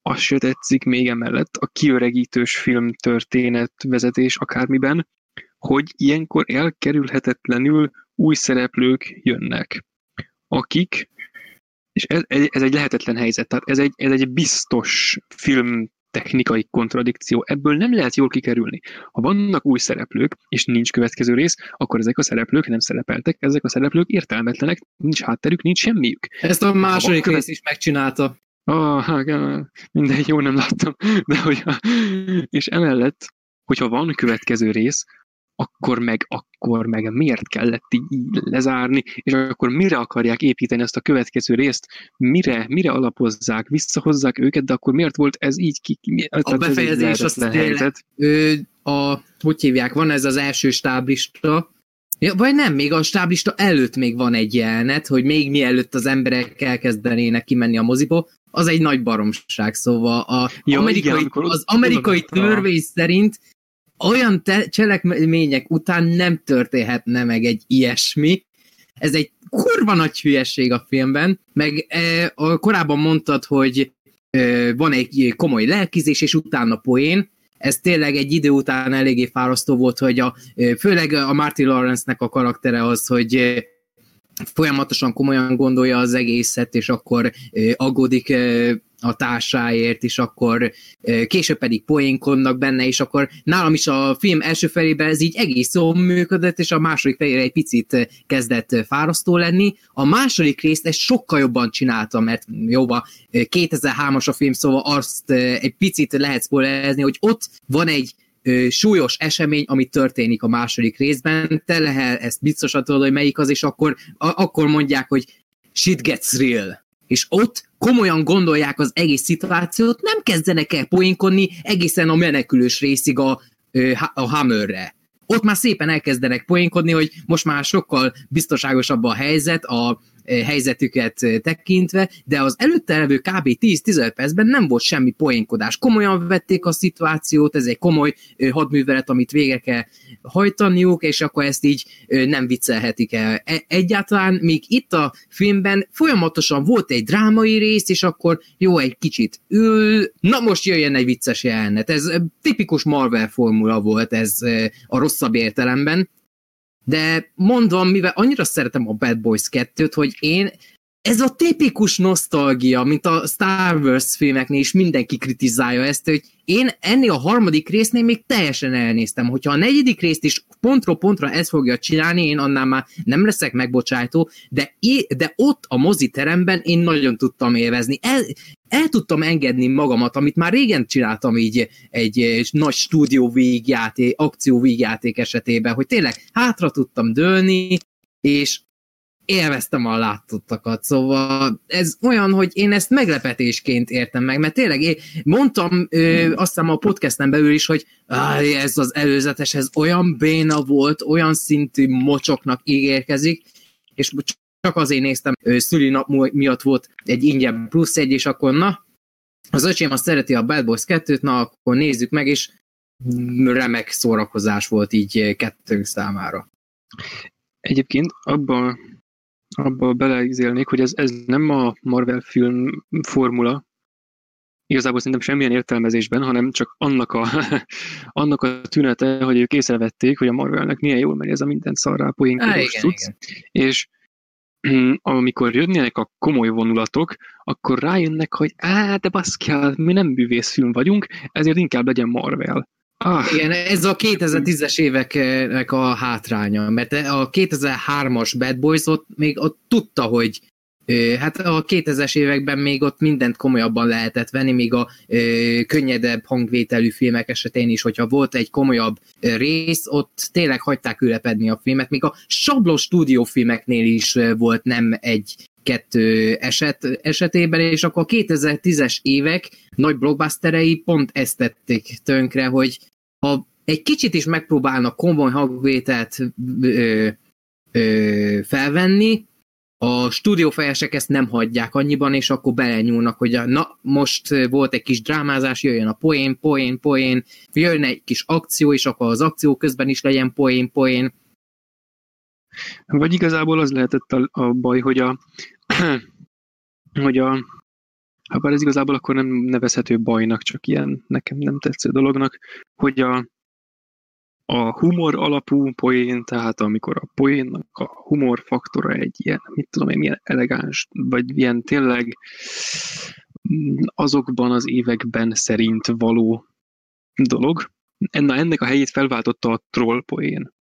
Speaker 3: az se tetszik még emellett a kiöregítős film történet vezetés akármiben, hogy ilyenkor elkerülhetetlenül új szereplők jönnek, akik, és ez, ez egy lehetetlen helyzet, tehát ez egy, ez egy biztos film technikai kontradikció. Ebből nem lehet jól kikerülni. Ha vannak új szereplők, és nincs következő rész, akkor ezek a szereplők nem szerepeltek, ezek a szereplők értelmetlenek, nincs hátterük, nincs semmiük.
Speaker 2: Ezt a második követ... rész is megcsinálta.
Speaker 3: Ah, hát, mindegy, jó nem láttam. De hogy, és emellett, hogyha van következő rész, akkor meg, akkor meg miért kellett így lezárni, és akkor mire akarják építeni ezt a következő részt, mire, mire alapozzák, visszahozzák őket, de akkor miért volt ez így ki?
Speaker 2: Mi, a befejezés az tényleg, ő, a, hogy hívják, van ez az első stáblista, Ja, vagy nem, még a stáblista előtt még van egy jelenet, hogy még mielőtt az emberek elkezdenének kimenni a moziból, az egy nagy baromság, szóval a ja, amerikai, igen, az amerikai törvény szerint olyan te- cselekmények után nem történhetne meg egy ilyesmi. Ez egy kurva nagy hülyeség a filmben, meg e, a, korábban mondtad, hogy e, van egy komoly lelkizés, és utána poén, ez tényleg egy idő után eléggé fárasztó volt, hogy a, e, főleg a Martin Lawrence-nek a karaktere az, hogy e, folyamatosan komolyan gondolja az egészet, és akkor aggódik a társáért, és akkor később pedig poénkodnak benne, és akkor nálam is a film első felében ez így egész jól működött, és a második felére egy picit kezdett fárasztó lenni. A második részt ezt sokkal jobban csinálta, mert jóba 2003-as a film, szóval azt egy picit lehet spoilerezni, hogy ott van egy súlyos esemény, ami történik a második részben, te lehet ezt biztosan tudod, hogy melyik az, és akkor, akkor mondják, hogy shit gets real. És ott komolyan gondolják az egész szituációt, nem kezdenek el poénkodni egészen a menekülős részig a, a Hammerre. Ott már szépen elkezdenek poénkodni, hogy most már sokkal biztonságosabb a helyzet, a helyzetüket tekintve, de az előtte levő kb. 10-15 percben nem volt semmi poénkodás. Komolyan vették a szituációt, ez egy komoly hadművelet, amit végre kell hajtaniuk, és akkor ezt így nem viccelhetik el. E, egyáltalán még itt a filmben folyamatosan volt egy drámai rész, és akkor jó, egy kicsit ül, na most jöjjön egy vicces jelenet. Ez tipikus Marvel formula volt ez a rosszabb értelemben, de mondom, mivel annyira szeretem a Bad Boys 2-t, hogy én ez a tipikus nosztalgia, mint a Star Wars filmeknél is mindenki kritizálja ezt, hogy én ennél a harmadik résznél még teljesen elnéztem, hogyha a negyedik részt is pontról pontra ezt fogja csinálni, én annál már nem leszek megbocsájtó, de, de ott a moziteremben én nagyon tudtam élvezni. El, el tudtam engedni magamat, amit már régen csináltam így egy, egy nagy stúdió végjáték, akció végjáték esetében, hogy tényleg hátra tudtam dőlni, és élveztem a látottakat, szóval ez olyan, hogy én ezt meglepetésként értem meg, mert tényleg én mondtam ö, azt hiszem a podcasten belül is, hogy ez az előzetes, ez olyan béna volt, olyan szintű mocsoknak ígérkezik, és csak azért néztem, szülinap miatt volt egy ingyen plusz egy, és akkor na, az öcsém azt szereti a Bad Boys 2-t, na akkor nézzük meg, és remek szórakozás volt így kettőnk számára.
Speaker 3: Egyébként abban abba beleizélnék, hogy ez, ez nem a Marvel film formula, igazából szerintem semmilyen értelmezésben, hanem csak annak a, <laughs> annak a tünete, hogy ők észrevették, hogy a Marvelnek milyen jól megy ez a minden szarrá poénkodós és <clears throat> amikor jönnének a komoly vonulatok, akkor rájönnek, hogy á, de baszkjál, mi nem bűvészfilm vagyunk, ezért inkább legyen Marvel.
Speaker 2: Ah. Igen, ez a 2010-es éveknek a hátránya, mert a 2003-as Bad Boys ott még ott tudta, hogy Hát a 2000-es években még ott mindent komolyabban lehetett venni, még a ö, könnyedebb hangvételű filmek esetén is, hogyha volt egy komolyabb rész, ott tényleg hagyták ülepedni a filmet, még a sablon stúdiófilmeknél is volt nem egy kettő eset, esetében, és akkor a 2010-es évek nagy blockbusterei pont ezt tették tönkre, hogy ha egy kicsit is megpróbálnak komoly hangvételt ö, ö, felvenni, a stúdiófejesek ezt nem hagyják annyiban, és akkor belenyúlnak, hogy a, na, most volt egy kis drámázás, jöjjön a poén, poén, poén, jöjjön egy kis akció, és akkor az akció közben is legyen poén, poén.
Speaker 3: Vagy igazából az lehetett a, a baj, hogy a, <clears throat> hogy a ha bár ez igazából akkor nem nevezhető bajnak, csak ilyen nekem nem tetsző dolognak, hogy a, a humor alapú poén, tehát amikor a poénnak a humor faktora egy ilyen, mit tudom én, milyen elegáns, vagy ilyen tényleg azokban az években szerint való dolog, ennek a helyét felváltotta a troll poén.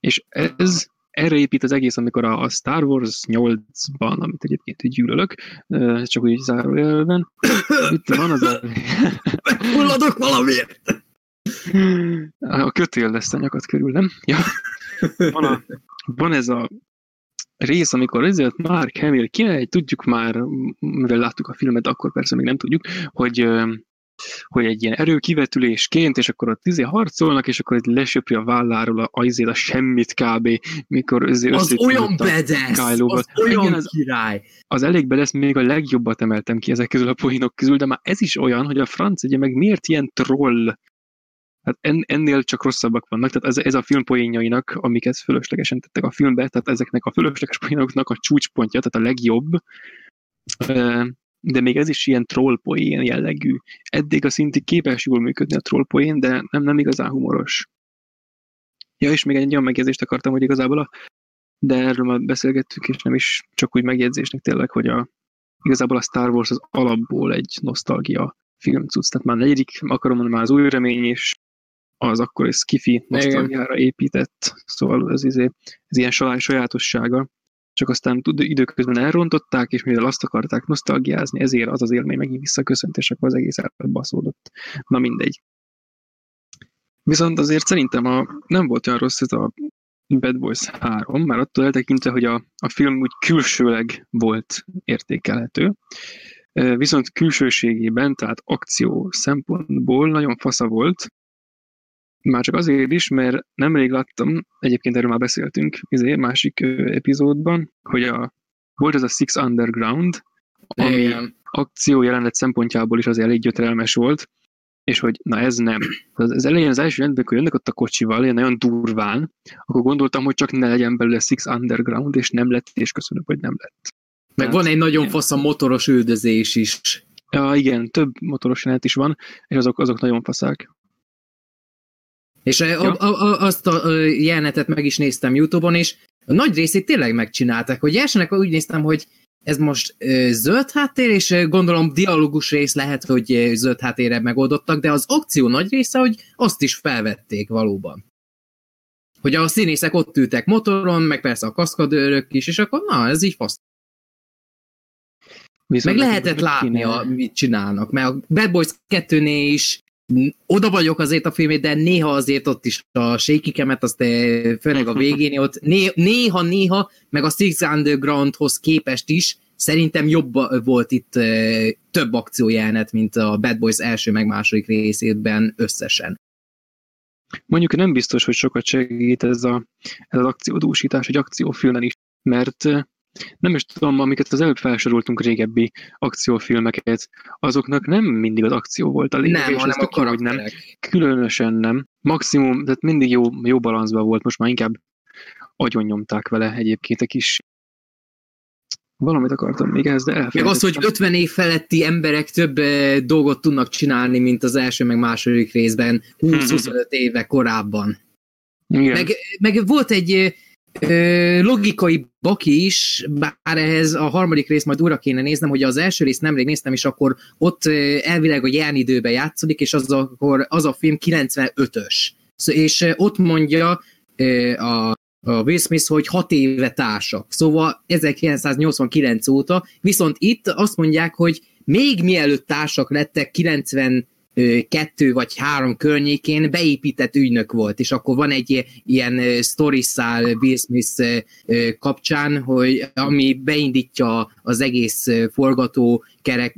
Speaker 3: És ez erre épít az egész, amikor a, Star Wars 8-ban, amit egyébként gyűlölök, csak úgy zárójelben, <coughs> itt van az a...
Speaker 2: Hulladok valamiért!
Speaker 3: A kötél lesz a nyakat körül, nem? Ja. Van, a, van ez a rész, amikor ezért már Hamill kimegy, tudjuk már, mivel láttuk a filmet, akkor persze még nem tudjuk, hogy hogy egy ilyen erőkivetülésként, és akkor ott izé harcolnak, és akkor lesöpri a válláról a, a, a semmit kb. mikor
Speaker 2: izé Az olyan bedes, az olyan Igen, az,
Speaker 3: király. Az elég bedes, még a legjobbat emeltem ki ezek közül a poénok közül, de már ez is olyan, hogy a franc ugye meg miért ilyen troll Hát en, ennél csak rosszabbak vannak, tehát ez, ez a film poénjainak, amiket fölöslegesen tettek a filmbe, tehát ezeknek a fölösleges poénoknak a csúcspontja, tehát a legjobb, de még ez is ilyen trollpoén jellegű. Eddig a szintig képes jól működni a trollpoén, de nem, nem igazán humoros. Ja, és még egy olyan megjegyzést akartam, hogy igazából a, de erről már beszélgettük, és nem is csak úgy megjegyzésnek tényleg, hogy a, igazából a Star Wars az alapból egy nosztalgia film cucc. Tehát már negyedik, akarom mondani, már az új remény, és az akkor egy skifi nosztalgiára épített, szóval ez, izé, ez ilyen sajátossága. Csak aztán időközben elrontották, és mivel azt akarták nosztalgiázni, ezért az az élmény megint visszaköszönt, és akkor az egész elbaszódott. Na mindegy. Viszont azért szerintem a, nem volt olyan rossz ez a Bad Boys 3, már attól eltekintve, hogy a, a film úgy külsőleg volt értékelhető, viszont külsőségében, tehát akció szempontból nagyon fasza volt, már csak azért is, mert nemrég láttam, egyébként erről már beszéltünk izé, másik epizódban, hogy a, volt ez a Six Underground, ami Igen. akció jelenet szempontjából is azért elég gyötrelmes volt, és hogy na ez nem. Az, az elején az első rendben, hogy jönnek ott a kocsival, ilyen nagyon durván, akkor gondoltam, hogy csak ne legyen belőle Six Underground, és nem lett, és köszönöm, hogy nem lett.
Speaker 2: Meg Tehát, van egy nagyon fasz a motoros üldözés is.
Speaker 3: Ja, igen, több motoros jelenet is van, és azok, azok nagyon faszák.
Speaker 2: És ja. a, a, a, azt a jelenetet meg is néztem Youtube-on, és a nagy részét tényleg megcsinálták, hogy elsőnek úgy néztem, hogy ez most ö, zöld háttér, és ö, gondolom dialógus rész lehet, hogy ö, zöld háttérre megoldottak, de az akció nagy része, hogy azt is felvették valóban. Hogy a színészek ott ültek motoron, meg persze a kaszkadőrök is, és akkor na, ez így fasz. Viszont meg lehetett látni, a, mit csinálnak, mert a Bad Boys 2-nél is oda vagyok azért a filmét, de néha azért ott is a sékikemet, azt főleg a végén ott néha-néha, meg a Six Undergroundhoz képest is szerintem jobb volt itt több akciójelenet, mint a Bad Boys első meg második részében összesen.
Speaker 3: Mondjuk nem biztos, hogy sokat segít ez, a, ez az akciódúsítás egy akciófilmen is, mert nem is tudom, amiket az előbb felsoroltunk régebbi akciófilmeket, azoknak nem mindig az akció volt a lényeg,
Speaker 2: nem, hanem a
Speaker 3: hogy nem. Különösen nem. Maximum, tehát mindig jó, jó balanszban volt, most már inkább agyon nyomták vele egyébként a kis Valamit akartam még ez, de
Speaker 2: Meg az, hogy 50 év feletti emberek több dolgot tudnak csinálni, mint az első meg második részben 20-25 éve korábban. Igen. Meg, meg volt egy logikai baki is, bár ehhez a harmadik rész majd újra kéne néznem, hogy az első részt nemrég néztem, és akkor ott elvileg a járnidőben játszolik, és az, akkor az a film 95-ös. És ott mondja a a Will Smith, hogy hat éve társak. Szóval 1989 óta, viszont itt azt mondják, hogy még mielőtt társak lettek 90 kettő vagy három környékén beépített ügynök volt, és akkor van egy ilyen story szál Will Smith kapcsán, hogy ami beindítja az egész forgató kerek,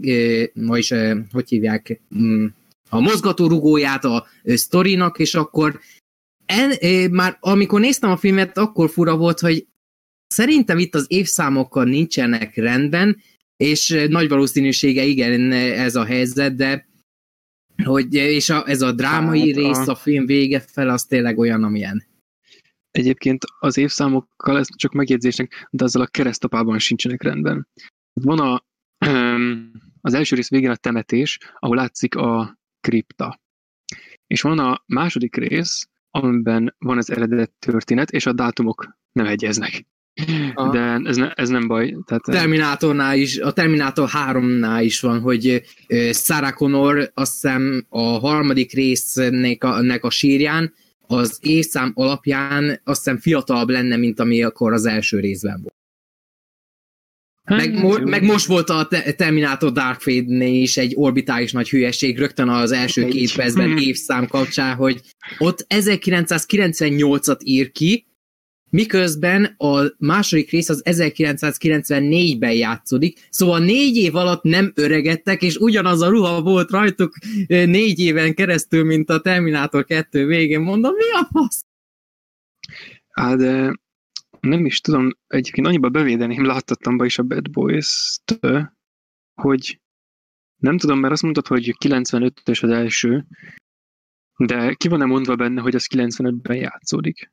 Speaker 2: vagyis hogy hívják, mm, a mozgatórugóját a sztorinak, és akkor en, már amikor néztem a filmet, akkor fura volt, hogy szerintem itt az évszámokkal nincsenek rendben, és nagy valószínűsége igen ez a helyzet, de hogy, és a, ez a drámai hát, rész, a... film vége fel, az tényleg olyan, amilyen.
Speaker 3: Egyébként az évszámokkal, ez csak megjegyzésnek, de azzal a keresztapában sincsenek rendben. Van a, az első rész végén a temetés, ahol látszik a kripta. És van a második rész, amiben van az eredet történet, és a dátumok nem egyeznek. Aha. De ez, ne, ez nem baj. Tehát,
Speaker 2: Terminátornál is, a Terminátor 3-nál is van, hogy Sarah Connor azt hiszem a harmadik résznek a, nek a sírján az évszám alapján azt hiszem fiatalabb lenne, mint ami akkor az első részben volt. Hát, meg, mo- meg most volt a Terminator Dark Fate-nél is egy orbitális nagy hülyeség, rögtön az első két percben <laughs> évszám kapcsán, hogy ott 1998-at ír ki, miközben a második rész az 1994-ben játszódik, szóval négy év alatt nem öregedtek, és ugyanaz a ruha volt rajtuk négy éven keresztül, mint a Terminator 2 végén. Mondom, mi a fasz?
Speaker 3: Hát de nem is tudom, egyébként annyiba bevédeném, láttattam be is a Bad Boys-t, hogy nem tudom, mert azt mondtad, hogy 95-ös az első, de ki van-e mondva benne, hogy az 95-ben játszódik?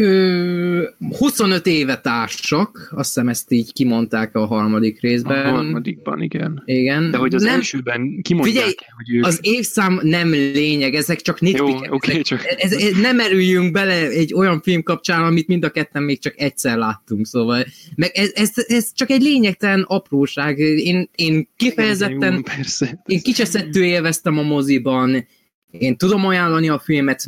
Speaker 2: Ö, 25 éve társak, azt hiszem ezt így kimondták a harmadik részben.
Speaker 3: A harmadikban, igen.
Speaker 2: Igen.
Speaker 3: De hogy az
Speaker 2: nem,
Speaker 3: elsőben kimondják,
Speaker 2: Figyelj,
Speaker 3: hogy ők...
Speaker 2: Az évszám nem lényeg, ezek csak
Speaker 3: Jó,
Speaker 2: nitpickek.
Speaker 3: oké,
Speaker 2: Ezek-
Speaker 3: csak...
Speaker 2: ez, ez, nem erüljünk bele egy olyan film kapcsán, amit mind a ketten még csak egyszer láttunk, szóval meg ez, ez, ez csak egy lényegtelen apróság. Én, én kifejezetten
Speaker 3: Jó, persze.
Speaker 2: én kicseszettő élveztem a moziban, én tudom ajánlani a filmet,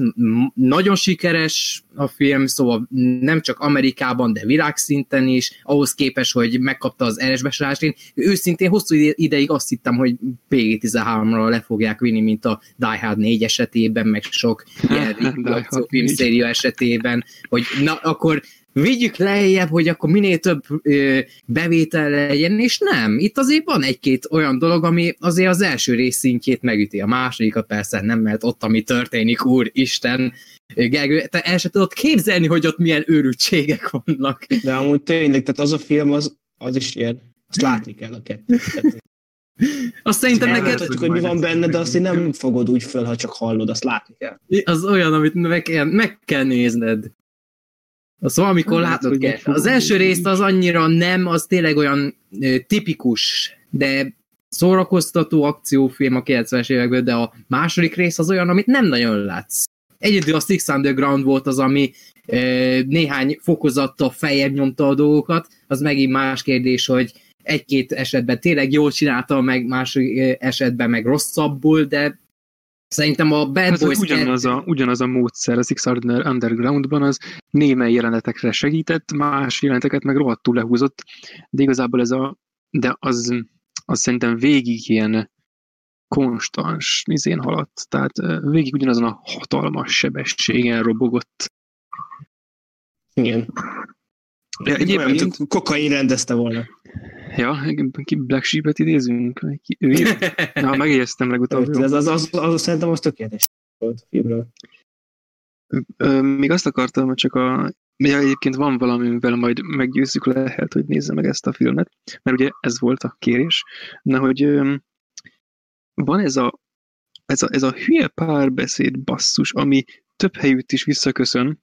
Speaker 2: nagyon sikeres a film, szóval nem csak Amerikában, de világszinten is, ahhoz képest, hogy megkapta az RS besorolást. Én őszintén hosszú ide- ideig azt hittem, hogy PG-13-ra le fogják vinni, mint a Die Hard 4 esetében, meg sok <laughs> ilyen
Speaker 3: Die Hard
Speaker 2: akciófilm
Speaker 3: 4.
Speaker 2: széria esetében, hogy na, akkor vigyük lejjebb, hogy akkor minél több ö, bevétel legyen, és nem. Itt azért van egy-két olyan dolog, ami azért az első rész szintjét megüti. A másodikat persze nem, mert ott, ami történik, úr Isten, Gergő, te el sem tudod képzelni, hogy ott milyen őrültségek vannak.
Speaker 1: De amúgy tényleg, tehát az a film, az, az is ilyen, azt látni kell a kettőt.
Speaker 2: Azt szerintem neked
Speaker 1: Elmondhatjuk, hogy mi van benne, de azt így nem fogod úgy föl, ha csak hallod, azt látni kell.
Speaker 2: az olyan, amit meg kell, meg kell nézned. Az valamikor
Speaker 3: Hát,
Speaker 2: látod
Speaker 3: hogy
Speaker 2: kell. Az első részt az annyira nem, az tényleg olyan ö, tipikus, de szórakoztató akciófilm a 90-es évekből, de a második rész az olyan, amit nem nagyon látsz. Egyedül a Six Underground volt az, ami ö, néhány fokozattal feljebb nyomta a dolgokat, az megint más kérdés, hogy egy-két esetben tényleg jól csinálta, meg másik ö, esetben meg rosszabbul, de szerintem a Bad
Speaker 3: Ez
Speaker 2: Boys
Speaker 3: ugyanaz a, ugyanaz a módszer a Six Under- Undergroundban, az némely jelenetekre segített, más jeleneteket meg rohadtul lehúzott, de igazából ez a, de az, az szerintem végig ilyen konstans izén haladt, tehát végig ugyanazon a hatalmas sebességen robogott.
Speaker 1: Igen.
Speaker 3: Ja,
Speaker 1: Olyan,
Speaker 3: egyébként,
Speaker 1: a kokain rendezte volna.
Speaker 3: ja, ki Black Sheep-et idézünk? Ki, ő ír? Na, megjegyeztem legutóbb.
Speaker 1: Ez az, az, az, az, szerintem az tökéletes volt filmről.
Speaker 3: Még azt akartam, hogy csak a... Ja, egyébként van valami, amivel majd meggyőzzük lehet, hogy nézze meg ezt a filmet, mert ugye ez volt a kérés, na hogy van ez a, ez a, ez a hülye párbeszéd basszus, ami több helyütt is visszaköszön,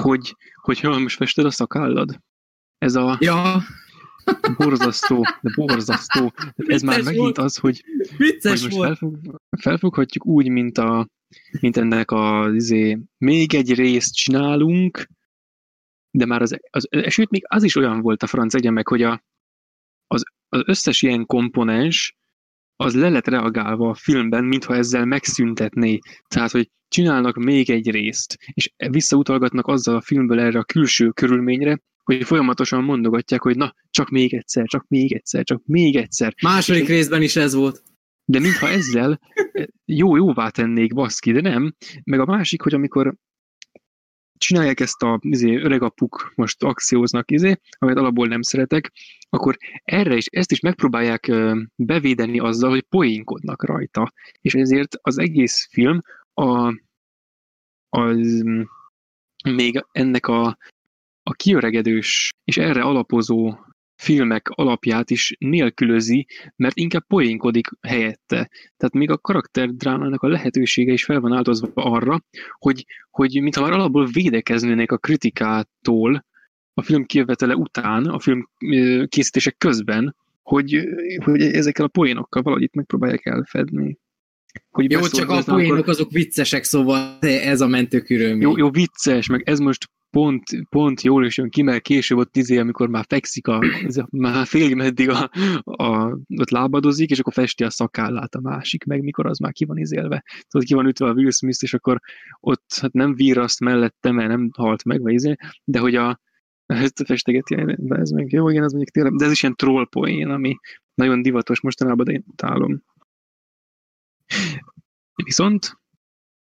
Speaker 3: hogy, hogy jól most fested a szakállad. Ez a
Speaker 2: Ja,
Speaker 3: borzasztó, de borzasztó. Ez már megint
Speaker 2: volt.
Speaker 3: az, hogy
Speaker 2: vicces
Speaker 3: hogy most
Speaker 2: volt.
Speaker 3: felfog, felfoghatjuk úgy, mint, a, mint ennek a, izé, még egy részt csinálunk, de már az, az, sőt, még az is olyan volt a franc egyen meg, hogy a, az, az összes ilyen komponens az le lett reagálva a filmben, mintha ezzel megszüntetné. Tehát, hogy csinálnak még egy részt, és visszautalgatnak azzal a filmből erre a külső körülményre, hogy folyamatosan mondogatják, hogy na, csak még egyszer, csak még egyszer, csak még egyszer.
Speaker 2: Második részben is ez volt.
Speaker 3: De mintha ezzel eh, jó jóvá tennék baszki, de nem. Meg a másik, hogy amikor csinálják ezt a izé, öreg apuk most akcióznak, izé, amit alapból nem szeretek, akkor erre is, ezt is megpróbálják ö, bevédeni azzal, hogy poénkodnak rajta. És ezért az egész film a, az, mm, még ennek a, a kiöregedős és erre alapozó filmek alapját is nélkülözi, mert inkább poénkodik helyette. Tehát még a karakterdrámának a lehetősége is fel van áldozva arra, hogy, hogy mintha már alapból védekeznének a kritikától a film kijövetele után, a film ö, készítések közben, hogy, hogy ezekkel a poénokkal valahogy itt megpróbálják elfedni. Hogy
Speaker 2: Jó, csak a poénok
Speaker 3: akkor-
Speaker 2: azok viccesek, szóval ez a mentőkörülmény.
Speaker 3: jó, jó, vicces, meg ez most pont, pont jól is jön ki, mert később ott izé, amikor már fekszik, a, ez a- már félig meddig a, a, ott lábadozik, és akkor festi a szakállát a másik, meg mikor az már ki van izélve. Tudod, ki van ütve a Will Smith, és akkor ott hát nem víraszt mellette, mert nem halt meg, vagy izé, de hogy a ezt festegeti, ez meg jó, igen, ez mondjuk tényleg, de ez is ilyen troll poén, ami nagyon divatos mostanában, de én utálom. Viszont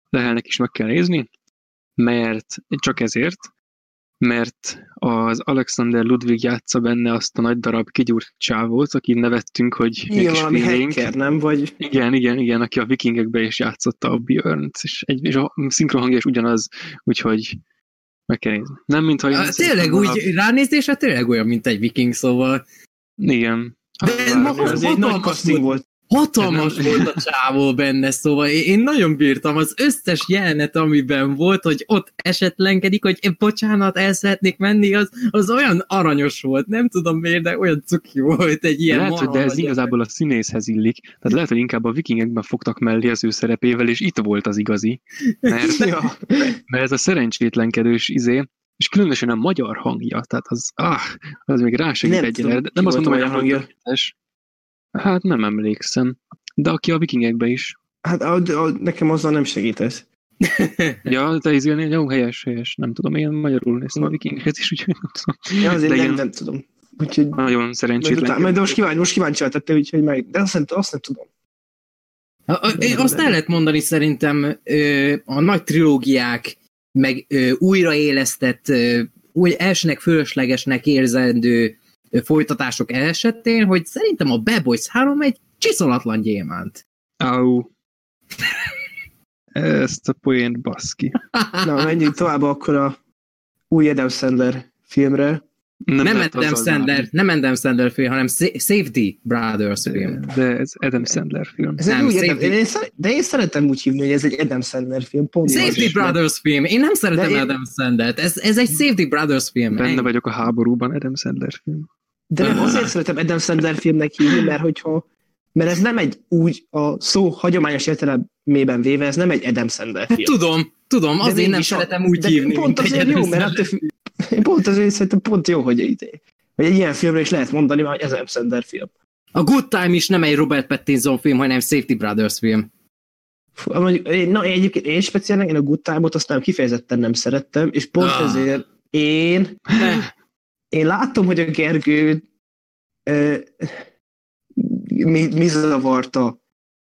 Speaker 3: Lehelnek is meg kell nézni, mert csak ezért, mert az Alexander Ludwig játsza benne azt a nagy darab kigyúrt csávót, aki nevettünk, hogy
Speaker 1: Igen,
Speaker 3: egy kis
Speaker 1: valami hacker, nem? Vagy
Speaker 3: Igen, igen, igen, aki a vikingekbe is játszotta a björn és, egy, és a szinkronhangja is ugyanaz, úgyhogy meg kell nézni. Nem, mintha... én
Speaker 2: Ah,
Speaker 3: szerettem
Speaker 2: Tényleg úgy ránézésre tényleg olyan, mint egy viking, szóval.
Speaker 3: Igen.
Speaker 2: De
Speaker 3: Bár-
Speaker 2: maga-
Speaker 1: ez egy nagy casting
Speaker 2: volt. Hatalmas volt a <laughs> csávó benne, szóval én nagyon bírtam az összes jelenet, amiben volt, hogy ott esetlenkedik, hogy bocsánat, el szeretnék menni, az, az olyan aranyos volt, nem tudom miért, de olyan cuki volt egy ilyen
Speaker 3: Lehet, hogy de ez igazából a színészhez illik, tehát lehet, hogy inkább a vikingekben fogtak mellé az ő szerepével, és itt volt az igazi, mert, <laughs>
Speaker 1: Ja.
Speaker 3: mert ez a szerencsétlenkedős izé, és különösen a magyar hangja, tehát az, ah, az még rásegít
Speaker 1: Nem
Speaker 3: egy
Speaker 1: tudom,
Speaker 3: nem, nem azt
Speaker 1: a
Speaker 3: mondom, hogy
Speaker 1: magyar hangja.
Speaker 3: Hát nem emlékszem. De aki a vikingekbe is.
Speaker 1: Hát a, a, nekem azzal nem segítesz. <laughs>
Speaker 3: Ja, te izélnél, jó, helyes, helyes. Nem tudom, én magyarul néztem a vikingeket is, úgyhogy nem tudom.
Speaker 1: Ja, azért
Speaker 3: De
Speaker 1: nem,
Speaker 3: ilyen-
Speaker 1: nem tudom. Úgyhogy
Speaker 3: Nagyon szerencsétlen.
Speaker 1: utána, majd de most kíváncsi, most kíváncsi lettem, úgyhogy meg, de azt nem, azt nem tudom.
Speaker 2: A- a- én Azt el lehet mondani szerintem ö, a nagy trilógiák, meg ö, újraélesztett, ö, új elsőnek fölöslegesnek érzendő folytatások esetén, hogy szerintem a Bad Boys 3 egy csiszolatlan gyémánt.
Speaker 3: Au. Ezt a poént baszki.
Speaker 1: Na, menjünk tovább akkor a új Adam Sandler filmre.
Speaker 2: Nem, nem Adam Sandler, nem Adam Sandler film, hanem Sa- Safety Brothers film.
Speaker 3: De ez Adam Sandler film.
Speaker 1: Ez
Speaker 2: Nem, Safety-
Speaker 1: Adam, én, de én szeretem úgy hívni, hogy ez egy Adam Sandler film. Pont
Speaker 2: Safety Brothers film. Én nem szeretem
Speaker 1: De én-
Speaker 2: Adam Sandlert. Ez, ez egy Safety Brothers film.
Speaker 3: Benne
Speaker 2: Ennyi.
Speaker 3: vagyok a háborúban, Adam Sandler film.
Speaker 1: De nem azért szeretem Adam Sandler filmnek hívni, mert hogyha mert ez nem egy úgy a szó hagyományos értelemében véve, ez nem egy Adam Sandler
Speaker 2: Hát
Speaker 1: film.
Speaker 2: tudom, tudom,
Speaker 1: De
Speaker 2: azért nem szeretem úgy
Speaker 1: de
Speaker 2: hívni.
Speaker 1: Pont azért jó, mert attól, én pont azért szerintem pont jó, hogy, egy- hogy egy ilyen filmre is lehet mondani, hogy ez Adam Sandler film.
Speaker 2: A Good Time is nem egy Robert Pattinson film, hanem Safety Brothers film.
Speaker 1: Fú, Mondjuk, én, na, egyébként én speciálisan én a Good Time-ot azt nem kifejezetten nem szerettem, és pont
Speaker 2: Ah.
Speaker 1: ezért én, én látom, hogy a Gergő ö, mi, mi zavarta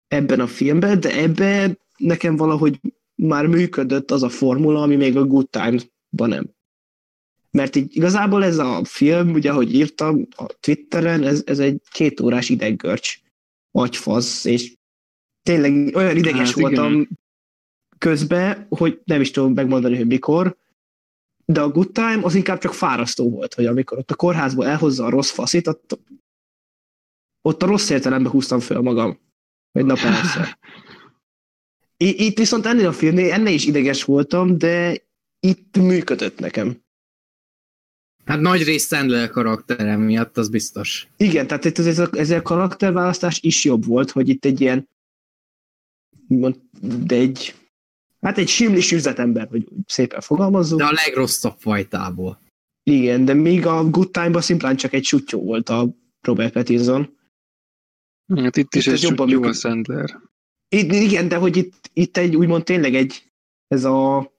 Speaker 1: ebben a filmben, de ebben nekem valahogy már működött az a formula, ami még a Good Time-ban nem. Mert így igazából ez a film, ugye, ahogy írtam a Twitteren, ez, ez egy két órás ideggörcs, agyfasz, és tényleg olyan ideges
Speaker 3: Hát igen.
Speaker 1: voltam közben, hogy nem is tudom megmondani, hogy mikor, de a Good Time az inkább csak fárasztó volt, hogy amikor ott a kórházból elhozza a rossz faszit, ott, ott a rossz értelemben húztam föl magam. Hogy na persze. I- Itt viszont ennél a filmnél ennél is ideges voltam, de itt működött nekem.
Speaker 2: Hát nagy rész Sandler karakterem miatt, az biztos.
Speaker 1: Igen, tehát itt ez, a, ez a karakterválasztás is jobb volt, hogy itt egy ilyen de egy hát egy simlis üzletember, hogy szépen fogalmazzuk.
Speaker 2: De a legrosszabb fajtából.
Speaker 1: Igen, de még a Good Time-ban szimplán csak egy sutyó volt a Robert Pattinson.
Speaker 3: Hát itt is
Speaker 1: Itt
Speaker 3: egy
Speaker 1: jobban
Speaker 3: jó a. Sandler.
Speaker 1: Itt, igen, de hogy itt, itt egy úgymond tényleg egy ez a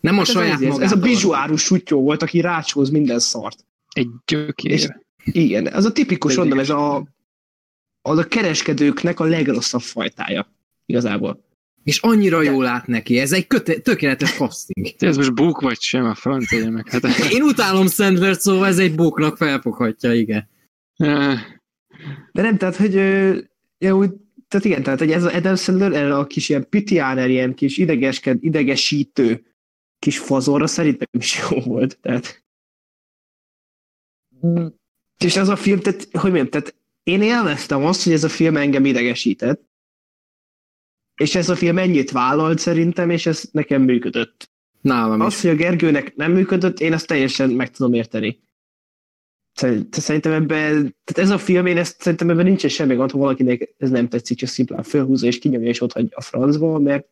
Speaker 2: Nem a
Speaker 1: hát ez,
Speaker 2: saját
Speaker 1: ez, ez, ez a bizsuárus sutyó volt, aki rácsóz minden szart.
Speaker 3: Egy gyökér.
Speaker 1: És- Igen, ez a tipikus, mondom, ez a, az a kereskedőknek a legrosszabb fajtája. Igazából.
Speaker 2: És annyira jól lát neki. Ez egy köte- tökéletes casting.
Speaker 3: Te <laughs> ez most bók vagy sem, a francia meg. Hát,
Speaker 2: Én utálom Sandler, szóval ez egy bóknak felfoghatja, igen.
Speaker 1: De nem, tehát, hogy ö, ja, úgy, tehát igen, tehát hogy ez az Adam Sandler, erre a kis ilyen pitiáner, ilyen kis idegesked, idegesítő kis fazorra szerintem is jó volt. Tehát. És ez a film, tehát, hogy mondjam, tehát én élveztem azt, hogy ez a film engem idegesített, és ez a film ennyit vállalt szerintem, és ez nekem működött.
Speaker 2: Nálam
Speaker 1: Az,
Speaker 2: is.
Speaker 1: hogy a Gergőnek nem működött, én ezt teljesen meg tudom érteni. Szerint- Szerintem ebben, tehát ez a film, én ezt szerintem ebben nincsen semmi gond, ha valakinek ez nem tetszik, csak szimplán felhúzza és kinyomja és ott hagyja a francba, mert,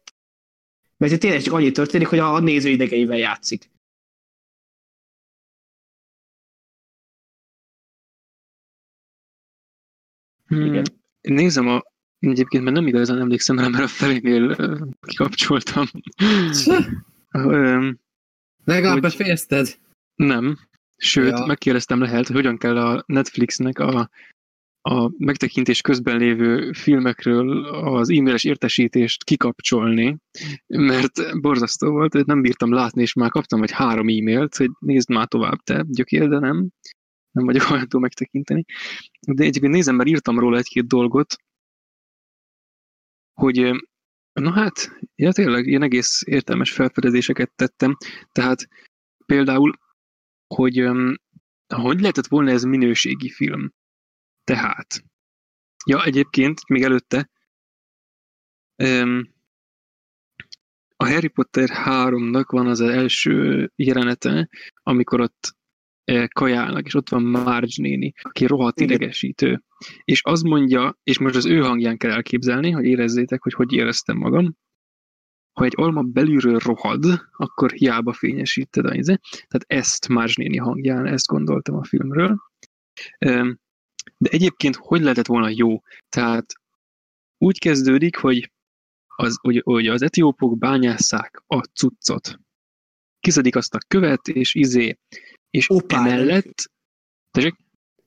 Speaker 1: mert itt tényleg csak annyi történik, hogy a néző idegeivel játszik.
Speaker 3: Hmm.
Speaker 1: Igen.
Speaker 3: Nézem a Egyébként már nem igazán emlékszem rá, mert a felénél kikapcsoltam.
Speaker 2: Legalább befejezted?
Speaker 3: Nem. Sőt,
Speaker 2: Ja.
Speaker 3: ja. megkérdeztem lehet, hogy hogyan kell a Netflixnek a, a megtekintés közben lévő filmekről az e-mailes értesítést kikapcsolni, mert borzasztó volt, hogy nem bírtam látni, és már kaptam vagy három e-mailt, hogy nézd már tovább te, gyökér, de nem, nem vagyok hajlandó megtekinteni. De egyébként nézem, mert írtam róla egy-két dolgot, hogy na hát, ja tényleg, ilyen egész értelmes felfedezéseket tettem, tehát például hogy hogy lehetett volna ez minőségi film? Tehát, Ja, egyébként még előtte a Harry Potter 3-nak van az első jelenete, amikor ott kajálnak, és ott van Marge néni, aki rohadt idegesítő. És az mondja, és most az ő hangján kell elképzelni, hogy érezzétek, hogy hogy éreztem magam, ha egy alma belülről rohad, akkor hiába fényesíted a izé. Tehát ezt Marge néni hangján, ezt gondoltam a filmről. De egyébként hogy lehetett volna jó? Tehát úgy kezdődik, hogy az, hogy, hogy az etiópok bányásszák a cuccot. Kiszedik azt a követ, és izé, és opál. emellett...
Speaker 1: Tessék?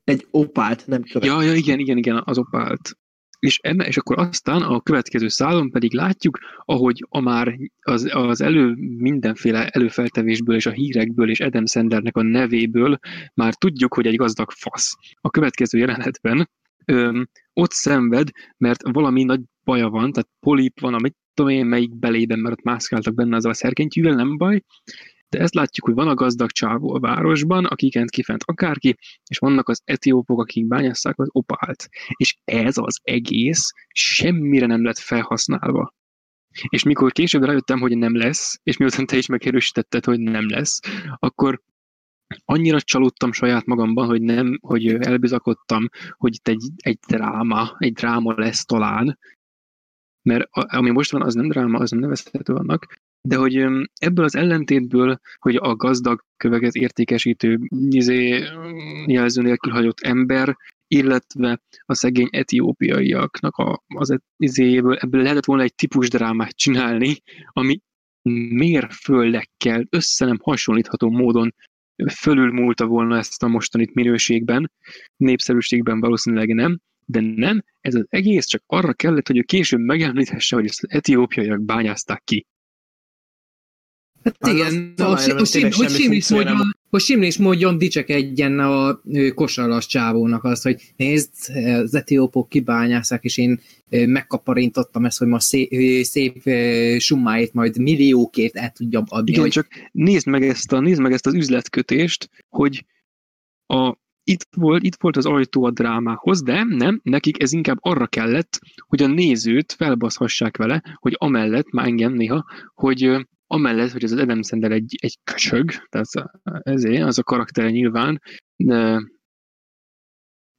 Speaker 1: Egy opált, nem követ.
Speaker 3: Ja, ja, igen, igen, igen, az opált. És, emme, és akkor aztán a következő szálon pedig látjuk, ahogy a már az, az elő mindenféle előfeltevésből és a hírekből és Adam Sandlernek a nevéből már tudjuk, hogy egy gazdag fasz. A következő jelenetben öm, ott szenved, mert valami nagy baja van, tehát polip van, amit tudom én melyik belében, mert ott mászkáltak benne azzal a szerkentyűvel, nem baj, de ezt látjuk, hogy van a gazdag csávó a városban, akiket kifent akárki, és vannak az etiópok, akik bányásszák az opált. És ez az egész semmire nem lett felhasználva. És mikor később rájöttem, hogy nem lesz, és miután te is megerősítetted, hogy nem lesz, akkor annyira csalódtam saját magamban, hogy nem, hogy elbizakodtam, hogy itt egy, egy dráma, egy dráma lesz talán, mert ami most van, az nem dráma, az nem nevezhető annak, de hogy ebből az ellentétből, hogy a gazdag köveket értékesítő izé, jelző nélkül hagyott ember, illetve a szegény etiópiaiaknak a, az izéjéből, ebből lehetett volna egy típus drámát csinálni, ami mérföldekkel össze nem hasonlítható módon fölülmúlta volna ezt a mostanit minőségben, népszerűségben valószínűleg nem, de nem, ez az egész csak arra kellett, hogy ő később megemlíthesse, hogy ezt az etiópiaiak bányázták ki.
Speaker 2: Hát igen, az, hogy, hogy, sim, hogy, simlis módon, hogy simlis módon dicsekedjen a kosaras csávónak az, hogy nézd, az etiópok kibányászák, és én megkaparintottam ezt, hogy ma szép, szép summáit majd milliókért el tudjam adni.
Speaker 3: Igen, csak nézd meg, ezt a, nézd meg ezt az üzletkötést, hogy a, itt volt, itt volt az ajtó a drámához, de nem, nekik ez inkább arra kellett, hogy a nézőt felbaszhassák vele, hogy amellett, már engem néha, hogy amellett, hogy ez az Adam Sandler egy, egy köcsög, tehát ezért, az a karaktere nyilván, de,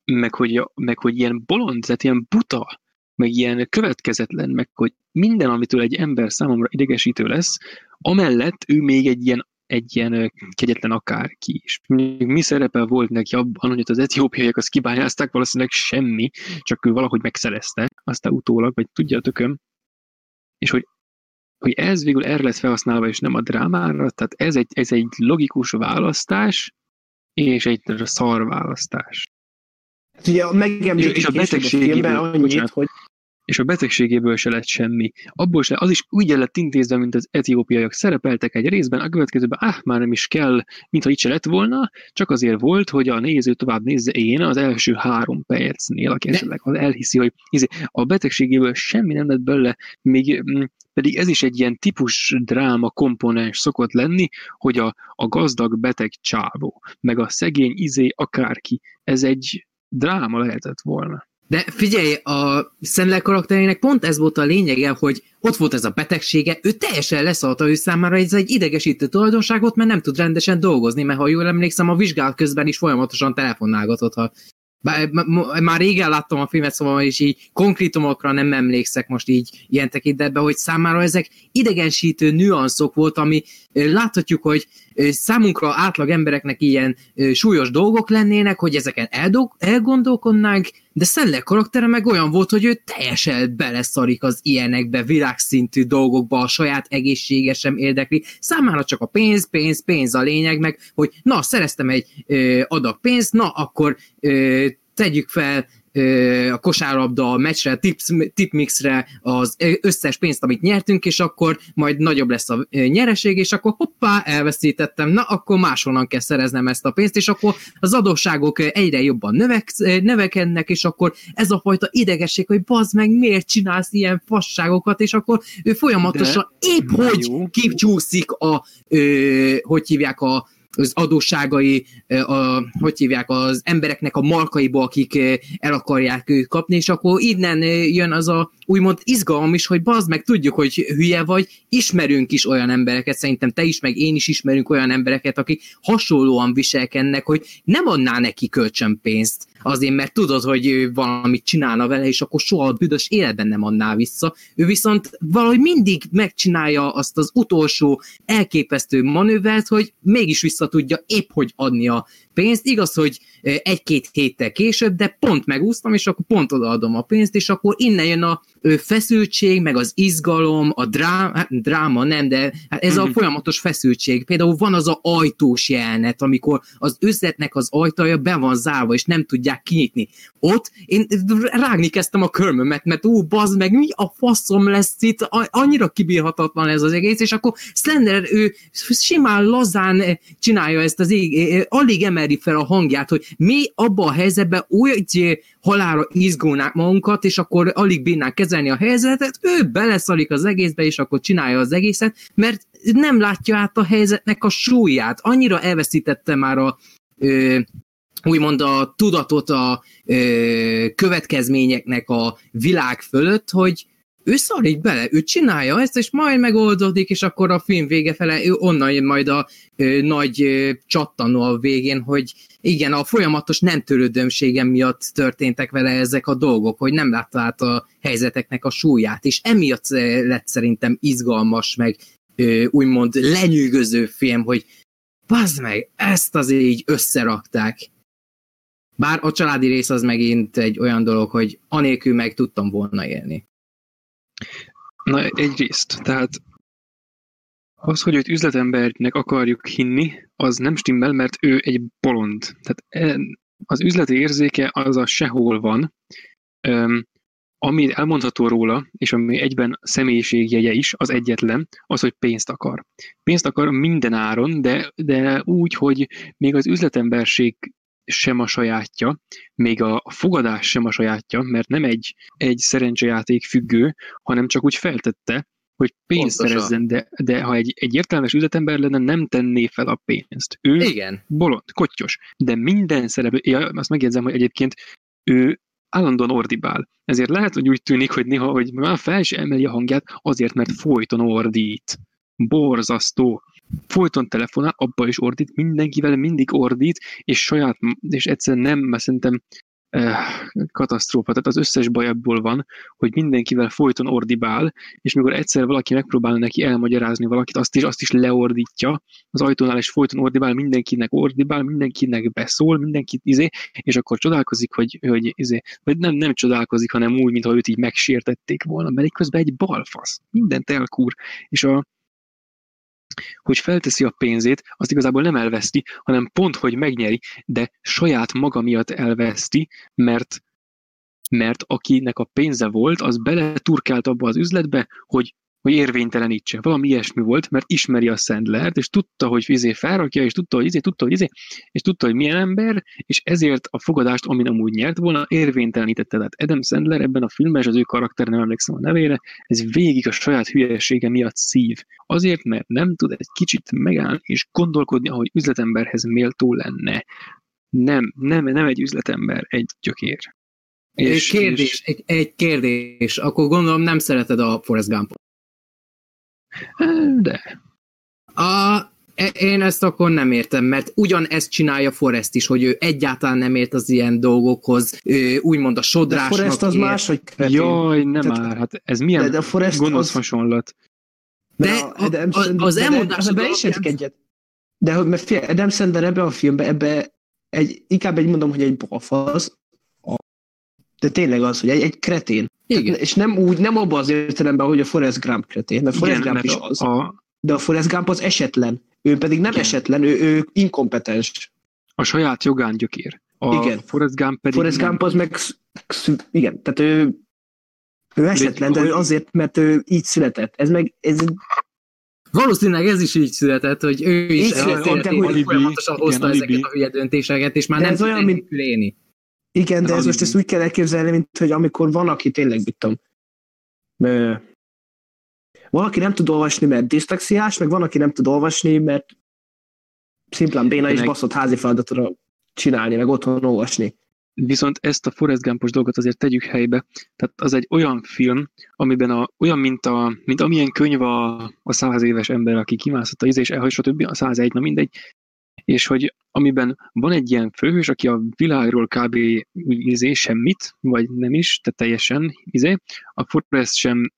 Speaker 3: meg, hogy, meg hogy ilyen bolond, tehát ilyen buta, meg ilyen következetlen, meg hogy minden, amitől egy ember számomra idegesítő lesz, amellett ő még egy ilyen egy ilyen kegyetlen akárki is. Mi szerepe volt neki abban, hogy az etiópiaiak azt kibányázták, valószínűleg semmi, csak ő valahogy megszerezte, aztán utólag, vagy tudja tököm, és hogy hogy ez végül erre lesz felhasználva, és nem a drámára, tehát ez egy, ez egy logikus választás, és egy szar választás.
Speaker 1: Hát ugye megemlítik és, és a betegségében annyit, bocsánat, hogy
Speaker 3: és a betegségéből se lett semmi. Abból se, az is úgy lett intézve, mint az etiópiaiak szerepeltek egy részben, a következőben, ah, már nem is kell, mintha itt se lett volna, csak azért volt, hogy a néző tovább nézze én az első három percnél, aki esetleg elhiszi, hogy izé, a betegségéből semmi nem lett belőle, még mm, pedig ez is egy ilyen típus dráma komponens szokott lenni, hogy a, a gazdag beteg csávó, meg a szegény izé akárki, ez egy dráma lehetett volna.
Speaker 2: De figyelj, a Sandler karakterének pont ez volt a lényege, hogy ott volt ez a betegsége, ő teljesen leszalta ő számára ez egy idegesítő tulajdonságot, mert nem tud rendesen dolgozni, mert ha jól emlékszem, a vizsgálat közben is folyamatosan telefonálgatott, ha bár, már régen láttam a filmet, szóval is így konkrétumokra nem emlékszek most így ilyen tekintetben, hogy számára ezek idegensítő nüanszok volt, ami láthatjuk, hogy számunkra átlag embereknek ilyen súlyos dolgok lennének, hogy ezeken eldog, elgondolkodnánk, de Szeller karaktere meg olyan volt, hogy ő teljesen beleszarik az ilyenekbe, világszintű dolgokba, a saját egészsége sem érdekli. Számára csak a pénz, pénz, pénz a lényeg, meg hogy na, szereztem egy ö, adag pénzt, na, akkor ö, tegyük fel a kosárlabda a meccsre, tips, tipmixre az összes pénzt, amit nyertünk, és akkor majd nagyobb lesz a nyereség, és akkor hoppá, elveszítettem, na akkor máshonnan kell szereznem ezt a pénzt, és akkor az adósságok egyre jobban növek, növekednek, és akkor ez a fajta idegesség, hogy bazd meg, miért csinálsz ilyen fasságokat, és akkor ő folyamatosan De, épp hogy kicsúszik a, ö, hogy hívják a az adósságai, a, hogy hívják, az embereknek a markaiba, akik el akarják őt kapni, és akkor innen jön az a úgymond izgalom is, hogy bazd meg, tudjuk, hogy hülye vagy, ismerünk is olyan embereket, szerintem te is, meg én is ismerünk olyan embereket, akik hasonlóan viselkednek, hogy nem adná neki kölcsönpénzt, azért, mert tudod, hogy ő valamit csinálna vele, és akkor soha a büdös életben nem adná vissza. Ő viszont valahogy mindig megcsinálja azt az utolsó elképesztő manővert, hogy mégis vissza tudja épp hogy adni a pénzt. Igaz, hogy egy-két héttel később, de pont megúsztam, és akkor pont odaadom a pénzt, és akkor innen jön a feszültség, meg az izgalom, a dráma, hát dráma nem, de hát ez a mhm. folyamatos feszültség. Például van az a ajtós jelenet, amikor az üzletnek az ajtaja be van zárva, és nem tudják kinyitni. Ott én rágni kezdtem a körmömet, mert ó, bazd meg, mi a faszom lesz itt, annyira kibírhatatlan ez az egész, és akkor Slender, ő simán lazán csinálja ezt az ég, alig emeli fel a hangját, hogy mi abban a helyzetben úgy halára izgulnák magunkat, és akkor alig bírnák kezelni a helyzetet, ő beleszalik az egészbe, és akkor csinálja az egészet, mert nem látja át a helyzetnek a súlyát. Annyira elveszítette már a ö, úgymond a tudatot a ö, következményeknek a világ fölött, hogy ő szarik bele, ő csinálja ezt, és majd megoldódik, és akkor a film vége fele, ő onnan jön majd a ö, nagy ö, csattanó a végén, hogy igen, a folyamatos nem törődömségem miatt történtek vele ezek a dolgok, hogy nem látta át a helyzeteknek a súlyát, és emiatt lett szerintem izgalmas, meg ö, úgymond lenyűgöző film, hogy bazd meg, ezt az így összerakták. Bár a családi rész az megint egy olyan dolog, hogy anélkül meg tudtam volna élni.
Speaker 3: Na, egyrészt, tehát az, hogy őt üzletembernek akarjuk hinni, az nem stimmel, mert ő egy bolond. Tehát e, az üzleti érzéke az a sehol van, ami elmondható róla, és ami egyben személyiségjegye is, az egyetlen, az, hogy pénzt akar. Pénzt akar minden áron, de, de úgy, hogy még az üzletemberség sem a sajátja, még a fogadás sem a sajátja, mert nem egy, egy szerencsejáték függő, hanem csak úgy feltette, hogy pénzt Pontosan. szerezzen, de, de ha egy, egy értelmes üzletember lenne, nem tenné fel a pénzt. Ő
Speaker 2: Igen.
Speaker 3: bolond, kottyos, de minden szereplő, ja, azt megjegyzem, hogy egyébként ő állandóan ordibál. Ezért lehet, hogy úgy tűnik, hogy néha, hogy már fel is emeli a hangját, azért, mert folyton ordít. Borzasztó folyton telefonál, abba is ordít, mindenkivel mindig ordít, és saját, és egyszerűen nem, mert szerintem eh, katasztrófa, tehát az összes baj abból van, hogy mindenkivel folyton ordibál, és mikor egyszer valaki megpróbál neki elmagyarázni valakit, azt is, azt is leordítja, az ajtónál is folyton ordibál, mindenkinek ordibál, mindenkinek beszól, mindenkit izé, és akkor csodálkozik, hogy, hogy izé, vagy nem, nem csodálkozik, hanem úgy, mintha őt így megsértették volna, mert közben egy balfasz, mindent elkúr, és a, hogy felteszi a pénzét, azt igazából nem elveszti, hanem pont, hogy megnyeri, de saját maga miatt elveszti, mert mert akinek a pénze volt, az beleturkált abba az üzletbe, hogy hogy érvénytelenítse. Valami ilyesmi volt, mert ismeri a Sandlert, és tudta, hogy izé felrakja, és tudta, hogy izé, tudta, hogy izé, és tudta, hogy milyen ember, és ezért a fogadást, amin amúgy nyert volna, érvénytelenítette. Tehát Adam Sandler ebben a filmben, és az ő karakter, nem emlékszem a nevére, ez végig a saját hülyesége miatt szív. Azért, mert nem tud egy kicsit megállni és gondolkodni, ahogy üzletemberhez méltó lenne. Nem, nem, nem egy üzletember, egy gyökér.
Speaker 2: És, kérdés, és... Egy, egy kérdés, akkor gondolom nem szereted a Forrest Gumpot.
Speaker 3: De.
Speaker 2: A, e, én ezt akkor nem értem, mert ugyanezt csinálja Forrest is, hogy ő egyáltalán nem ért az ilyen dolgokhoz, ő úgymond a sodrásnak de
Speaker 1: Forrest az más, hogy
Speaker 3: kretén. Jaj, nem Tehát, már, hát ez milyen de, de Forrest gonosz az... hasonlat.
Speaker 2: De, de, de, a, az elmondás
Speaker 1: de, is egyet. De mert fél, Adam Sandler ebbe a filmbe, ebbe egy, inkább egy mondom, hogy egy balfasz, de tényleg az, hogy egy, egy kretén. Igen. És nem úgy, nem abban az értelemben, hogy a Forrest Gump kretén, mert Forrest Igen, Gump is az. A... De a Forrest Gump az esetlen. Ő pedig nem Igen. esetlen, ő, ő inkompetens.
Speaker 3: A saját jogán gyökér. A
Speaker 1: Igen.
Speaker 3: Forrest Gump pedig
Speaker 1: Forrest nem. Gump az meg, igen, tehát ő, ő esetlen, de ő azért, mert ő így született. Ez meg, ez
Speaker 2: Valószínűleg ez is így született, hogy ő is így született, de hogy folyamatosan hozta igen, ezeket a hülye döntéseket, és már de nem ez olyan, mint, élni.
Speaker 1: Igen, de ez most ezt úgy kell elképzelni, mint hogy amikor van, aki tényleg, mit tudom, valaki nem tud olvasni, mert diszlexiás, meg van, aki nem tud olvasni, mert Szimplán béna és
Speaker 3: Meg-
Speaker 1: baszott házi feladatra csinálni, meg otthon olvasni.
Speaker 3: Viszont ezt a Forrest Gumpos dolgot azért tegyük helybe. Tehát az egy olyan film, amiben a, olyan, mint, a, mint amilyen könyv a, a száz éves ember, aki kimászott a izé, és elhagy, stb. a 101, na mindegy. És hogy amiben van egy ilyen főhős, aki a világról kb. izé semmit, vagy nem is, tehát teljesen izé, a Forrest sem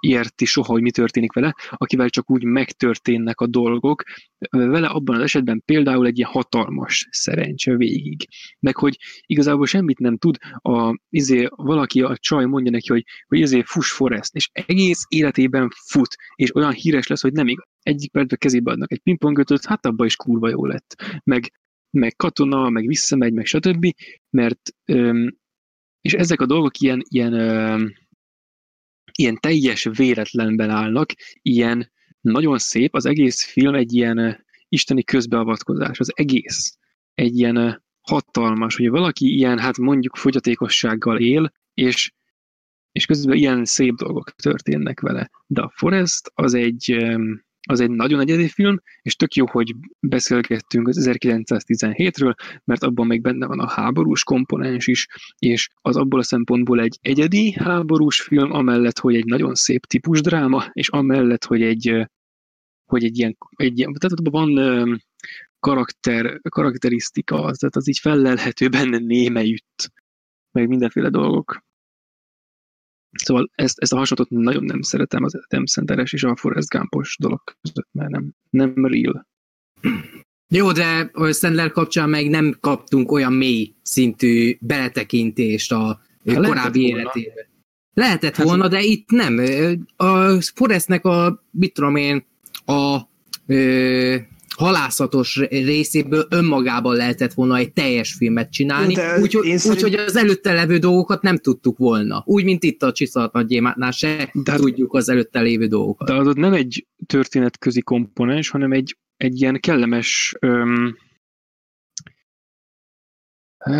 Speaker 3: érti soha, hogy mi történik vele, akivel csak úgy megtörténnek a dolgok. Vele abban az esetben például egy ilyen hatalmas szerencse végig. Meg hogy igazából semmit nem tud, a, izé, valaki, a csaj mondja neki, hogy, hogy izé, fuss Forrest, és egész életében fut, és olyan híres lesz, hogy nem igaz. Egyik percben kezébe adnak egy pingpongötöt, hát abban is kurva jó lett. Meg, meg katona, meg visszamegy, meg stb. Mert, öm, és ezek a dolgok ilyen, ilyen, öm, ilyen teljes véletlenben állnak, ilyen nagyon szép, az egész film egy ilyen ö, isteni közbeavatkozás, az egész egy ilyen ö, hatalmas, hogy valaki ilyen, hát mondjuk fogyatékossággal él, és, és közben ilyen szép dolgok történnek vele. De a Forest az egy, az egy nagyon egyedi film, és tök jó, hogy beszélgettünk az 1917-ről, mert abban még benne van a háborús komponens is, és az abból a szempontból egy egyedi háborús film, amellett, hogy egy nagyon szép típus dráma, és amellett, hogy egy, hogy egy ilyen, egy ilyen tehát abban van karakter, karakterisztika, tehát az így fellelhető benne némelyütt, meg mindenféle dolgok. Szóval ezt, ezt a hasonlatot nagyon nem szeretem az Adam Sandler-es és a Forrest Gumpos dolog között, mert nem, nem real.
Speaker 2: Jó, de a Sandler kapcsán meg nem kaptunk olyan mély szintű beletekintést a
Speaker 3: lehetett
Speaker 2: korábbi
Speaker 3: volna.
Speaker 2: életébe. Lehetett
Speaker 3: Hát-
Speaker 2: volna, de itt nem. A Forrestnek a, mit tudom én, a ö, halászatos részéből önmagában lehetett volna egy teljes filmet csinálni, úgyhogy úgy,
Speaker 1: szerint-
Speaker 2: hogy az előtte levő dolgokat nem tudtuk volna. Úgy, mint itt a Csiszalat Nagy Gyémántnál se
Speaker 3: De
Speaker 2: tudjuk az előtte lévő dolgokat.
Speaker 3: De az ott nem egy történetközi komponens, hanem egy, egy ilyen kellemes, öm,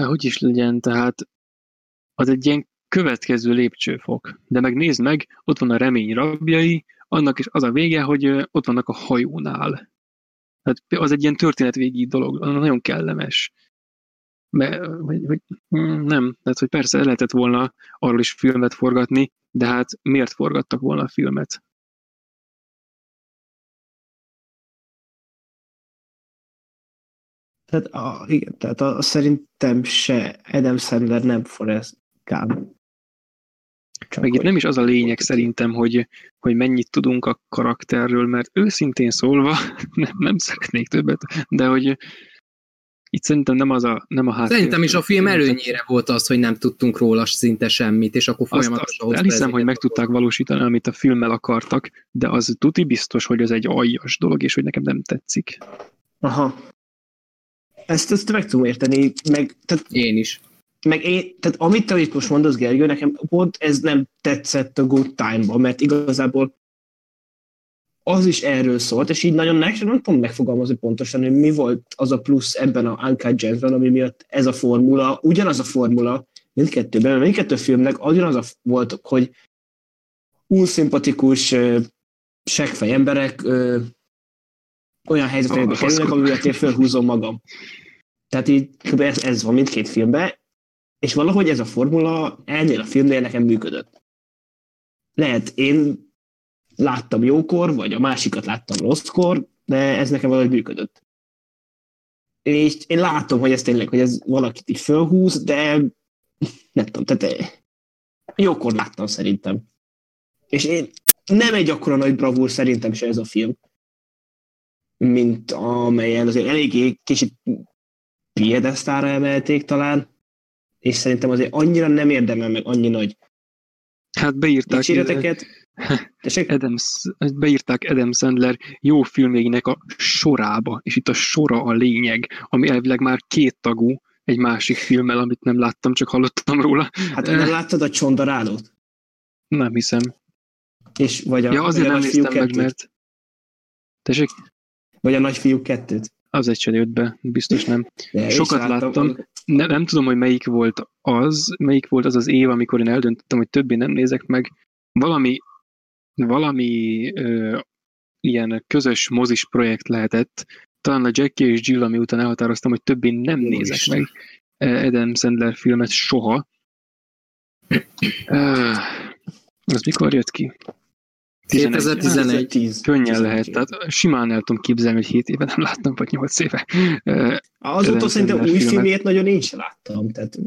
Speaker 3: hogy is legyen, tehát az egy ilyen következő lépcsőfok. De meg nézd meg, ott van a remény rabjai, annak is az a vége, hogy ott vannak a hajónál. Tehát az egy ilyen történetvégi dolog, nagyon kellemes. Mert, hogy, hogy, mm, nem, tehát hogy persze lehetett volna arról is filmet forgatni, de hát miért forgattak volna a filmet?
Speaker 1: Tehát, a, igen, tehát a, szerintem se Adam Sandler nem Forrest Gump. Csak
Speaker 3: Meg itt nem is az a lényeg szerintem, hogy, hogy mennyit tudunk a karakterről, mert őszintén szólva <laughs> nem, nem szeretnék többet, de hogy itt szerintem nem az a, nem a háttér.
Speaker 2: Szerintem is a film előnyére volt az, hogy nem tudtunk róla szinte semmit, és akkor
Speaker 3: Azt, azt
Speaker 2: folyamatosan
Speaker 3: elhiszem, hogy meg tudták valósítani, amit a filmmel akartak, de az tuti biztos, hogy ez egy aljas dolog, és hogy nekem nem tetszik.
Speaker 1: Aha. Ezt, ezt meg tudom érteni, meg, tehát,
Speaker 2: Én is.
Speaker 1: Meg én, tehát amit te itt most mondasz, Gergő, nekem pont ez nem tetszett a Good Time-ban, mert igazából az is erről szólt, és így nagyon nekem nem tudom megfogalmazni pontosan, hogy mi volt az a plusz ebben a Uncut Gems-ben, ami miatt ez a formula, ugyanaz a formula mindkettőben, mert mindkettő filmnek ugyanaz a volt, hogy unszimpatikus, ö, seggfej emberek ö, olyan helyzetekbe kerülnek, amivel én fölhúzom magam. Tehát így kb. ez, ez van mindkét filmben, és valahogy ez a formula ennél a filmnél nekem működött. Lehet, én láttam jókor, vagy a másikat láttam rosszkor, de ez nekem valahogy működött. És én látom, hogy ez tényleg, hogy ez valakit így fölhúz, de nem tudom, tehát eh, jókor láttam szerintem. És én nem egy akkora nagy bravúr szerintem se ez a film, mint amelyen azért eléggé kicsit piedesztára emelték talán, és szerintem azért annyira nem érdemel meg annyi nagy
Speaker 3: Hát beírták,
Speaker 1: dicséreteket. <laughs> Tessék?
Speaker 3: Adam, beírták Adam Sandler jó filmjeinek a sorába, és itt a sora a lényeg, ami elvileg már két tagú, egy másik filmmel, amit nem láttam, csak hallottam róla.
Speaker 1: Hát nem <laughs> láttad a csondarálót?
Speaker 3: Nem hiszem.
Speaker 1: És, vagy a,
Speaker 3: Ja, azért nem néztem meg,
Speaker 1: kettőt?
Speaker 3: mert... Tessék,
Speaker 1: Vagy a nagyfiú kettőt?
Speaker 3: Az egy se jött be, biztos nem.
Speaker 1: De
Speaker 3: Sokat láttam. Ne, nem tudom, hogy melyik volt az, melyik volt az az év, amikor én eldöntöttem, hogy többé nem nézek meg. Valami, valami ö, ilyen közös mozis projekt lehetett, talán a Jackie és Jill, ami után elhatároztam, hogy többé nem
Speaker 1: Jó
Speaker 3: nézek
Speaker 1: Isten.
Speaker 3: meg Adam Sandler filmet soha. Uh, az mikor jött ki? 11.
Speaker 2: 2011.
Speaker 1: 10.
Speaker 3: Könnyen lehet, tehát simán el tudom képzelni, hogy 7 éve nem láttam, vagy 8 éve.
Speaker 1: Azóta szerintem új filmjét nagyon én sem láttam. Tehát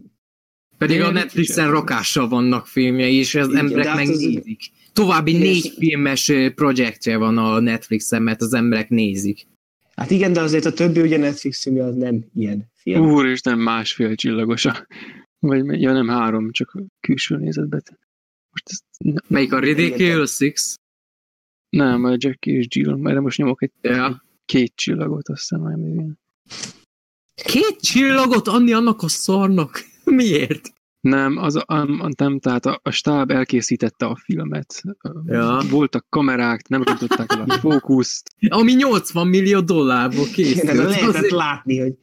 Speaker 2: Pedig
Speaker 3: Én
Speaker 2: a Netflixen
Speaker 3: sem.
Speaker 2: rakással vannak filmjei, és az
Speaker 1: Igen,
Speaker 2: emberek
Speaker 1: hát az-
Speaker 2: megnézik. További
Speaker 1: Igen,
Speaker 2: négy filmes projektje van a Netflixen, mert az emberek nézik.
Speaker 1: Hát igen, de azért a többi ugye Netflix filmje az nem ilyen film.
Speaker 3: Úristen, másfél csillagos. a- Vagy, ja nem három, csak külső nézetben. Most ez,
Speaker 2: Melyik a Ridiculous Six?
Speaker 3: Nem, a Jackie és Jill, erre most nyomok egy
Speaker 2: Ja.
Speaker 3: két csillagot, azt hiszem, még ilyen.
Speaker 2: Két csillagot adni annak a szarnak? <laughs> Miért?
Speaker 3: Nem, az a, a, nem, tehát a, a stáb elkészítette a filmet.
Speaker 2: Ja.
Speaker 3: Voltak kamerák, nem rontották el a <laughs> fókuszt.
Speaker 2: Ami 80 millió dollárból
Speaker 1: Igen,
Speaker 2: készült.
Speaker 1: lehetett
Speaker 2: Azért
Speaker 1: látni, hogy...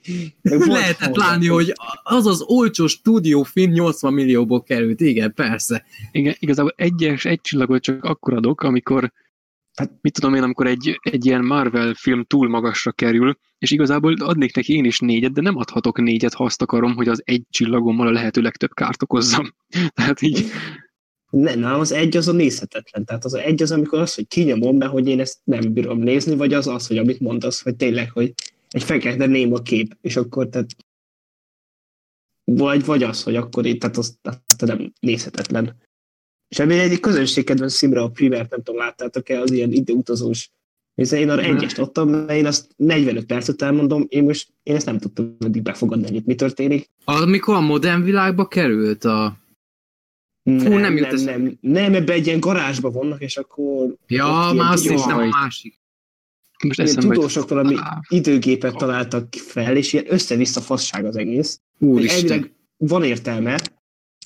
Speaker 1: <laughs>
Speaker 2: lehetett
Speaker 1: hozzá.
Speaker 2: látni, hogy az az olcsó stúdiófilm 80 millióból került. Igen, persze.
Speaker 3: Igen, igazából egyes, egy csillagot csak akkor adok, amikor
Speaker 1: Hát-
Speaker 3: mit tudom én, amikor egy, egy ilyen Marvel film túl magasra kerül, és igazából adnék neki én is négyet, de nem adhatok négyet, ha azt akarom, hogy az egy csillagommal a lehető legtöbb kárt okozzam. <laughs> Tehát így,
Speaker 1: Nem, nem, az egy az a nézhetetlen. Tehát az egy az, amikor az, hogy kinyomom be, hogy én ezt nem bírom nézni, vagy az az, hogy amit mondasz, hogy tényleg, hogy egy fekete néma kép, és akkor tehát vagy, vagy az, hogy akkor itt, tehát az, azt nem nézhetetlen. És ebből egy közönségkedvenc szimra a primert, nem tudom, láttátok-e, az ilyen időutazós. És én arra
Speaker 3: Nem.
Speaker 1: egyest adtam, mert én azt 45 percet elmondom, én most én ezt nem tudtam eddig befogadni, hogy itt mi történik.
Speaker 2: Amikor a modern világba került a...
Speaker 1: nem,
Speaker 2: nem jut
Speaker 1: nem, nem, nem, ebbe egy ilyen garázsba vannak, és akkor
Speaker 2: Ja, már azt
Speaker 1: tudós-
Speaker 2: hittem a másik.
Speaker 3: most
Speaker 1: ilyen tudósok valami
Speaker 3: Á,
Speaker 1: időgépet találtak fel, és ilyen össze-vissza fasság az egész.
Speaker 2: Úristen.
Speaker 1: elvileg van értelme,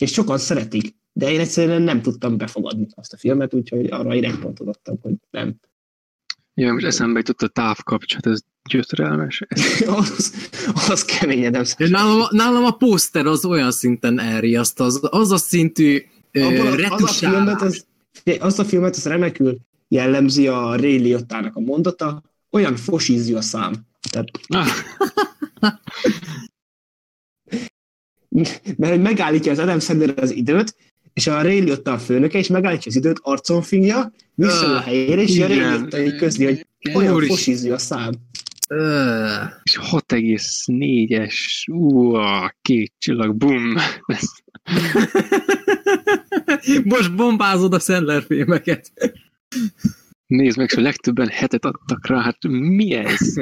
Speaker 1: és sokan szeretik, de én egyszerűen nem tudtam befogadni azt a filmet, úgyhogy arra én adtam, hogy nem.
Speaker 3: Ja, most eszembe jutott a távkapcsolat, ez gyötrelmes. <laughs>
Speaker 1: az, az
Speaker 2: De Nálam, a- nálam a pószter az olyan szinten elriaszt, az, az a szintű
Speaker 1: Abban a- az a filmet, az, azt a filmet, az remekül jellemzi a Ray Liotta-nak a mondata, olyan fosízű a szám. Tehát,
Speaker 3: Ah, <laughs>
Speaker 1: mert hogy megállítja az Adam Sandler az időt, és a Ray Liotta a főnöke, és megállítja az időt, arcon fingja, vissza a helyére, és a Ray így közli, hogy olyan fosízű a szám.
Speaker 2: Ö,
Speaker 3: és 6,4-es, ú, két csillag, bum. <laughs>
Speaker 2: Most bombázod a Sandler filmeket.
Speaker 3: nézd meg, és a legtöbben hetet adtak rá, hát mi ez?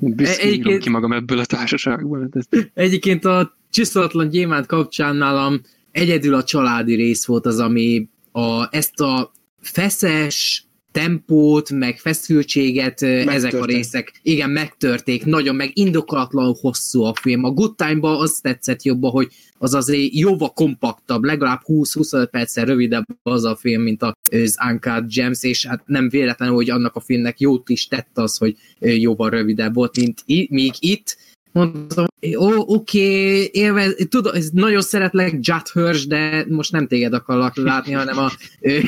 Speaker 3: Büszkén
Speaker 2: Egyébként-
Speaker 3: ki magam ebből a társaságból.
Speaker 2: Egyébként a csiszolatlan gyémánt kapcsán nálam egyedül a családi rész volt az, ami a, ezt a feszes tempót, meg feszültséget, ö, ezek a részek, igen, megtörték, nagyon meg indokolatlanul hosszú a film. A Good Time-ba az tetszett jobban, hogy az azért jóval kompaktabb, legalább 20-25 perccel rövidebb az a film, mint az Uncut Gems, és hát nem véletlenül, hogy annak a filmnek jót is tett az, hogy jóval rövidebb volt, mint i- míg itt, mondtam, ó, oké, élvez, tudom, nagyon szeretlek Judd Hirsch, de most nem téged akarlak látni, hanem a ö,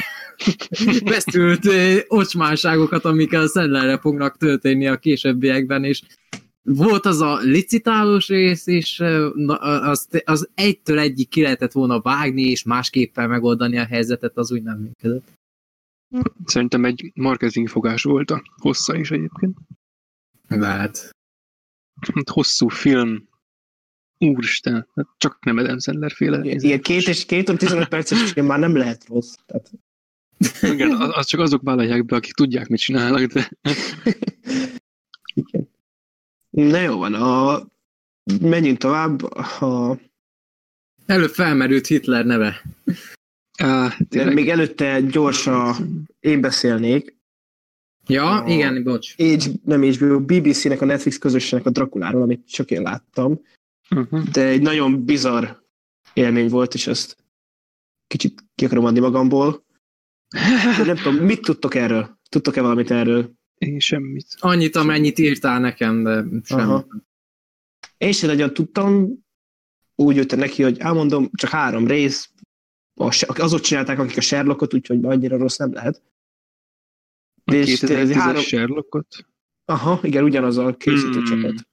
Speaker 2: <laughs> ocsmánságokat, amikkel a Sandlerre fognak történni a későbbiekben, és volt az a licitálós rész, na, az, az egytől egyik ki lehetett volna vágni, és másképpen megoldani a helyzetet, az úgy nem működött.
Speaker 3: szerintem egy marketing fogás volt a hossza is egyébként.
Speaker 2: Lehet.
Speaker 3: Hát Hosszú film, úristen, hát csak nem Adam Sandler féle.
Speaker 1: Ilyen két és két óra 15 perces film már nem lehet rossz. Tehát,
Speaker 3: Igen, az, az csak azok vállalják be, akik tudják, mit csinálnak, de <laughs>
Speaker 1: igen. Na jó van, a, menjünk tovább. A,
Speaker 2: Előbb felmerült Hitler neve.
Speaker 3: tényleg,
Speaker 1: még előtte gyorsan én beszélnék.
Speaker 2: Ja,
Speaker 1: A-
Speaker 2: igen, bocs.
Speaker 1: H, nem HBO, BBC-nek, a Netflix közösségnek a Drakuláról, amit csak én láttam.
Speaker 3: uh-huh.
Speaker 1: de egy nagyon bizarr élmény volt, és ezt kicsit ki akarom adni magamból. De nem tudom, mit tudtok erről? Tudtok-e valamit erről?
Speaker 3: Én semmit.
Speaker 2: Annyit, amennyit írtál nekem, de sem.
Speaker 1: Aha. Én sem nagyon tudtam, úgy jöttem neki, hogy elmondom, csak három rész, azok csinálták, akik a Sherlockot, úgyhogy annyira rossz nem lehet.
Speaker 3: A
Speaker 1: És tényleg
Speaker 3: 2010-es
Speaker 1: három-
Speaker 3: Sherlockot?
Speaker 1: Aha, igen, ugyanaz a készítő
Speaker 3: Hmm.
Speaker 1: csapat.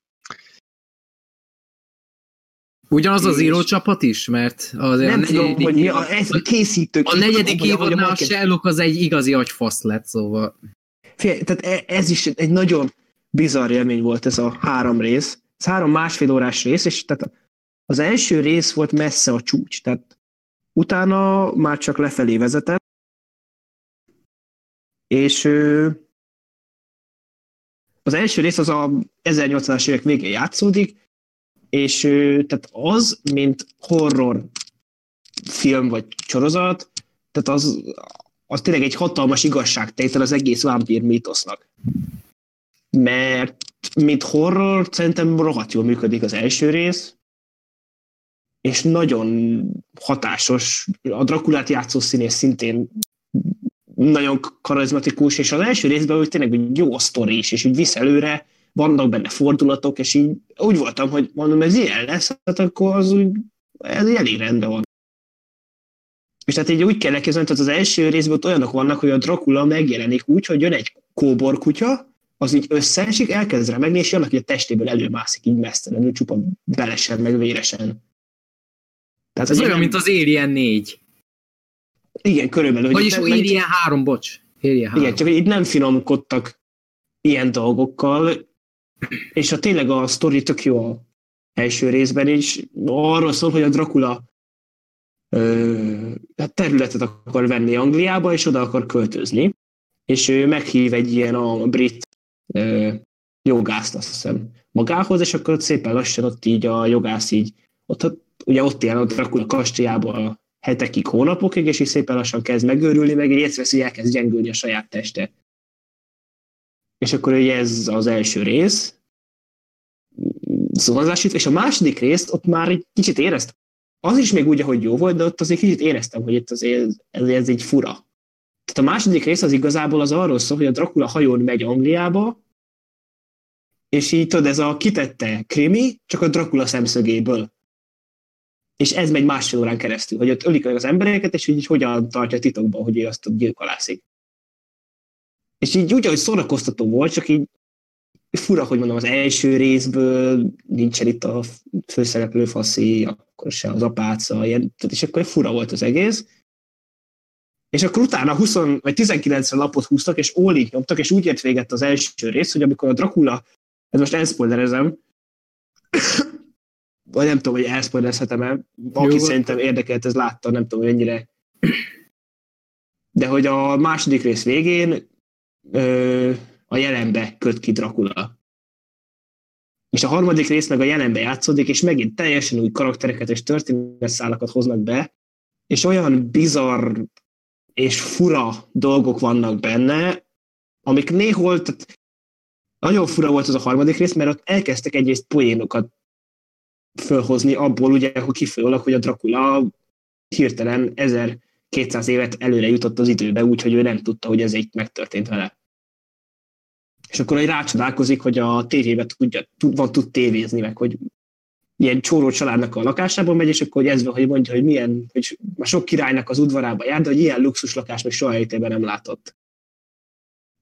Speaker 2: Ugyanaz az írócsapat is, mert azért
Speaker 1: Nem
Speaker 2: a
Speaker 1: tudom, hogy mi a, ez a készítő.
Speaker 2: a negyedik évadnál a
Speaker 1: market-
Speaker 2: Sherlock az egy igazi agyfasz lett, szóval
Speaker 1: Figyelj, tehát e- ez is egy nagyon bizarr élmény volt ez a három rész. Ez három másfél órás rész, és tehát az első rész volt messze a csúcs, tehát utána már csak lefelé vezetett, és az első rész az a 1800-as évek végén játszódik, és tehát az, mint horror film vagy sorozat, tehát az, az tényleg egy hatalmas igazságtétel az egész vámpír mítosznak. Mert mint horror szerintem rohadt jól működik az első rész, és nagyon hatásos. A Drakulát játszó színész szintén nagyon karizmatikus, és az első részben úgy tényleg egy jó a sztori is, és úgy visz előre, vannak benne fordulatok, és így úgy voltam, hogy mondom, ez ilyen lesz, hát akkor az úgy, ez így elég rendben van. És tehát így úgy kell elképzelni, tehát az első részben ott olyanok vannak, hogy a Dracula megjelenik úgy, hogy jön egy kóbor kutya, az így összeesik, elkezd remegni, és annak, hogy a testéből előmászik így mesztelenül, csupa belesen, meg véresen. Tehát
Speaker 2: ez olyan,
Speaker 1: nem-
Speaker 2: mint az Alien 4.
Speaker 1: Igen, körülbelül. hogy
Speaker 2: Vagyis
Speaker 1: nem-
Speaker 2: Alien 3, bocs. Alien 3.
Speaker 1: Igen, csak hogy itt nem finomkodtak ilyen dolgokkal, és a tényleg a sztori tök jó a első részben is. Arról szól, hogy a Dracula ö, hát területet akar venni Angliába, és oda akar költözni, és ő meghív egy ilyen a brit ö, jogászt, azt hiszem, magához, és akkor szépen lassan ott így a jogász így, ott, ott ugye ott él a Dracula kastélyában hetekig, hónapokig, és így szépen lassan kezd megőrülni, meg így észrevesz, hogy elkezd gyengülni a saját teste. És akkor ugye ez az első rész, szavazásít, és a második részt ott már egy kicsit éreztem. Az is még úgy, ahogy jó volt, de ott azért kicsit éreztem, hogy itt azért ez, ez így fura. Tehát a második rész az igazából az arról szól, hogy a Dracula hajón megy Angliába, és így tudod, ez a kitette krimi, csak a Dracula szemszögéből. És ez megy másfél órán keresztül, hogy ott ölik az embereket, és így hogyan tartja titokban, hogy ő azt ott gyilkolászik. És így úgy, ahogy szórakoztató volt, csak így fura, hogy mondom, az első részből nincsen itt a főszereplő faszi, akkor se az apáca, ilyen, és akkor fura volt az egész. És akkor utána 20 vagy 19 lapot húztak, és all nyomtak, és úgy ért véget az első rész, hogy amikor a Dracula, ez most elszpoilerezem, vagy nem tudom, hogy elszpoilerezhetem-e, aki
Speaker 2: Jó.
Speaker 1: szerintem érdekelt, ez látta, nem tudom, hogy ennyire. De hogy a második rész végén ö, a jelenbe köt ki Dracula. És a harmadik rész meg a jelenbe játszódik, és megint teljesen új karaktereket és történetszálakat hoznak be, és olyan bizarr és fura dolgok vannak benne, amik néhol, tehát nagyon fura volt az a harmadik rész, mert ott elkezdtek egyrészt poénokat fölhozni abból, ugye, hogy kifolyólag, hogy a Dracula hirtelen 1200 évet előre jutott az időbe, úgyhogy ő nem tudta, hogy ez így megtörtént vele. És akkor egy rácsodálkozik, hogy a tévébe tudja, tud, van, tud tévézni, meg hogy ilyen csóró családnak a lakásából megy, és akkor hogy ez van, hogy mondja, hogy milyen, hogy már sok királynak az udvarába jár, de hogy ilyen luxus lakás még soha életében nem látott.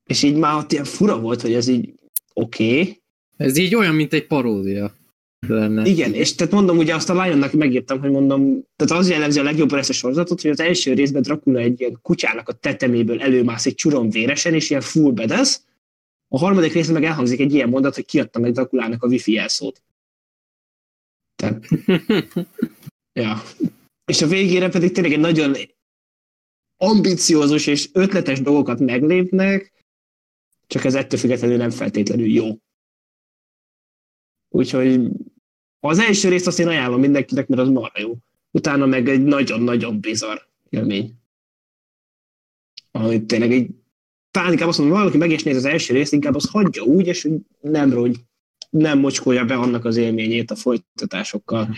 Speaker 1: És így már ott ilyen fura volt, hogy ez így oké, okay,
Speaker 2: Ez így olyan, mint egy paródia lenne.
Speaker 1: Igen, és tehát mondom, ugye azt a Lionnak megírtam, hogy mondom, tehát az jellemzi a legjobban ezt a sorozatot, hogy az első részben Dracula egy ilyen kutyának a teteméből előmászik csurom véresen, és ilyen full bedesz. A harmadik részben meg elhangzik egy ilyen mondat, hogy kiadta meg Draculának a wifi jelszót. Tehát, <laughs> ja. És a végére pedig tényleg egy nagyon ambiciózus és ötletes dolgokat meglépnek, csak ez ettől függetlenül nem feltétlenül jó. Úgyhogy az első részt azt én ajánlom mindenkinek, mert az marha jó. Utána meg egy nagyon-nagyon bizarr élmény. Ami tényleg egy talán inkább azt mondom, valaki meg is néz az első részt, inkább azt hagyja úgy, és hogy nem rogy, nem mocskolja be annak az élményét a folytatásokkal.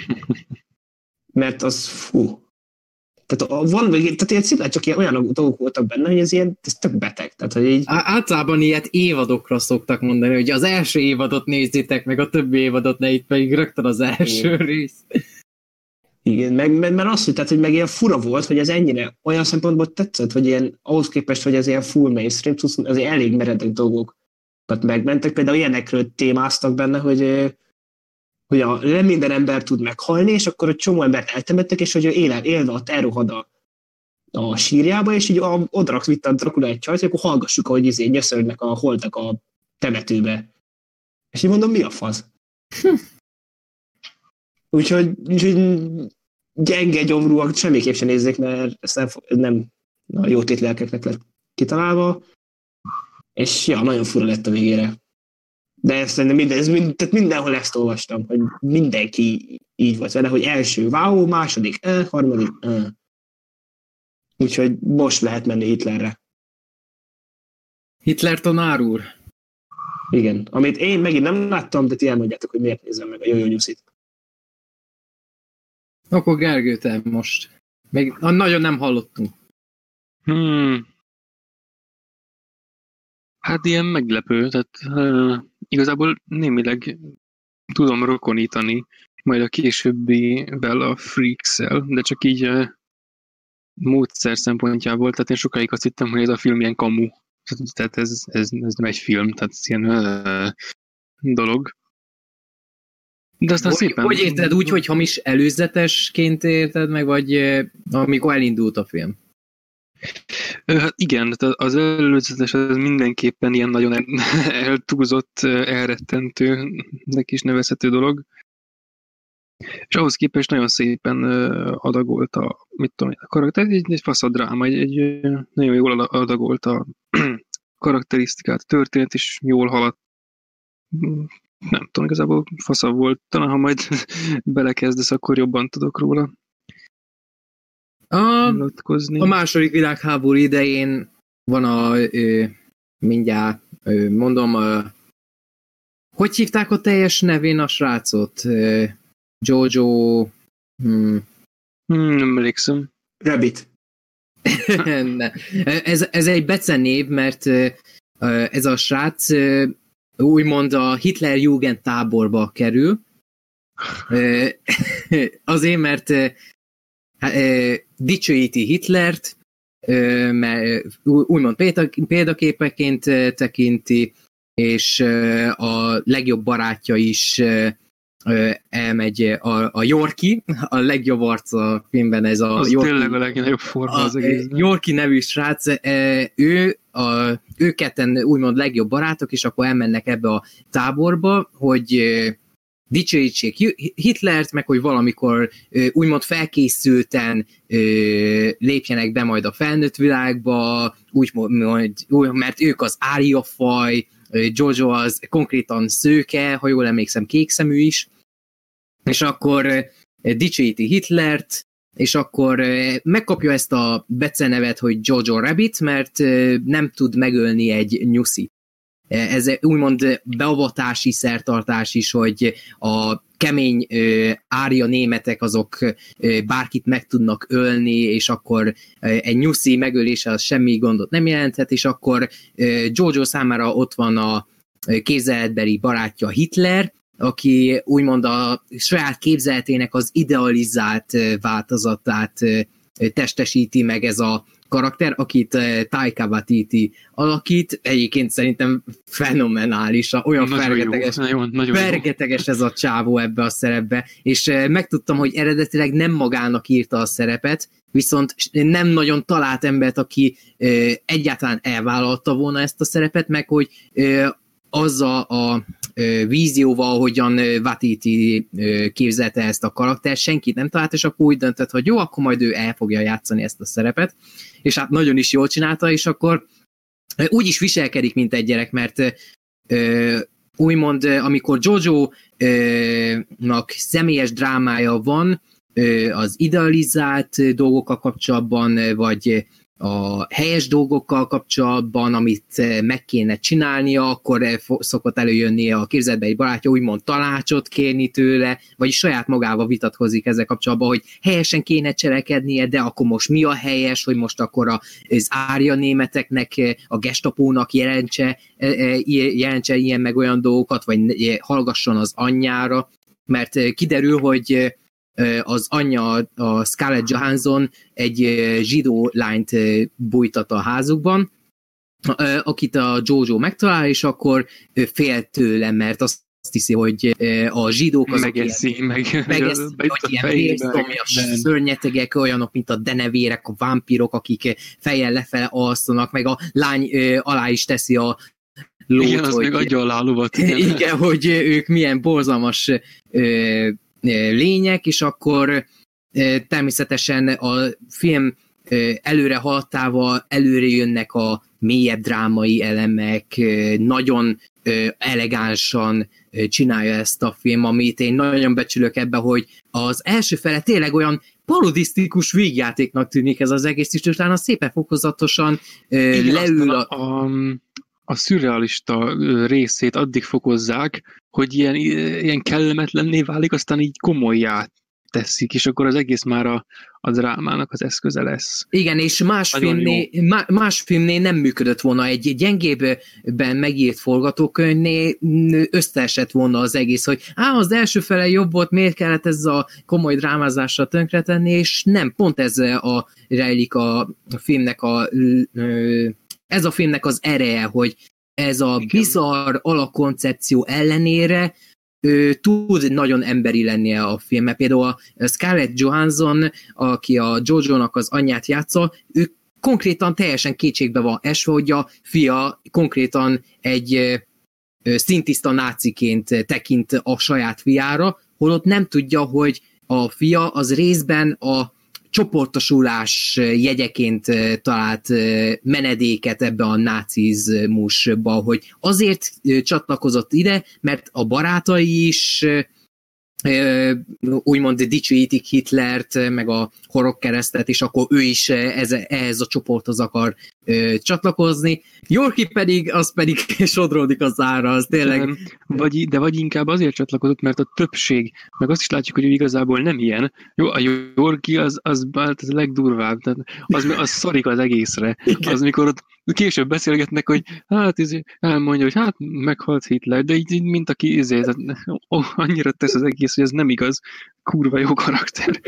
Speaker 1: <laughs> Mert az fú. Tehát van, tehát ilyen szimplán csak ilyen olyan dolgok voltak benne, hogy ez ilyen, ez tök beteg. Tehát, hogy így,
Speaker 2: Á- Általában ilyet évadokra szoktak mondani, hogy az első évadot nézzétek, meg a többi évadot ne itt pedig rögtön az első
Speaker 1: Igen.
Speaker 2: rész.
Speaker 1: Igen, meg, meg, mert az, hogy, tehát, hogy meg ilyen fura volt, hogy ez ennyire olyan szempontból tetszett, hogy ilyen, ahhoz képest, hogy ez ilyen full mainstream, azért elég meredek dolgokat megmentek. Például ilyenekről témáztak benne, hogy, hogy a, nem minden ember tud meghalni, és akkor egy csomó embert eltemettek, és hogy él, élve ott elrohad a, a sírjába, és így a, odaraksz vitt a Dracula egy csajt, akkor hallgassuk, hogy izé nyöszörnek a holtak a temetőbe. És így mondom, mi a fasz? Hm. Úgyhogy, úgyhogy gyenge gyomrúak semmiképp sem nézzék, mert ezt nem, nem a jó tétlelkeknek lett kitalálva. És ja, nagyon fura lett a végére. De ezt szerintem minden, ez mind, tehát mindenhol ezt olvastam, hogy mindenki így volt vele, hogy első wow, második, eh, harmadik, eh. Úgyhogy most lehet menni Hitlerre.
Speaker 2: Hitler tanár úr?
Speaker 1: Igen, amit én megint nem láttam, de ti elmondjátok, hogy miért nézem meg a Jojo Nyuszit.
Speaker 2: Akkor Gergő, te most. Még nagyon nem hallottunk.
Speaker 3: Hmm. Hát ilyen meglepő, tehát uh, igazából némileg tudom rokonítani majd a későbbivel a Freaks-el, de csak így uh, módszer szempontjából, tehát én sokáig azt hittem, hogy ez a film ilyen kamu. Tehát ez, ez, ez nem egy film, tehát ez ilyen uh, dolog.
Speaker 2: De aztán hogy, szépen... Hogy érted úgy, hogy hamis előzetesként érted meg, vagy amikor elindult a film?
Speaker 3: Hát igen, az előzetes az mindenképpen ilyen nagyon <laughs> eltúzott, elrettentő, is nevezhető dolog. És ahhoz képest nagyon szépen adagolt a, mit tudom, a karakter, egy, egy faszadráma, egy, egy nagyon jól adagolt a <clears throat> karakterisztikát, a történet is jól haladt. Nem tudom, igazából faszabb volt. Talán, ha majd <laughs> belekezdesz, akkor jobban tudok róla.
Speaker 2: A, a második világháború idején van a, ö, mindjárt ö, mondom, ö, hogy hívták a teljes nevén a srácot? Ö, Jojo...
Speaker 3: Hmm. Hmm, nem emlékszem.
Speaker 1: Rabbit. <laughs>
Speaker 2: ne. ez, ez egy becenév, mert ez a srác úgymond a Hitler Jugend táborba kerül. <laughs> Azért, mert dicsőíti Hitlert, mert úgymond példaképeként tekinti, és a legjobb barátja is elmegy a, a Yorki, a legjobb arc a filmben ez a
Speaker 3: az Yorki, tényleg a legnagyobb forma az egész.
Speaker 2: Yorki nevű srác, ő, a, ő ketten úgymond legjobb barátok, és akkor elmennek ebbe a táborba, hogy dicsőítsék Hitlert, meg hogy valamikor úgymond felkészülten lépjenek be majd a felnőtt világba, úgy, mert ők az ária Jojo az konkrétan szőke, ha jól emlékszem, kékszemű is, és akkor dicsőíti Hitlert, és akkor megkapja ezt a becenevet, hogy Jojo Rabbit, mert nem tud megölni egy nyuszi. Ez úgymond beavatási szertartás is, hogy a kemény ö, árja németek azok bárkit meg tudnak ölni, és akkor egy nyuszi megölése az semmi gondot nem jelenthet, és akkor Jojo számára ott van a képzeletbeli barátja Hitler, aki úgymond a saját képzeletének az idealizált változatát testesíti meg ez a karakter, akit Taika Waititi alakít, egyébként szerintem fenomenális, olyan nagyon fergeteges, jó, nagyon, nagyon fergeteges ez a csávó ebbe a szerepbe, és megtudtam, hogy eredetileg nem magának írta a szerepet, viszont nem nagyon talált embert, aki egyáltalán elvállalta volna ezt a szerepet, meg hogy az a, a vízióval, hogyan Vatiti képzelte ezt a karakter, senkit nem talált, és akkor úgy döntött, hogy jó, akkor majd ő el fogja játszani ezt a szerepet, és hát nagyon is jól csinálta, és akkor úgy is viselkedik, mint egy gyerek, mert úgymond, amikor Jojo-nak személyes drámája van, az idealizált dolgokkal kapcsolatban, vagy a helyes dolgokkal kapcsolatban, amit eh, meg kéne csinálnia, akkor eh, szokott előjönni a képzeletbeli barátja, úgymond tanácsot kérni tőle, vagy saját magával vitatkozik ezzel kapcsolatban, hogy helyesen kéne cselekednie, de akkor most mi a helyes, hogy most akkor az árja németeknek, eh, a gestapónak jelentse, jelentse ilyen meg olyan dolgokat, vagy hallgasson az anyjára, mert kiderül, hogy az anyja, a Scarlett Johansson egy zsidó lányt bújtat a házukban, akit a Jojo megtalál, és akkor fél tőle, mert azt azt hiszi, hogy a zsidók azok
Speaker 3: megeszi,
Speaker 2: ilyen,
Speaker 3: meg,
Speaker 2: megeszi, hogy ilyen vérszomjas szörnyetegek, olyanok, mint a denevérek, a vámpirok, akik fejjel lefele alszanak, meg a lány alá is teszi a lót.
Speaker 3: Igen, az
Speaker 2: hogy,
Speaker 3: még adja alá lovat.
Speaker 2: Igen. <laughs> igen, hogy ők milyen borzalmas ö, lények, és akkor természetesen a film előre haladtával előre jönnek a mélyebb drámai elemek, nagyon elegánsan csinálja ezt a film, amit én nagyon becsülök ebbe, hogy az első fele tényleg olyan parodisztikus végjátéknak tűnik ez az egész, és utána szépen fokozatosan Igen, leül
Speaker 3: a... a a szürrealista részét addig fokozzák, hogy ilyen, ilyen kellemetlenné válik, aztán így komolyá teszik, és akkor az egész már a, a drámának az eszköze lesz.
Speaker 2: Igen, és más filmné, más filmnél nem működött volna. Egy gyengébben megírt forgatókönyvnél összeesett volna az egész, hogy á, az első fele jobb volt, miért kellett ez a komoly drámázással tönkretenni, és nem, pont ez a rejlik a, a filmnek a ez a filmnek az ereje, hogy ez a bizarr alakkoncepció ellenére ő tud nagyon emberi lennie a film. Mert például a Scarlett Johansson, aki a Jojo-nak az anyját játsza, ő konkrétan teljesen kétségbe van esve, hogy a fia konkrétan egy szintiszta náciként tekint a saját fiára, holott nem tudja, hogy a fia az részben a csoportosulás jegyeként talált menedéket ebbe a nácizmusba, hogy azért csatlakozott ide, mert a barátai is úgymond dicsőítik Hitlert, meg a horogkeresztet, és akkor ő is ez, ehhez a csoporthoz akar ö, csatlakozni. Yorki pedig, az pedig <laughs> sodródik az ára, az tényleg...
Speaker 3: Vagy, de vagy inkább azért csatlakozott, mert a többség, meg azt is látjuk, hogy ő igazából nem ilyen. Jó, a Yorki az, az, az a legdurvább, tehát az, az szarik az egészre. Az, mikor ott később beszélgetnek, hogy hát izé, elmondja, hogy hát meghalt Hitler, de így, mint aki izé, tehát, ó, annyira tesz az egész, hogy ez nem igaz, kurva jó karakter.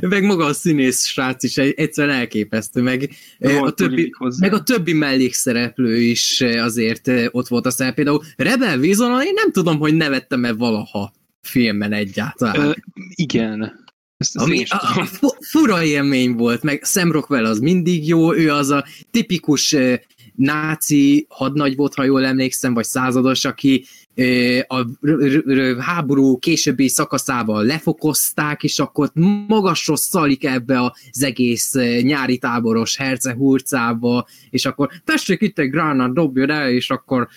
Speaker 2: meg maga a színész srác is egyszerűen elképesztő, meg a, többi, meg a többi mellékszereplő is azért ott volt aztán például Rebel Vizonon én nem tudom, hogy nevettem-e valaha filmben egyáltalán. Ö,
Speaker 3: igen.
Speaker 2: Ezt, Ami a, <laughs> a fura élmény volt, meg Sam Rockwell az mindig jó, ő az a tipikus náci hadnagy volt, ha jól emlékszem, vagy százados, aki a háború későbbi szakaszában lefokozták, és akkor magasról szalik ebbe az egész nyári táboros herce hurcába, és akkor tessék itt egy gránát, dobjon el, és akkor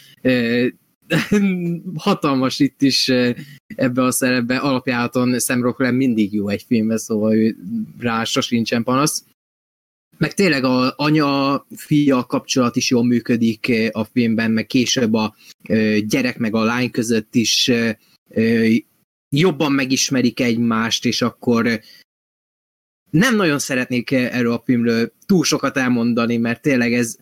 Speaker 2: <laughs> hatalmas itt is ebbe a szerepbe, alapjáton Sam Rockwell mindig jó egy filmben, szóval ő rá sosincsen panasz. Meg tényleg a anya-fia kapcsolat is jól működik a filmben, meg később a gyerek meg a lány között is jobban megismerik egymást, és akkor nem nagyon szeretnék erről a filmről túl sokat elmondani, mert tényleg ez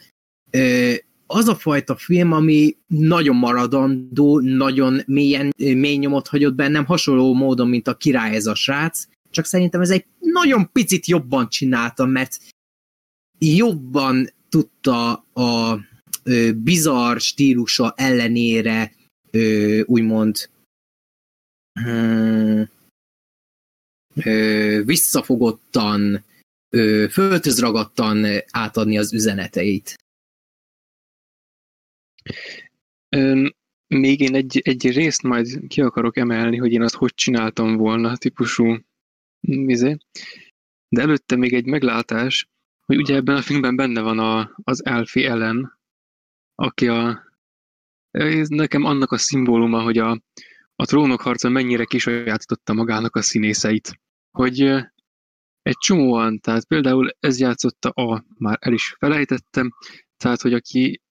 Speaker 2: az a fajta film, ami nagyon maradandó, nagyon mélyen, mély nyomot hagyott bennem, hasonló módon, mint a király ez a srác, csak szerintem ez egy nagyon picit jobban csináltam, mert jobban tudta a ö, bizarr stílusa ellenére ö, úgymond ö, ö, visszafogottan, ö, föltözragadtan átadni az üzeneteit.
Speaker 3: Még én egy, egy részt majd ki akarok emelni, hogy én azt hogy csináltam volna, típusú vizé. De előtte még egy meglátás, hogy ugye ebben a filmben benne van a, az Elfi Ellen, aki a, ez nekem annak a szimbóluma, hogy a, a trónok harca mennyire kisajátította magának a színészeit. Hogy egy csomóan, tehát például ez játszotta a, már el is felejtettem, tehát hogy aki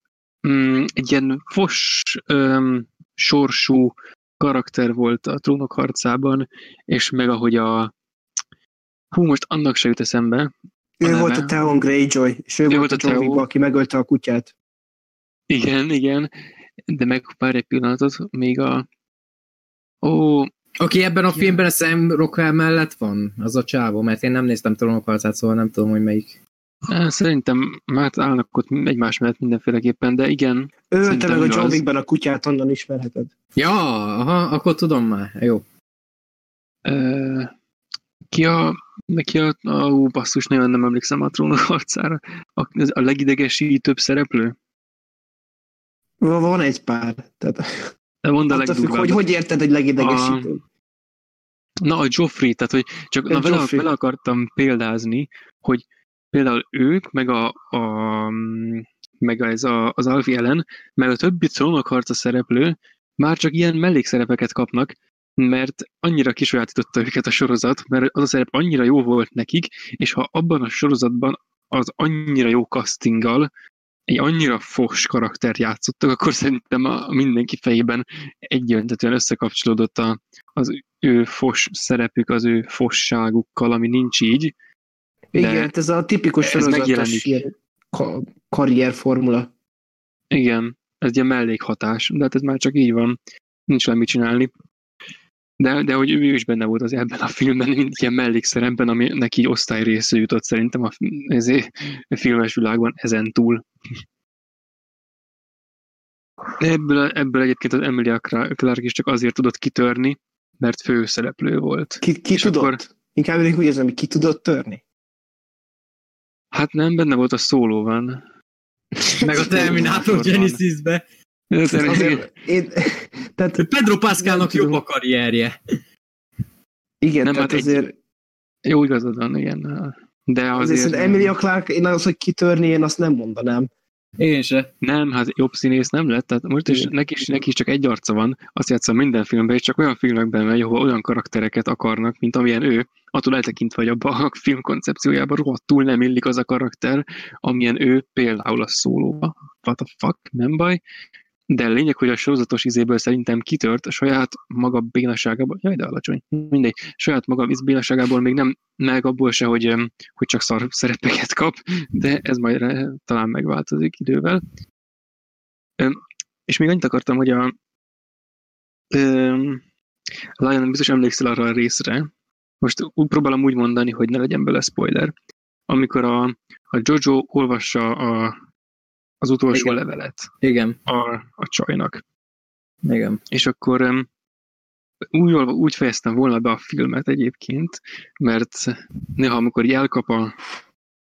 Speaker 3: mm, egy ilyen fos öm, sorsú karakter volt a trónok harcában, és meg ahogy a hú, most annak se jut eszembe,
Speaker 1: ő volt a Theon Greyjoy, és ő, ő volt a John Wick, aki megölte a kutyát.
Speaker 3: Igen, igen, de meg pár egy pillanatot, még a... Ó...
Speaker 2: Aki ebben a filmben a Sam Rockwell mellett van, az a csávó, mert én nem néztem trónokharcát, szóval nem tudom, hogy melyik.
Speaker 3: Szerintem már állnak ott egymás mellett mindenféleképpen, de igen.
Speaker 1: Ő, te meg a John Wickben a kutyát onnan ismerheted.
Speaker 2: Ja, aha, akkor tudom már. Jó.
Speaker 3: Uh, ki a, neki a, a ó, basszus, nagyon nem emlékszem a trónok arcára. A, a legidegesítőbb szereplő?
Speaker 1: Van egy pár. Tehát...
Speaker 3: De mondd a függ,
Speaker 1: hogy, hogy érted egy legidegesítő? A...
Speaker 3: Na, a Joffrey, tehát hogy csak na, vele, vele akartam példázni, hogy például ők, meg a, a meg ez a, az Alfie Ellen, meg a többi trónokharca szereplő már csak ilyen mellékszerepeket kapnak, mert annyira kisajátította őket a sorozat, mert az a szerep annyira jó volt nekik, és ha abban a sorozatban az annyira jó castinggal egy annyira fos karakter játszottak, akkor szerintem a mindenki fejében egyöntetően összekapcsolódott a, az ő fos szerepük, az ő fosságukkal, ami nincs így.
Speaker 1: Igen, hát ez a tipikus sorozatos ka- karrierformula.
Speaker 3: Igen, ez egy mellékhatás, de hát ez már csak így van. Nincs le mit csinálni. De, de hogy ő is benne volt az ebben a filmben, mint ilyen mellékszerepben, ami neki osztály része jutott szerintem a, ezért, a filmes világban ezen túl. Ebből, ebből egyébként az Emilia Clark is csak azért tudott kitörni, mert főszereplő volt.
Speaker 1: Ki, ki tudott? Akkor, Inkább úgy érzem, hogy ki tudott törni?
Speaker 3: Hát nem, benne volt a szólóban. <laughs>
Speaker 2: Meg a Terminator Genesis-be.
Speaker 1: Azért, én,
Speaker 2: tehát, Pedro Pascalnak jobb a karrierje.
Speaker 1: Igen, nem, tehát hát azért... Egy,
Speaker 3: jó igazad van, igen. De azért... azért
Speaker 1: Emilia Clark, én az, hogy kitörni, én azt nem mondanám.
Speaker 2: Én se.
Speaker 3: Nem, hát jobb színész nem lett, tehát most is neki, is, neki is csak egy arca van, azt játszom minden filmben, és csak olyan filmekben megy, ahol olyan karaktereket akarnak, mint amilyen ő, attól eltekintve, hogy abban a <laughs> film koncepciójában rohadtul nem illik az a karakter, amilyen ő például a szólóba. What the fuck, nem baj. De lényeg, hogy a sorozatos izéből szerintem kitört a saját maga bénaságából, jaj, de alacsony, mindegy, saját maga bénaságából még nem meg abból se, hogy, hogy csak szar szerepeket kap, de ez majd talán megváltozik idővel. És még annyit akartam, hogy a Lion biztos emlékszel arra a részre, most úgy próbálom úgy mondani, hogy ne legyen bele spoiler, amikor a, a Jojo olvassa a az utolsó Igen. levelet
Speaker 2: Igen.
Speaker 3: A, a csajnak.
Speaker 2: Igen.
Speaker 3: És akkor um, úgy, úgy fejeztem volna be a filmet egyébként, mert néha amikor elkap a,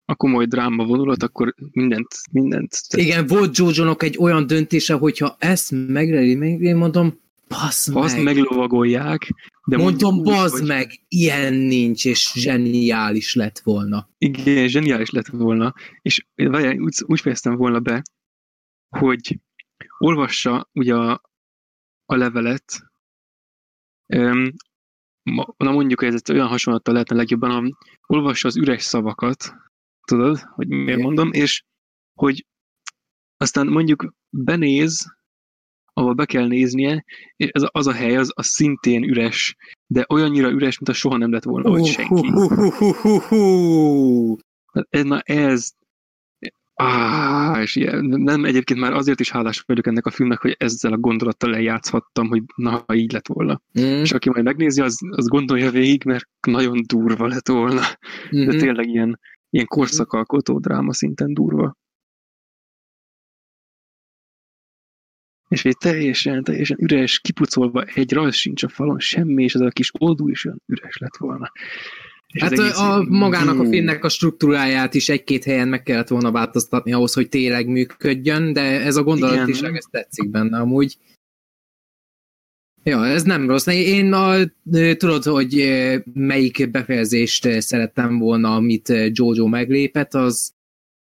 Speaker 3: a komoly dráma vonulat, akkor mindent, mindent...
Speaker 2: Igen, volt jojo egy olyan döntése, hogyha ezt megreli, még én mondom, Basz
Speaker 3: Azt meg. meglovagolják.
Speaker 2: De Mondom, bazd hogy... meg, ilyen nincs, és zseniális lett volna.
Speaker 3: Igen, zseniális lett volna. És várjál, úgy, úgy fejeztem volna be, hogy olvassa ugye a, a levelet, um, na mondjuk, ez olyan hasonlattal lehetne legjobban, ha olvassa az üres szavakat, tudod, hogy miért Igen. mondom, és hogy aztán mondjuk benéz ahol be kell néznie, és az, az a hely, az, az szintén üres, de olyannyira üres, mint a soha nem lett volna hogy senki. Hát na ez, Ah, és ilyen, nem, egyébként már azért is hálás vagyok ennek a filmnek, hogy ezzel a gondolattal lejátszhattam, hogy na, ha így lett volna. Mm. És aki majd megnézi, az, az gondolja végig, mert nagyon durva lett volna. Mm-hmm. De tényleg ilyen, ilyen korszakalkotó dráma szinten durva. És egy teljesen, teljesen üres, kipucolva egy rajz sincs a falon, semmi, és ez a kis oldú is olyan üres lett volna.
Speaker 2: És hát a, a magának a filmnek a struktúráját is egy-két helyen meg kellett volna változtatni ahhoz, hogy tényleg működjön, de ez a gondolatiság, ez tetszik benne amúgy. Ja, ez nem rossz. Én a, tudod, hogy melyik befejezést szerettem volna, amit Jojo meglépett, az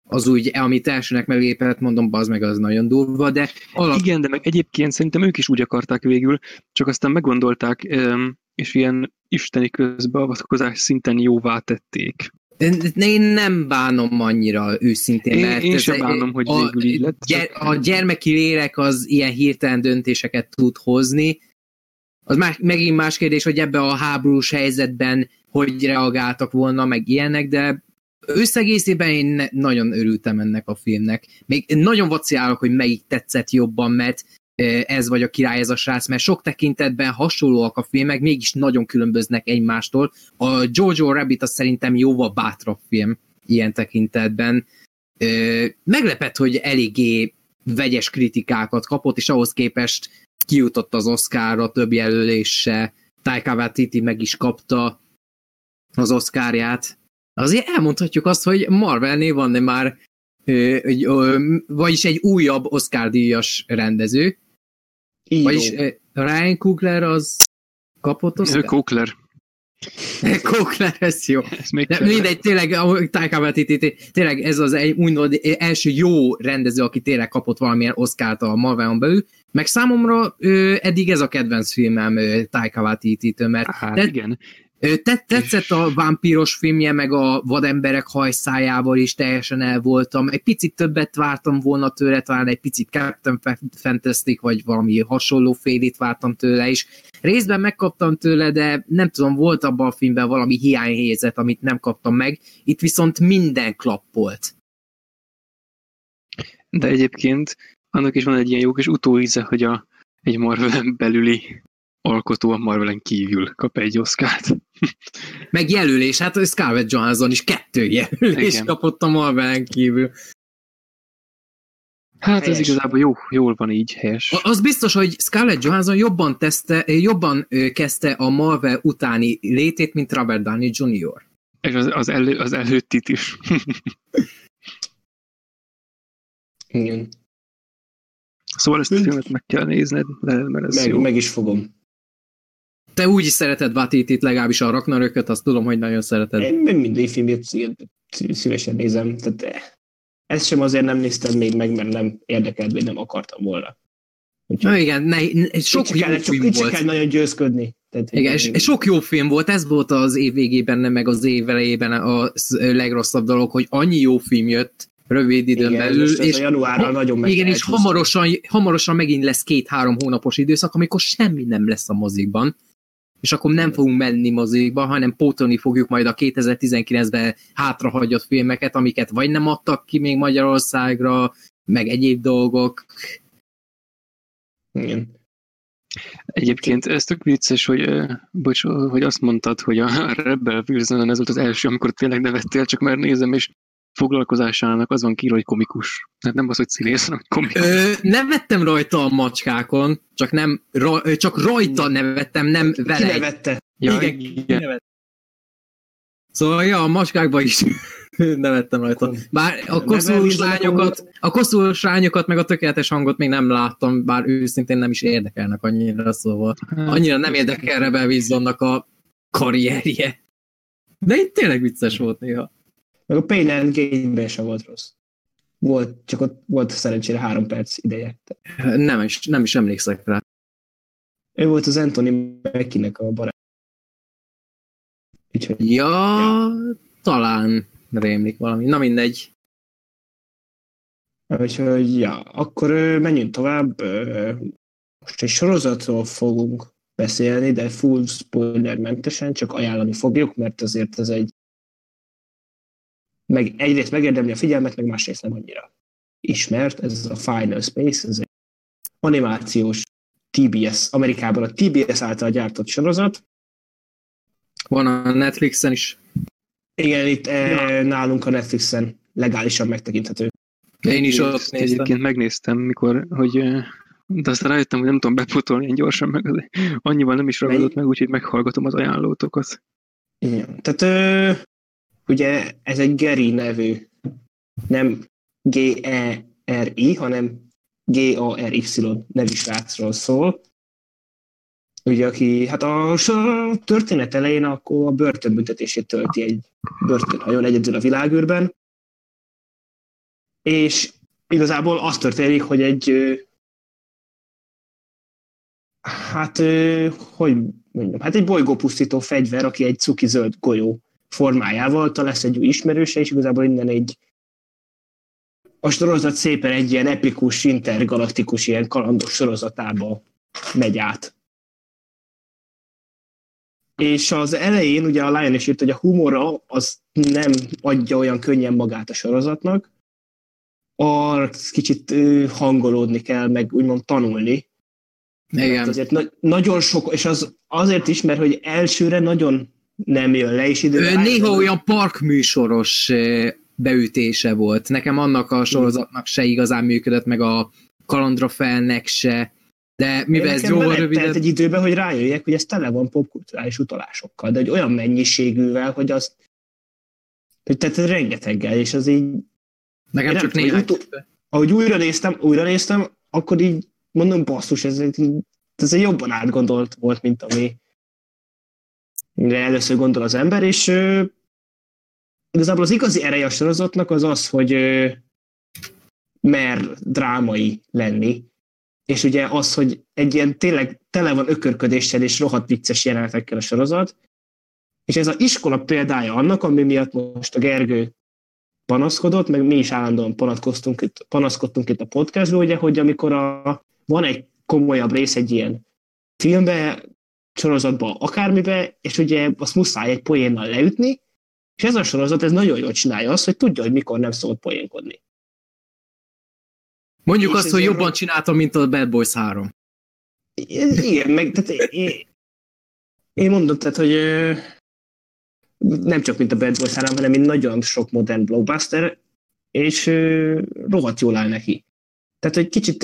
Speaker 2: az úgy, amit elsőnek meglépett, mondom, az meg az nagyon durva, de...
Speaker 3: Alap... Igen, de meg egyébként szerintem ők is úgy akarták végül, csak aztán meggondolták, és ilyen isteni közbeavatkozás szinten jóvá tették.
Speaker 2: Én nem bánom annyira őszintén,
Speaker 3: én, mert én sem bánom, hogy a, végül így lett.
Speaker 2: Gyere, a gyermeki lélek az ilyen hirtelen döntéseket tud hozni. Az már, megint más kérdés, hogy ebbe a háborús helyzetben hogy reagáltak volna, meg ilyenek, de összegészében én nagyon örültem ennek a filmnek. Még nagyon vaciálok, hogy melyik tetszett jobban, mert ez vagy a király, ez a srác, mert sok tekintetben hasonlóak a filmek, mégis nagyon különböznek egymástól. A Jojo Rabbit az szerintem jóval bátrabb film. ilyen tekintetben. Meglepett, hogy eléggé vegyes kritikákat kapott, és ahhoz képest kijutott az Oscarra több jelölése, Taika Waititi meg is kapta az Oscarját. Azért elmondhatjuk azt, hogy Marvelnél van már vagyis egy újabb Oscar-díjas rendező. Így vagyis Ryan Coogler az kapott Oscar?
Speaker 3: Coogler. <laughs>
Speaker 2: Coogler, ez jó. Ez még De mindegy, tényleg, Taika Waititi, tényleg ez az egy úgymond első jó rendező, aki tényleg kapott valamilyen Oscar-t a Marvelon belül, meg számomra ö, eddig ez a kedvenc filmem Taika Waititi-től, mert
Speaker 3: hát, de, igen.
Speaker 2: Tetszett a vámpíros filmje, meg a vademberek hajszájával is teljesen el voltam. Egy picit többet vártam volna tőle, talán egy picit Captain Fantastic, vagy valami hasonló félit vártam tőle is. Részben megkaptam tőle, de nem tudom, volt abban a filmben valami hiányhézet, amit nem kaptam meg. Itt viszont minden klappolt.
Speaker 3: De egyébként annak is van egy ilyen jó kis utóíze, hogy a, egy Marvel belüli alkotó a Marvelen kívül kap egy oszkát.
Speaker 2: Meg jelölés, hát Scarlett Johansson is kettő jelölés Igen. kapott a Marvelen kívül.
Speaker 3: Hát helyes. ez igazából jó, jól van így, helyes.
Speaker 2: Az biztos, hogy Scarlett Johansson jobban, teszte, jobban kezdte a Marvel utáni létét, mint Robert Downey Jr.
Speaker 3: És az, az, elő, az előttit is.
Speaker 1: Igen.
Speaker 3: Szóval ezt a filmet meg kell nézned, mert ez
Speaker 1: meg,
Speaker 3: jó.
Speaker 1: meg is fogom.
Speaker 2: Te úgy is szereted Vatitit, legalábbis a Ragnarököt, azt tudom, hogy nagyon szereted.
Speaker 1: Én minden filmét szívesen nézem, tehát eh, ezt sem azért nem néztem még meg, mert nem érdekelt, vagy nem akartam volna.
Speaker 2: Úgyhogy Na igen, ne, ne, sok jó
Speaker 1: kell,
Speaker 2: film
Speaker 1: csak,
Speaker 2: volt.
Speaker 1: kell nagyon győzködni.
Speaker 2: Tehát, igen, és sok jó film volt, ez volt az év végében, meg az év elejében a legrosszabb dolog, hogy annyi jó film jött, rövid időn
Speaker 1: igen,
Speaker 2: belül.
Speaker 1: És a januárral nagyon meg
Speaker 2: Igen, és hamarosan, hamarosan megint lesz két-három hónapos időszak, amikor semmi nem lesz a mozikban és akkor nem fogunk menni mozikba, hanem pótolni fogjuk majd a 2019-ben hátrahagyott filmeket, amiket vagy nem adtak ki még Magyarországra, meg egyéb dolgok.
Speaker 1: Igen.
Speaker 3: Egyébként ez tök vicces, hogy, bocs, hogy azt mondtad, hogy a <laughs> Rebel Wilson ez volt az első, amikor tényleg nevettél, csak már nézem, és foglalkozásának az van kírva, hogy komikus. Tehát nem az, hogy színész, hanem hogy komikus. Ö,
Speaker 2: nem vettem rajta a macskákon, csak, nem, ra, csak rajta nevettem, nem vele. Ki
Speaker 1: nevette?
Speaker 2: Ja, igen, igen. Nevett. Szóval ja, a macskákban is <laughs> nevettem rajta. Bár a koszulós lányokat, a koszulós lányokat, meg a tökéletes hangot még nem láttam, bár őszintén nem is érdekelnek annyira, szóval hát, annyira nem érdekel Rebel a karrierje. De itt tényleg vicces volt néha.
Speaker 1: Meg a Pain and Gain-ben sem volt rossz. Volt, csak ott volt szerencsére három perc ideje.
Speaker 2: Nem is, nem is emlékszek rá.
Speaker 1: Ő volt az Anthony Mackie-nek a barát.
Speaker 2: Úgyhogy, ja, ja, talán rémlik valami. Na mindegy.
Speaker 1: Úgyhogy, ja, akkor menjünk tovább. Most egy sorozatról fogunk beszélni, de full spoilermentesen, csak ajánlani fogjuk, mert azért ez egy meg egyrészt megérdemli a figyelmet, meg másrészt nem annyira ismert. Ez a Final Space, ez egy animációs TBS, Amerikában a TBS által gyártott sorozat.
Speaker 2: Van a Netflixen is.
Speaker 1: Igen, itt eh, ja. nálunk a Netflixen legálisan megtekinthető.
Speaker 2: Én is ott néztem.
Speaker 3: Egyébként megnéztem, mikor, hogy eh, de aztán rájöttem, hogy nem tudom bepótolni ilyen gyorsan, meg az, annyival nem is ragadott meg, úgyhogy meghallgatom az ajánlótokat.
Speaker 1: Igen. Tehát ö, ugye ez egy Geri nevű, nem G-E-R-I, hanem G-A-R-Y nevű srácról szól. Ugye, aki hát a, történet elején akkor a börtönbüntetését tölti egy börtönhajón egyedül a világűrben, és igazából az történik, hogy egy hát, hogy mondjam, hát egy bolygópusztító fegyver, aki egy cuki zöld golyó formájával, talán lesz egy új ismerőse, és igazából innen egy a sorozat szépen egy ilyen epikus, intergalaktikus, ilyen kalandos sorozatába megy át. És az elején ugye a Lion is írt, hogy a humora az nem adja olyan könnyen magát a sorozatnak, arra kicsit hangolódni kell, meg úgymond tanulni.
Speaker 2: Igen.
Speaker 1: azért na- nagyon sok, és az azért is, mert hogy elsőre nagyon nem jön le, és időben...
Speaker 2: Néha olyan parkműsoros beütése volt. Nekem annak a sorozatnak se igazán működött, meg a Kalandra felnek se, de mivel ez jó rövid.
Speaker 1: egy időben, hogy rájöjjek, hogy ez tele van popkulturális utalásokkal, de egy olyan mennyiségűvel, hogy az tehát rengeteggel, és az így
Speaker 2: Nekem csak néhány. Utó,
Speaker 1: ahogy újra néztem, újra néztem, akkor így mondom, basszus, ez, ez egy jobban átgondolt volt, mint ami mire először gondol az ember, és ö, igazából az igazi ereje a sorozatnak az az, hogy ö, mer drámai lenni, és ugye az, hogy egy ilyen tényleg tele van ökörködéssel és rohadt vicces jelenetekkel a sorozat, és ez az iskola példája annak, ami miatt most a Gergő panaszkodott, meg mi is állandóan panaszkodtunk itt, panaszkodtunk itt a podcastban, ugye, hogy amikor a, van egy komolyabb rész egy ilyen filmbe, sorozatba, akármibe, és ugye azt muszáj egy poénnal leütni, és ez a sorozat ez nagyon jól csinálja azt, hogy tudja, hogy mikor nem szabad poénkodni.
Speaker 2: Mondjuk és azt, hogy jobban rossz... csináltam, mint a Bad Boys 3.
Speaker 1: Igen, meg tehát én, én mondom, tehát, hogy nem csak mint a Bad Boys 3, hanem mint nagyon sok modern blockbuster, és rohadt jól áll neki. Tehát, hogy kicsit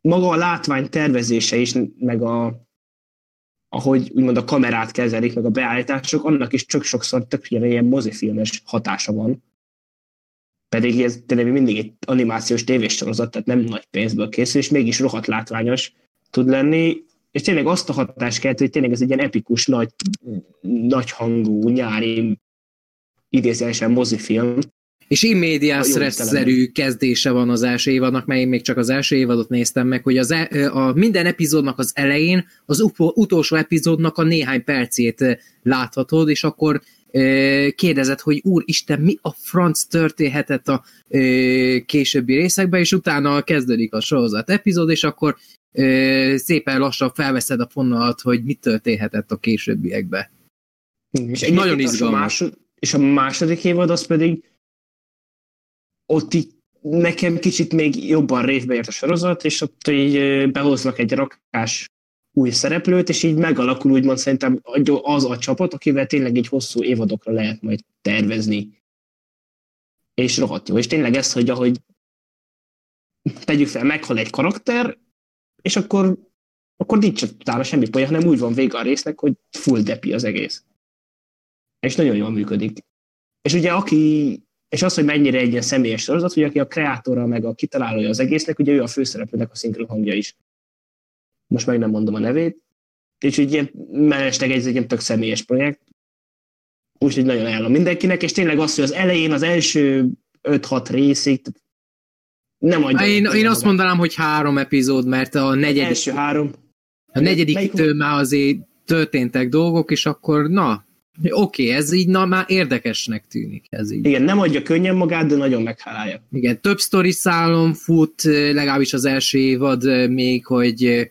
Speaker 1: maga a látvány tervezése is, meg a, ahogy úgymond a kamerát kezelik, meg a beállítások, annak is csak sokszor tök ilyen mozifilmes hatása van. Pedig ez tényleg mindig egy animációs tévésorozat, tehát nem nagy pénzből készül, és mégis rohadt látványos tud lenni, és tényleg azt a hatást kelt, hogy tényleg ez egy ilyen epikus, nagy, nagy hangú, nyári, idézőesen mozifilm,
Speaker 2: és immédiás-szerű kezdése van az első évadnak, mert én még csak az első évadot néztem meg, hogy az e, a minden epizódnak az elején az utolsó epizódnak a néhány percét láthatod, és akkor kérdezett, hogy úristen, mi a franc történhetett a későbbi részekben, és utána kezdődik a sorozat epizód, és akkor szépen lassan felveszed a fonalat, hogy mi történhetett a későbbiekbe.
Speaker 1: És nagyon izgalmas. A másod, és a második évad az pedig ott így nekem kicsit még jobban révbe ért a sorozat, és ott így behoznak egy rakás új szereplőt, és így megalakul úgymond szerintem az a csapat, akivel tényleg egy hosszú évadokra lehet majd tervezni. És rohadt jó. És tényleg ez, hogy ahogy tegyük fel, meghal egy karakter, és akkor, akkor nincs utána semmi poén, hanem úgy van vége a résznek, hogy full depi az egész. És nagyon jól működik. És ugye aki és az, hogy mennyire egy ilyen személyes sorozat, hogy aki a kreátora, meg a kitalálója az egésznek, ugye ő a főszereplőnek a szinkron hangja is. Most meg nem mondom a nevét. És így ilyen mellesleg egy, egy ilyen tök személyes projekt. Úgyhogy nagyon ajánlom mindenkinek, és tényleg az, hogy az elején, az első 5-6 részig nem adja.
Speaker 2: Én, én azt mondanám, hogy három epizód, mert a negyedik...
Speaker 1: Első három.
Speaker 2: A negyedik már azért történtek dolgok, és akkor na, Oké, okay, ez így na, már érdekesnek tűnik. Ez így.
Speaker 1: Igen, nem adja könnyen magát, de nagyon meghálálja.
Speaker 2: Igen, több sztori szálon fut, legalábbis az első évad még, hogy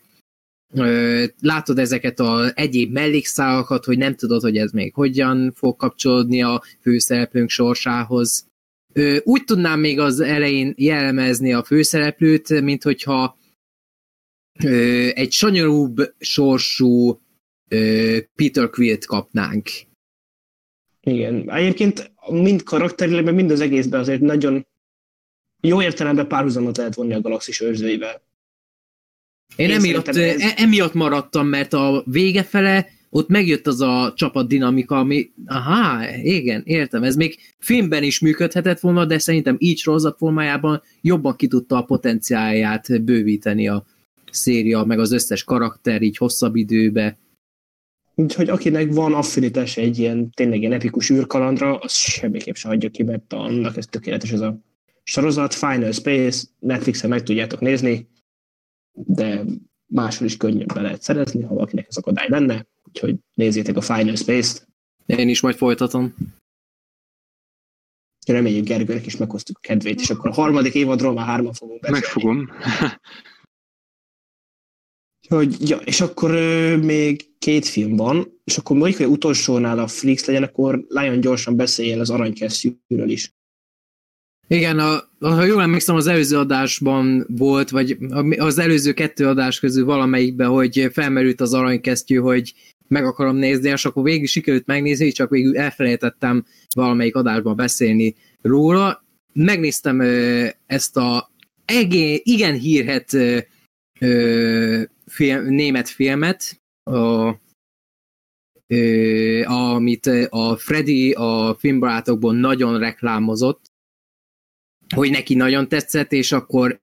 Speaker 2: ö, látod ezeket az egyéb mellékszálakat, hogy nem tudod, hogy ez még hogyan fog kapcsolódni a főszereplőnk sorsához. Ö, úgy tudnám még az elején jellemezni a főszereplőt, mint hogyha ö, egy sanyarúbb sorsú Peter Quilt kapnánk.
Speaker 1: Igen. Egyébként mind karakterileg, mind az egészben azért nagyon jó értelemben párhuzamot lehet vonni a galaxis őrzőivel.
Speaker 2: Én, Én emiatt, ez... E- emiatt maradtam, mert a vége fele ott megjött az a csapatdinamika, ami, aha, igen, értem, ez még filmben is működhetett volna, de szerintem így sorozat formájában jobban ki tudta a potenciáját bővíteni a széria, meg az összes karakter így hosszabb időbe.
Speaker 1: Úgyhogy akinek van affinitás egy ilyen tényleg ilyen epikus űrkalandra, az semmiképp se hagyja ki, mert annak ez tökéletes ez a sorozat. Final Space, Netflixen meg tudjátok nézni, de máshol is könnyen be lehet szerezni, ha valakinek ez akadály lenne. Úgyhogy nézzétek a Final Space-t.
Speaker 2: Én is majd folytatom.
Speaker 1: Reméljük Gergőnek is meghoztuk a kedvét, és akkor a harmadik évadról már hárman fogunk
Speaker 3: beszélni. Megfogom. <laughs>
Speaker 1: Hogy, ja, és akkor ö, még két film van, és akkor mondjuk, hogy utolsónál a Flix legyen, akkor Lion gyorsan beszéljen az aranykesztyűről is.
Speaker 2: Igen, a, ha jól emlékszem, az előző adásban volt, vagy az előző kettő adás közül valamelyikben, hogy felmerült az aranykesztyű, hogy meg akarom nézni, és akkor végül sikerült megnézni, csak végül elfelejtettem valamelyik adásban beszélni róla. Megnéztem ezt a egé, igen hírhet film, német filmet, a, ö, amit a Freddy a filmbarátokból nagyon reklámozott, hogy neki nagyon tetszett, és akkor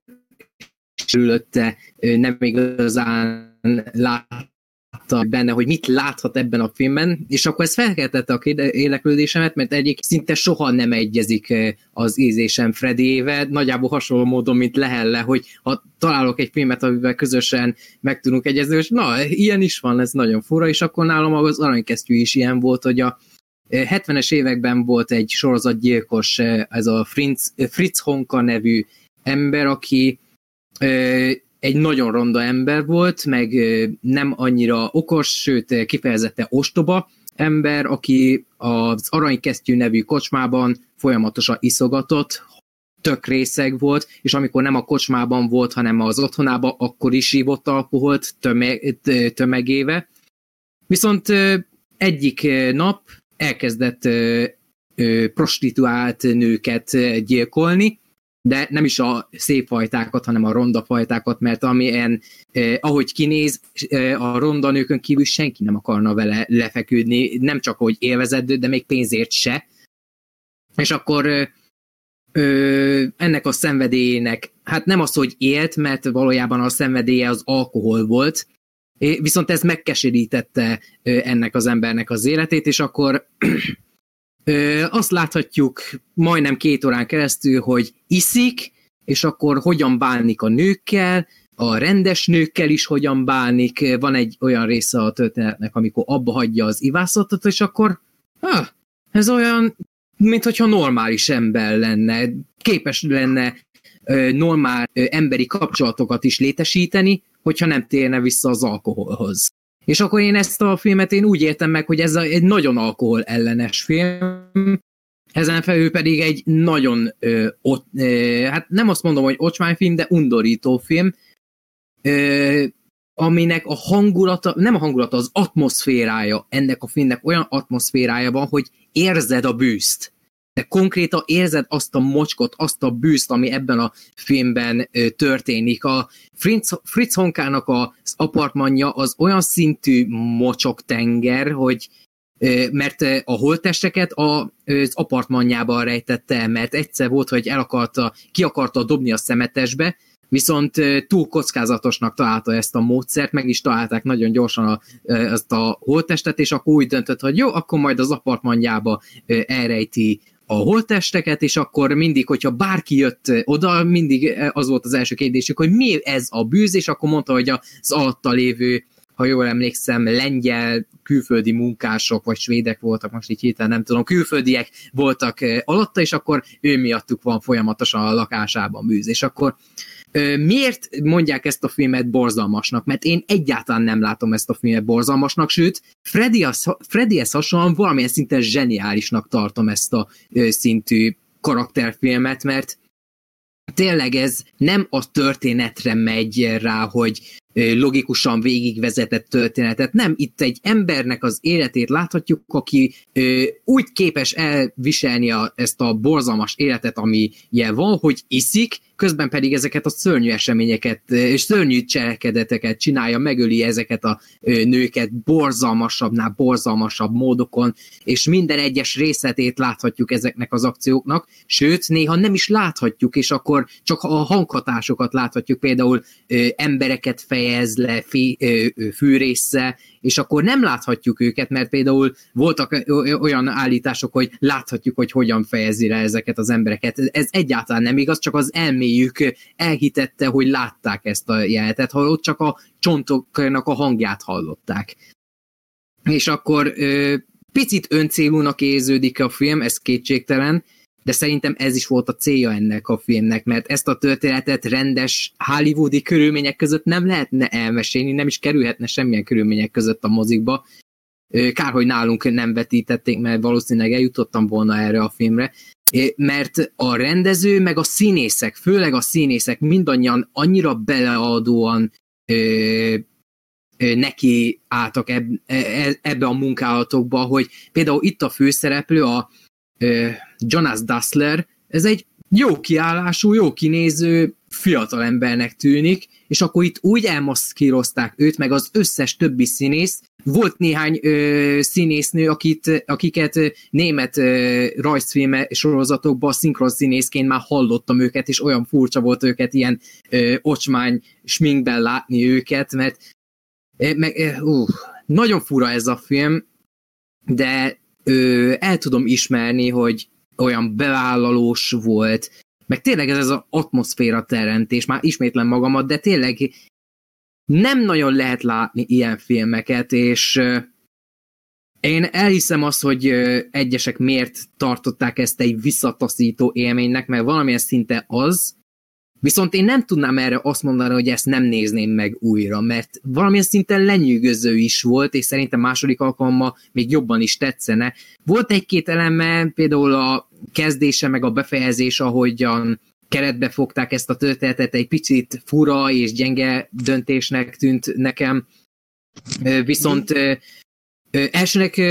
Speaker 2: sülötte nem igazán lát látta benne, hogy mit láthat ebben a filmben, és akkor ez felkeltette a érdeklődésemet, mert egyik szinte soha nem egyezik eh, az ízésem Freddy-ével, nagyjából hasonló módon, mint Lehelle, hogy ha találok egy filmet, amivel közösen meg tudunk egyezni, és na, ilyen is van, ez nagyon fura, és akkor nálam az aranykesztyű is ilyen volt, hogy a 70-es eh, években volt egy sorozatgyilkos, eh, ez a Fritz, Fritz Honka nevű ember, aki egy nagyon ronda ember volt, meg nem annyira okos, sőt kifejezette ostoba ember, aki az Aranykesztyű nevű kocsmában folyamatosan iszogatott, tök részeg volt, és amikor nem a kocsmában volt, hanem az otthonában, akkor is ívott alkoholt tömeg, tömegéve. Viszont egyik nap elkezdett prostituált nőket gyilkolni, de nem is a szép fajtákat, hanem a ronda fajtákat, mert amilyen, eh, ahogy kinéz, eh, a ronda nőkön kívül senki nem akarna vele lefeküdni, nem csak hogy élvezett, de még pénzért se. És akkor eh, ennek a szenvedélyének, hát nem az, hogy élt, mert valójában a szenvedélye az alkohol volt, viszont ez megkeserítette ennek az embernek az életét, és akkor azt láthatjuk majdnem két órán keresztül, hogy iszik, és akkor hogyan bánik a nőkkel, a rendes nőkkel is hogyan bánik. Van egy olyan része a történetnek, amikor abba hagyja az ivászatot, és akkor ah, ez olyan, mint hogyha normális ember lenne, képes lenne normál emberi kapcsolatokat is létesíteni, hogyha nem térne vissza az alkoholhoz. És akkor én ezt a filmet én úgy értem meg, hogy ez egy nagyon alkohol ellenes film, ezen felül pedig egy nagyon, ö, ott, ö, hát nem azt mondom, hogy ocsmányfilm, de undorító film, ö, aminek a hangulata, nem a hangulata, az atmoszférája ennek a filmnek olyan atmoszférája van, hogy érzed a bűzt de konkrétan érzed azt a mocskot, azt a bűzt, ami ebben a filmben ö, történik. A Fritz, Fritz Honkának az apartmanja az olyan szintű mocsok tenger, hogy ö, mert a holtesteket a, az apartmanjában rejtette mert egyszer volt, hogy el akarta, ki akarta dobni a szemetesbe, viszont túl kockázatosnak találta ezt a módszert, meg is találták nagyon gyorsan a, ezt a holttestet, és akkor úgy döntött, hogy jó, akkor majd az apartmanjába elrejti a holttesteket, és akkor mindig, hogyha bárki jött oda, mindig az volt az első kérdésük, hogy mi ez a bűz, és akkor mondta, hogy az alatta lévő ha jól emlékszem, lengyel külföldi munkások, vagy svédek voltak, most így hirtelen nem tudom, külföldiek voltak alatta, és akkor ő miattuk van folyamatosan a lakásában bűz. És akkor Miért mondják ezt a filmet borzalmasnak? Mert én egyáltalán nem látom ezt a filmet borzalmasnak, sőt, Freddy Freddyhez hasonlóan valamilyen szinten zseniálisnak tartom ezt a szintű karakterfilmet, mert tényleg ez nem a történetre megy rá, hogy logikusan végigvezetett történetet. Nem, itt egy embernek az életét láthatjuk, aki úgy képes elviselni a, ezt a borzalmas életet, ami ilyen van, hogy iszik, közben pedig ezeket a szörnyű eseményeket és szörnyű cselekedeteket csinálja, megöli ezeket a nőket borzalmasabbnál borzalmasabb módokon, és minden egyes részletét láthatjuk ezeknek az akcióknak, sőt, néha nem is láthatjuk, és akkor csak a hanghatásokat láthatjuk, például embereket fejez le fi, fűrésze, és akkor nem láthatjuk őket, mert például voltak olyan állítások, hogy láthatjuk, hogy hogyan fejezi le ezeket az embereket. Ez egyáltalán nem igaz, csak az elméjük elhitette, hogy látták ezt a jelenetet, ha ott csak a csontoknak a hangját hallották. És akkor picit öncélúnak érződik a film, ez kétségtelen, de szerintem ez is volt a célja ennek a filmnek, mert ezt a történetet rendes hollywoodi körülmények között nem lehetne elmesélni, nem is kerülhetne semmilyen körülmények között a mozikba. Kár, hogy nálunk nem vetítették, mert valószínűleg eljutottam volna erre a filmre, mert a rendező, meg a színészek, főleg a színészek mindannyian annyira beleadóan neki álltak eb, e, ebbe a munkálatokba, hogy például itt a főszereplő, a Jonas Dassler, ez egy jó kiállású, jó kinéző fiatal embernek tűnik, és akkor itt úgy elmaszkírozták őt, meg az összes többi színész. Volt néhány ö, színésznő, akit, akiket német ö, rajzfilme sorozatokban szinkron színészként már hallottam őket, és olyan furcsa volt őket ilyen ö, ocsmány sminkben látni őket, mert ö, meg, ö, uh, nagyon fura ez a film, de ö, el tudom ismerni, hogy olyan bevállalós volt, meg tényleg ez, az atmoszféra teremtés, már ismétlen magamat, de tényleg nem nagyon lehet látni ilyen filmeket, és én elhiszem azt, hogy egyesek miért tartották ezt egy visszataszító élménynek, mert valamilyen szinte az, Viszont én nem tudnám erre azt mondani, hogy ezt nem nézném meg újra, mert valamilyen szinten lenyűgöző is volt, és szerintem második alkalommal még jobban is tetszene. Volt egy-két eleme, például a kezdése, meg a befejezés, ahogyan keretbe fogták ezt a történetet, egy picit fura és gyenge döntésnek tűnt nekem. Viszont elsőnek,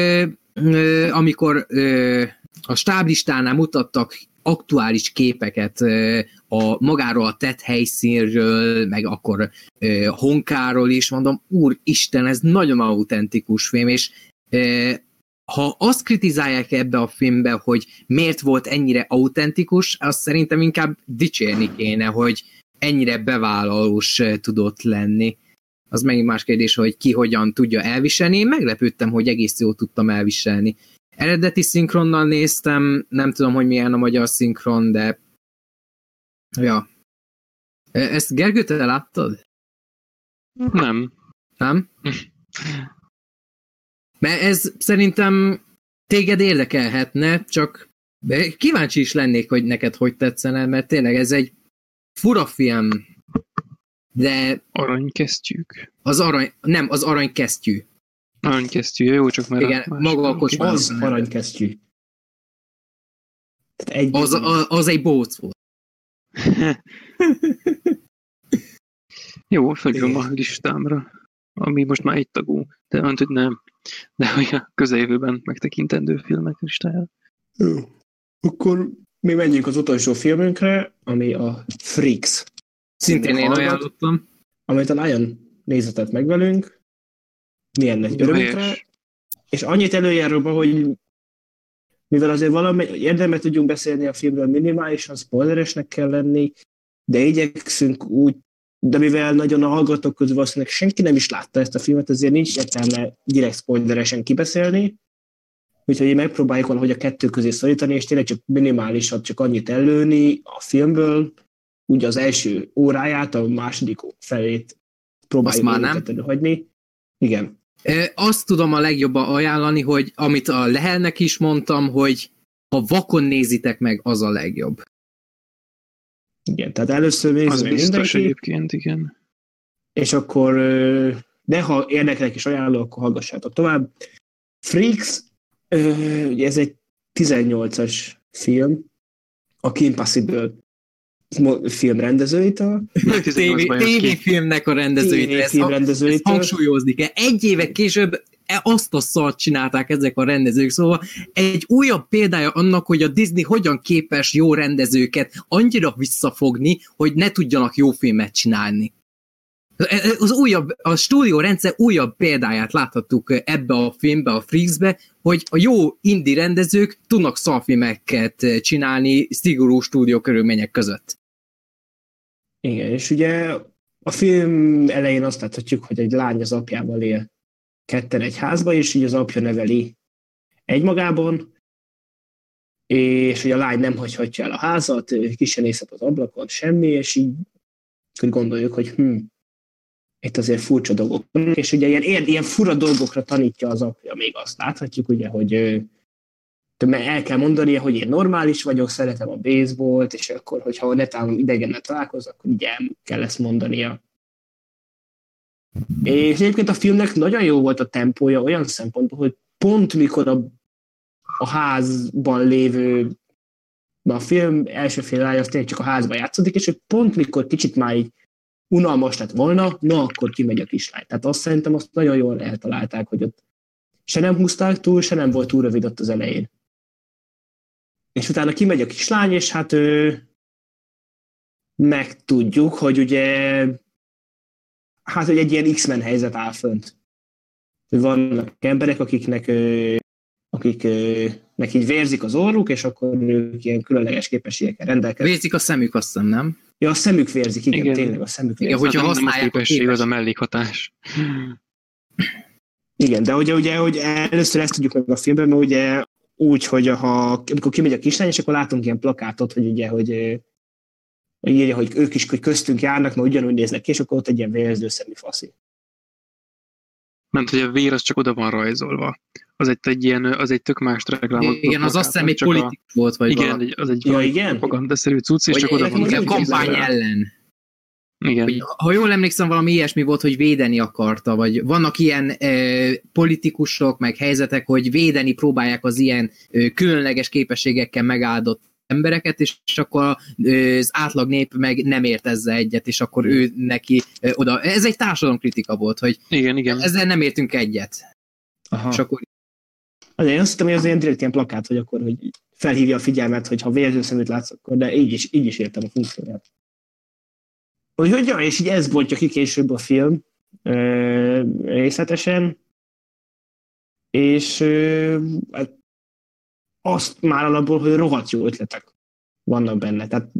Speaker 2: amikor a stáblistánál mutattak aktuális képeket a magáról a tett helyszínről, meg akkor Honkáról is, mondom, úristen, ez nagyon autentikus film, és ha azt kritizálják ebbe a filmbe, hogy miért volt ennyire autentikus, azt szerintem inkább dicsérni kéne, hogy ennyire bevállalós tudott lenni. Az megint más kérdés, hogy ki hogyan tudja elviselni. Én meglepődtem, hogy egész jól tudtam elviselni. Eredeti szinkronnal néztem, nem tudom, hogy milyen a magyar szinkron, de ja. Ezt Gergő, te láttad?
Speaker 3: Nem.
Speaker 2: Nem? Mert ez szerintem téged érdekelhetne, csak kíváncsi is lennék, hogy neked hogy tetszene, mert tényleg ez egy fura film, de...
Speaker 3: Aranykesztyűk.
Speaker 2: Az arany... Nem, az aranykesztyű.
Speaker 3: Aranykesztyű, jó, csak már...
Speaker 2: Igen, más, maga a kocsma.
Speaker 1: Az aranykesztyű.
Speaker 2: egy... Az, az, az egy bóc volt. <laughs>
Speaker 3: jó, felírom a listámra, ami most már egy tagú, de mondta, hogy nem. De hogy a közeljövőben megtekintendő filmek listájára.
Speaker 1: Jó. Akkor mi menjünk az utolsó filmünkre, ami a Freaks.
Speaker 2: Szintén én ajánlottam.
Speaker 1: Amit a Lion nézetett meg velünk, milyen nagy örömünkre, és annyit előjárulva, hogy mivel azért valami érdemet tudjunk beszélni a filmről minimálisan, spoileresnek kell lenni, de igyekszünk úgy, de mivel nagyon a hallgatók közül valószínűleg senki nem is látta ezt a filmet, ezért nincs értelme direkt spoileresen kibeszélni, úgyhogy megpróbáljuk valahogy a kettő közé szorítani, és tényleg csak minimálisan csak annyit előni a filmből, ugye az első óráját, a második felét próbáljuk
Speaker 2: már nem.
Speaker 1: hagyni. Igen.
Speaker 2: Azt tudom a legjobban ajánlani, hogy amit a Lehelnek is mondtam, hogy ha vakon nézitek meg, az a legjobb.
Speaker 1: Igen, tehát először nézzük
Speaker 3: Az biztos mindenki, egyébként, igen.
Speaker 1: És akkor, de ha érdekelnek is ajánló, akkor hallgassátok tovább. Freaks, ugye ez egy 18-as film, a Kim Possible film rendezőitől.
Speaker 2: Tévéfilmnek a rendezőitől. Ezt, rendezőitől. ezt hangsúlyozni kell. Egy éve később e- azt a szart csinálták ezek a rendezők, szóval egy újabb példája annak, hogy a Disney hogyan képes jó rendezőket annyira visszafogni, hogy ne tudjanak jó filmet csinálni. Az újabb, a stúdió rendszer újabb példáját láthattuk ebbe a filmbe, a Freaksbe, hogy a jó indie rendezők tudnak szalfilmeket csinálni szigorú stúdió körülmények között.
Speaker 1: Igen, és ugye a film elején azt láthatjuk, hogy egy lány az apjával él ketten egy házba, és így az apja neveli egymagában, és hogy a lány nem hagyhatja el a házat, ki sem nézhet az ablakon, semmi, és így gondoljuk, hogy hm, itt azért furcsa dolgok és ugye ilyen, ilyen fura dolgokra tanítja az apja, még azt láthatjuk, ugye, hogy el kell mondania, hogy én normális vagyok, szeretem a baseballt, és akkor, hogyha netán idegennel találkozok, akkor ugye kell ezt mondania. És egyébként a filmnek nagyon jó volt a tempója olyan szempontból, hogy pont mikor a, a házban lévő a film első fél az tényleg csak a házban játszódik, és hogy pont mikor kicsit már így unalmas lett volna, na akkor kimegy a kislány. Tehát azt szerintem azt nagyon jól eltalálták, hogy ott se nem húzták túl, se nem volt túl rövid ott az elején. És utána kimegy a kislány, és hát ő, megtudjuk, hogy ugye hát, hogy egy ilyen X-Men helyzet áll fönt. Vannak emberek, akiknek akiknek így vérzik az orruk, és akkor ők ilyen különleges képességekkel rendelkeznek.
Speaker 2: Vérzik a szemük, azt hiszem, nem?
Speaker 1: Ja, a szemük vérzik, igen, igen. tényleg a szemük vérzik.
Speaker 2: Igen, hogyha hát használják
Speaker 3: a képesség, az a mellékhatás.
Speaker 1: Igen, de ugye, ugye hogy először ezt tudjuk meg a filmben, mert ugye úgy, hogy ha, amikor kimegy a kislány, és akkor látunk ilyen plakátot, hogy ugye, hogy írja, hogy ők is hogy köztünk járnak, mert ugyanúgy néznek ki, és akkor ott egy ilyen vérző szemű faszi.
Speaker 3: Mert hogy a vér az csak oda van rajzolva. Az egy, egy ilyen, az egy tök más reklámot.
Speaker 2: Igen, az azt hiszem egy politikus volt, vagy
Speaker 3: Igen, valami. az egy
Speaker 1: ja, igen?
Speaker 3: propagandaszerű cucc, és csak oda van.
Speaker 2: Igen, kampány ellen.
Speaker 3: Igen.
Speaker 2: Hogy, ha jól emlékszem, valami ilyesmi volt, hogy védeni akarta, vagy vannak ilyen e, politikusok, meg helyzetek, hogy védeni próbálják az ilyen e, különleges képességekkel megáldott embereket, és akkor az átlag nép meg nem ért ezzel egyet, és akkor ő neki oda. Ez egy társadalomkritika volt, hogy
Speaker 3: igen, igen.
Speaker 2: ezzel nem értünk egyet.
Speaker 1: Aha. És akkor Azért én azt hittem, hogy az ilyen direkt ilyen plakát, hogy akkor hogy felhívja a figyelmet, hogy ha vérzőszeműt látsz, akkor, de így is, így is értem a funkcióját. Úgyhogy ja, és így ez voltja ki később a film ö, részletesen, és ö, hát azt már alapból, hogy rohadt jó ötletek vannak benne. Tehát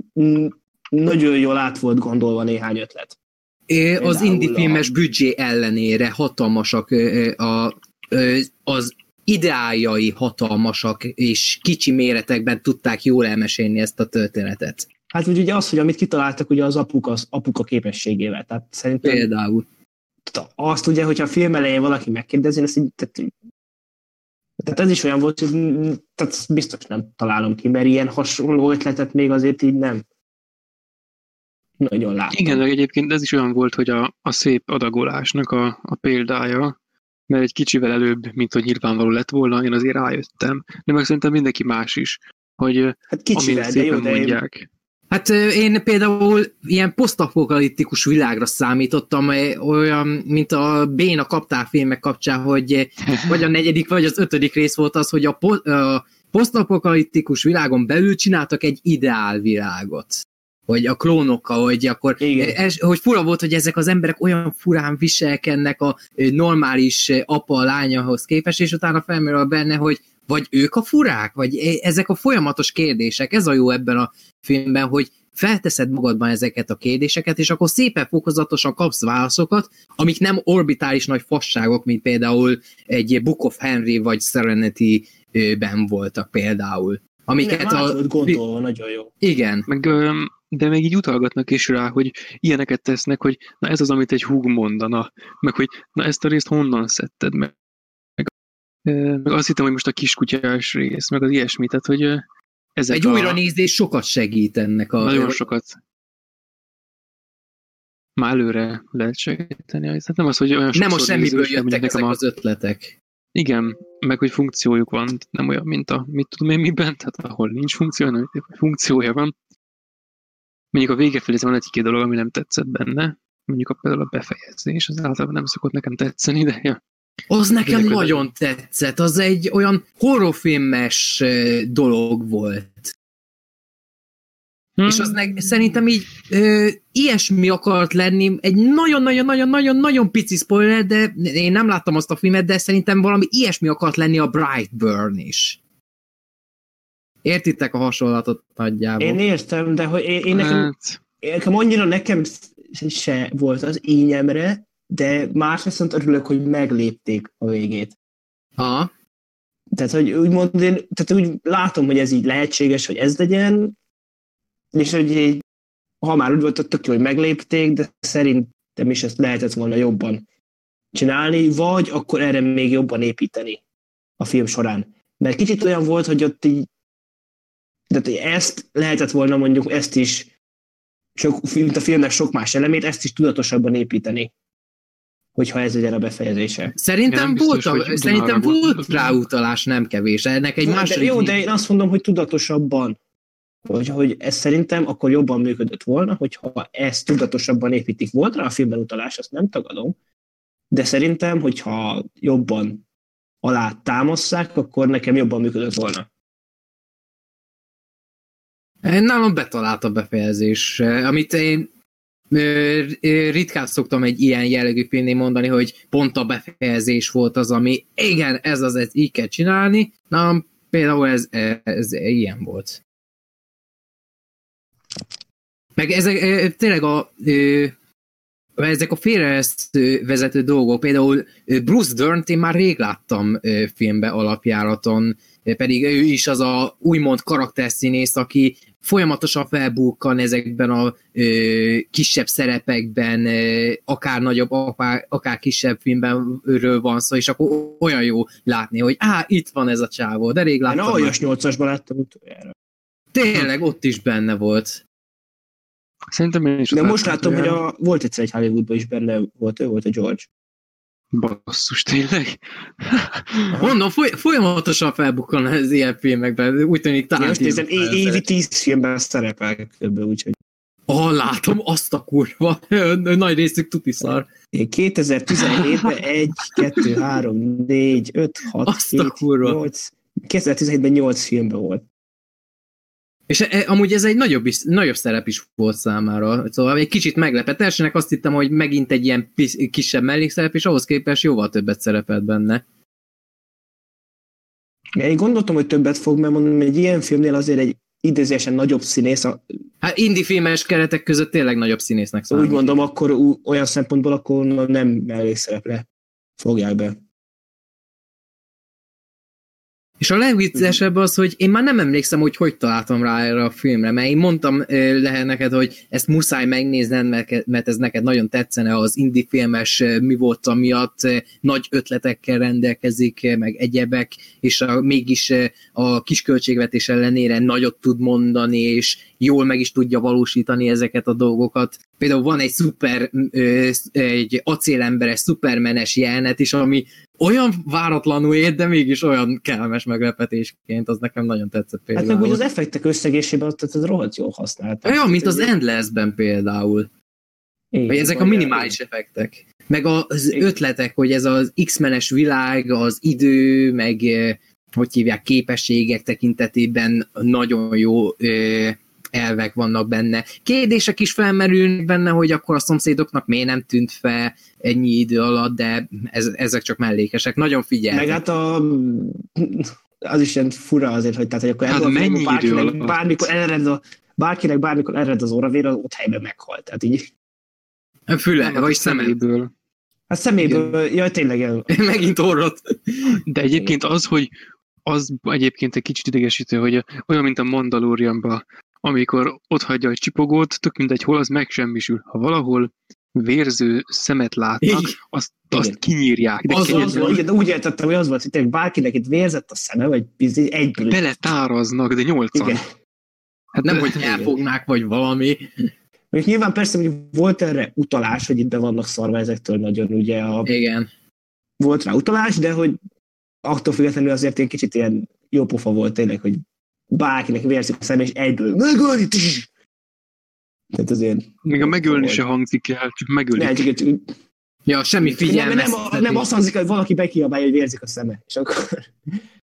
Speaker 1: nagyon jól át volt gondolva néhány ötlet.
Speaker 2: É, az indie filmes büdzsé ellenére hatalmasak a, az ideájai hatalmasak, és kicsi méretekben tudták jól elmesélni ezt a történetet.
Speaker 1: Hát úgy ugye az, hogy amit kitaláltak, ugye az apuka, az apuka képességével. Tehát szerintem
Speaker 2: Például.
Speaker 1: Azt ugye, hogyha a film elején valaki megkérdezi, ezt így, tehát tehát ez is olyan volt, hogy tehát biztos nem találom ki, mert ilyen hasonló ötletet még azért így nem nagyon látom.
Speaker 3: Igen, de egyébként ez is olyan volt, hogy a, a szép adagolásnak a, a példája, mert egy kicsivel előbb, mint hogy nyilvánvaló lett volna, én azért rájöttem, de meg szerintem mindenki más is, hogy
Speaker 1: hát kicsivel, de jó, de mondják.
Speaker 2: Hát én például ilyen posztapokaliptikus világra számítottam, olyan, mint a Béna kaptál filmek kapcsán, hogy vagy a negyedik, vagy az ötödik rész volt az, hogy a, po- a posztapokaliptikus világon belül csináltak egy ideál világot hogy a klónokkal, hogy akkor, ez, hogy fura volt, hogy ezek az emberek olyan furán viselkednek a normális apa-lányahoz képest, és utána felmerül benne, hogy vagy ők a furák, vagy ezek a folyamatos kérdések, ez a jó ebben a filmben, hogy felteszed magadban ezeket a kérdéseket, és akkor szépen fokozatosan kapsz válaszokat, amik nem orbitális nagy fasságok, mint például egy Book of Henry vagy Serenity-ben voltak például.
Speaker 1: Amiket nem, a... gondolva, nagyon jó.
Speaker 2: Igen.
Speaker 3: Meg, de még így utalgatnak is rá, hogy ilyeneket tesznek, hogy na ez az, amit egy húg mondana, meg hogy na ezt a részt honnan szedted meg. Meg azt hittem, hogy most a kiskutyás rész, meg az ilyesmi, tehát hogy
Speaker 2: ezek Egy a... újranézés sokat segít ennek a...
Speaker 3: Nagyon sokat. Már előre lehet segíteni. Tehát nem az, hogy olyan
Speaker 2: Nem a semmiből jöttek ezek a... az ötletek.
Speaker 3: Igen, meg hogy funkciójuk van, nem olyan, mint a mit tudom én miben, tehát ahol nincs funkció, hanem funkciója van. Mondjuk a vége felé van egy-két dolog, ami nem tetszett benne, mondjuk a, például a befejezés, az általában nem szokott nekem tetszeni, de ja.
Speaker 2: Az nekem nagyon tetszett, az egy olyan horrorfilmes dolog volt. Hmm. És az meg, szerintem így ö, ilyesmi akart lenni, egy nagyon-nagyon-nagyon-nagyon-nagyon pici spoiler, de én nem láttam azt a filmet, de szerintem valami ilyesmi akart lenni a Brightburn is. Értitek a hasonlatot nagyjából?
Speaker 1: Én értem, de hogy én, én nekem, hát... nekem annyira nekem se volt az ényemre, de más viszont örülök, hogy meglépték a végét.
Speaker 2: Ha.
Speaker 1: Tehát, hogy úgymond én, tehát úgy látom, hogy ez így lehetséges, hogy ez legyen, és hogy így, ha már úgy volt, tök jó, hogy meglépték, de szerintem is ezt lehetett volna jobban csinálni, vagy akkor erre még jobban építeni a film során. Mert kicsit olyan volt, hogy ott így, tehát ezt lehetett volna mondjuk ezt is, sok, mint a filmnek sok más elemét, ezt is tudatosabban építeni hogyha ez legyen a befejezése.
Speaker 2: Szerintem, biztos, volt, a, szerintem volt rá utalás nem kevés. Ennek egy
Speaker 1: de,
Speaker 2: második...
Speaker 1: Jó, de én azt mondom, hogy tudatosabban. Hogy, hogy ez szerintem akkor jobban működött volna, hogyha ezt tudatosabban építik. Volt rá a filmben utalás, azt nem tagadom, de szerintem, hogyha jobban alá támasszák, akkor nekem jobban működött volna.
Speaker 2: Nálam betalált a befejezés, amit én ritkán szoktam egy ilyen jellegű filmnél mondani, hogy pont a befejezés volt az, ami igen, ez az, ez így kell csinálni. Na, például ez, ez ilyen volt. Meg ezek tényleg a ezek a félrevezető vezető dolgok, például Bruce Dern-t én már rég láttam filmbe alapjáraton, pedig ő is az a úgymond karakterszínész, aki folyamatosan felbukkan ezekben a ö, kisebb szerepekben, ö, akár nagyobb, akár, akár kisebb filmben őről van szó, és akkor olyan jó látni, hogy á, itt van ez a csávó, de rég láttam. Én
Speaker 1: aljas nyolcasban láttam utoljára.
Speaker 2: Tényleg, ott is benne volt.
Speaker 3: Szerintem én is
Speaker 1: De most látom, hogy a, volt egyszer egy Hollywoodban is benne volt, ő volt a George.
Speaker 3: Basszus, tényleg?
Speaker 2: Mondom, foly- folyamatosan felbukkan az ilyen filmekben, úgy tűnik talán...
Speaker 1: Most nézem, é- évi tíz filmben szerepel kb. úgyhogy...
Speaker 2: Ah, látom, azt a kurva. <laughs> Nagy részük tuti szar.
Speaker 1: 2017-ben 1, 2, 3, 4, 5, 6, azt 7, 8... 2017-ben 8 filmben volt.
Speaker 2: És e, amúgy ez egy nagyobb, is, nagyobb szerep is volt számára. Szóval egy kicsit meglepett. Elsőnek azt hittem, hogy megint egy ilyen pis, kisebb mellékszerep, és ahhoz képest jóval többet szerepelt benne.
Speaker 1: Én gondoltam, hogy többet fog, mert mondom, egy ilyen filmnél azért egy idézésen nagyobb színész. A...
Speaker 2: Hát indi filmes keretek között tényleg nagyobb színésznek
Speaker 1: számít. Úgy mondom, akkor olyan szempontból akkor nem mellékszerepre fogják be.
Speaker 2: És a legviccesebb az, hogy én már nem emlékszem, hogy hogy találtam rá erre a filmre, mert én mondtam lehet neked, hogy ezt muszáj megnézned, mert ez neked nagyon tetszene az indie filmes mi volt miatt, nagy ötletekkel rendelkezik, meg egyebek, és a, mégis a kis költségvetés ellenére nagyot tud mondani, és jól meg is tudja valósítani ezeket a dolgokat. Például van egy szuper, egy acélemberes, szupermenes jelenet is, ami olyan váratlanul ért, de mégis olyan kellemes meglepetésként, az nekem nagyon tetszett például.
Speaker 1: Hát meg úgy az effektek összegésében tehát ez rohadt jól használt.
Speaker 2: Olyan, mint az Endless-ben például. Igen, vagy ezek a minimális effektek. Meg az ötletek, hogy ez az X-menes világ, az idő, meg hogy hívják, képességek tekintetében nagyon jó elvek vannak benne. Kérdések is felmerülnek benne, hogy akkor a szomszédoknak miért nem tűnt fel ennyi idő alatt, de ez, ezek csak mellékesek. Nagyon figyelj.
Speaker 1: Meg hát a, az is ilyen fura azért, hogy, tehát, hogy akkor
Speaker 3: hát mennyi
Speaker 1: idő alatt? Bármikor ered a, bárkinek bármikor ered az óravér, az ott helyben meghalt. Tehát így.
Speaker 2: A füle, vagy szeméből.
Speaker 1: Hát szeméből, Igen. jaj, tényleg el. <laughs>
Speaker 2: Megint orrot.
Speaker 3: De egyébként az, hogy az egyébként egy kicsit idegesítő, hogy olyan, mint a Mandalorianban, amikor ott hagyja a csipogót, tök mindegy, hol az megsemmisül. Ha valahol vérző szemet látnak, azt, azt kinyírják.
Speaker 1: De az, az, az, de úgy értettem, hogy az volt, hogy bárkinek itt vérzett a szeme, vagy egyből.
Speaker 3: Beletáraznak, de nyolcan. Igen.
Speaker 2: Hát nem, hogy elfognák, vagy valami.
Speaker 1: Még nyilván persze, hogy volt erre utalás, hogy itt be vannak szarva ezektől nagyon, ugye. A...
Speaker 2: Igen.
Speaker 1: Volt rá utalás, de hogy attól függetlenül azért egy kicsit ilyen jó pofa volt tényleg, hogy bárkinek vérzik a szem, és egyből megölni! Tehát azért...
Speaker 3: Még a megölni se hangzik el, csak megölik. Ne, csak, csak,
Speaker 2: ja, semmi figyelme.
Speaker 1: Nem, nem, nem azt hangzik, hogy valaki bekiabálja, hogy vérzik a szeme, és akkor...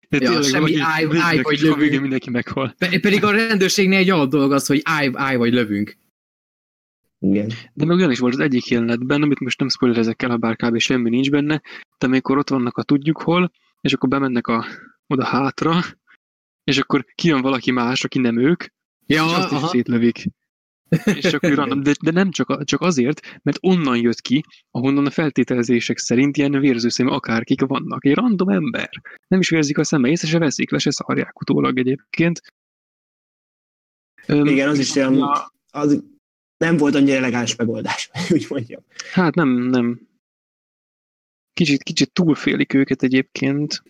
Speaker 2: De ja, tényleg, semmi állj, állj vagy lövünk.
Speaker 3: Mindenki meghal.
Speaker 2: Pedig a rendőrségnél egy alap dolog az, hogy állj, állj vagy lövünk.
Speaker 1: Igen.
Speaker 3: De meg olyan is volt az egyik jelenetben, amit most nem spoilerezek el, ha bár kb. semmi nincs benne, de amikor ott vannak a tudjuk hol, és akkor bemennek a, oda hátra, és akkor kijön valaki más, aki nem ők, ja, és azt aha. is szétlövik. és akkor <laughs> random, de, de nem csak, csak azért, mert onnan jött ki, ahonnan a feltételezések szerint ilyen vérzőszemű akárkik vannak. Egy random ember. Nem is vérzik a szeme, észre se veszik, le se szarják utólag egyébként.
Speaker 1: Igen, az is olyan, az nem volt annyira elegáns megoldás, <laughs> úgy mondjam.
Speaker 3: Hát nem, nem. Kicsit, kicsit túlfélik őket egyébként.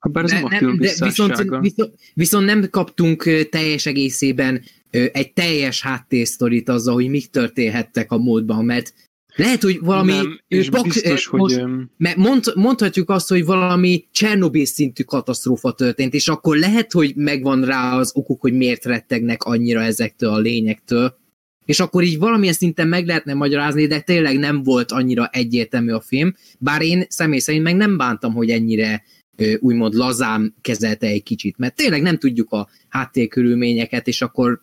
Speaker 3: Habár ez de, nem film de
Speaker 2: viszont, viszont, viszont nem kaptunk teljes egészében egy teljes háttérsztorit azzal, hogy mik történhettek a módban, mert Lehet, hogy valami...
Speaker 3: Nem, és
Speaker 2: pak-
Speaker 3: biztos, hogy...
Speaker 2: most-
Speaker 3: öm,
Speaker 2: Mert mond, mondhatjuk azt, hogy valami Csernobyl szintű katasztrófa történt, és akkor lehet, hogy megvan rá az okuk, hogy miért rettegnek annyira ezektől a lényektől, és akkor így valamilyen szinten meg lehetne magyarázni, de tényleg nem volt annyira egyértelmű a film, bár én személy szerint meg nem bántam, hogy ennyire úgymond lazán kezelte egy kicsit, mert tényleg nem tudjuk a háttérkörülményeket, és akkor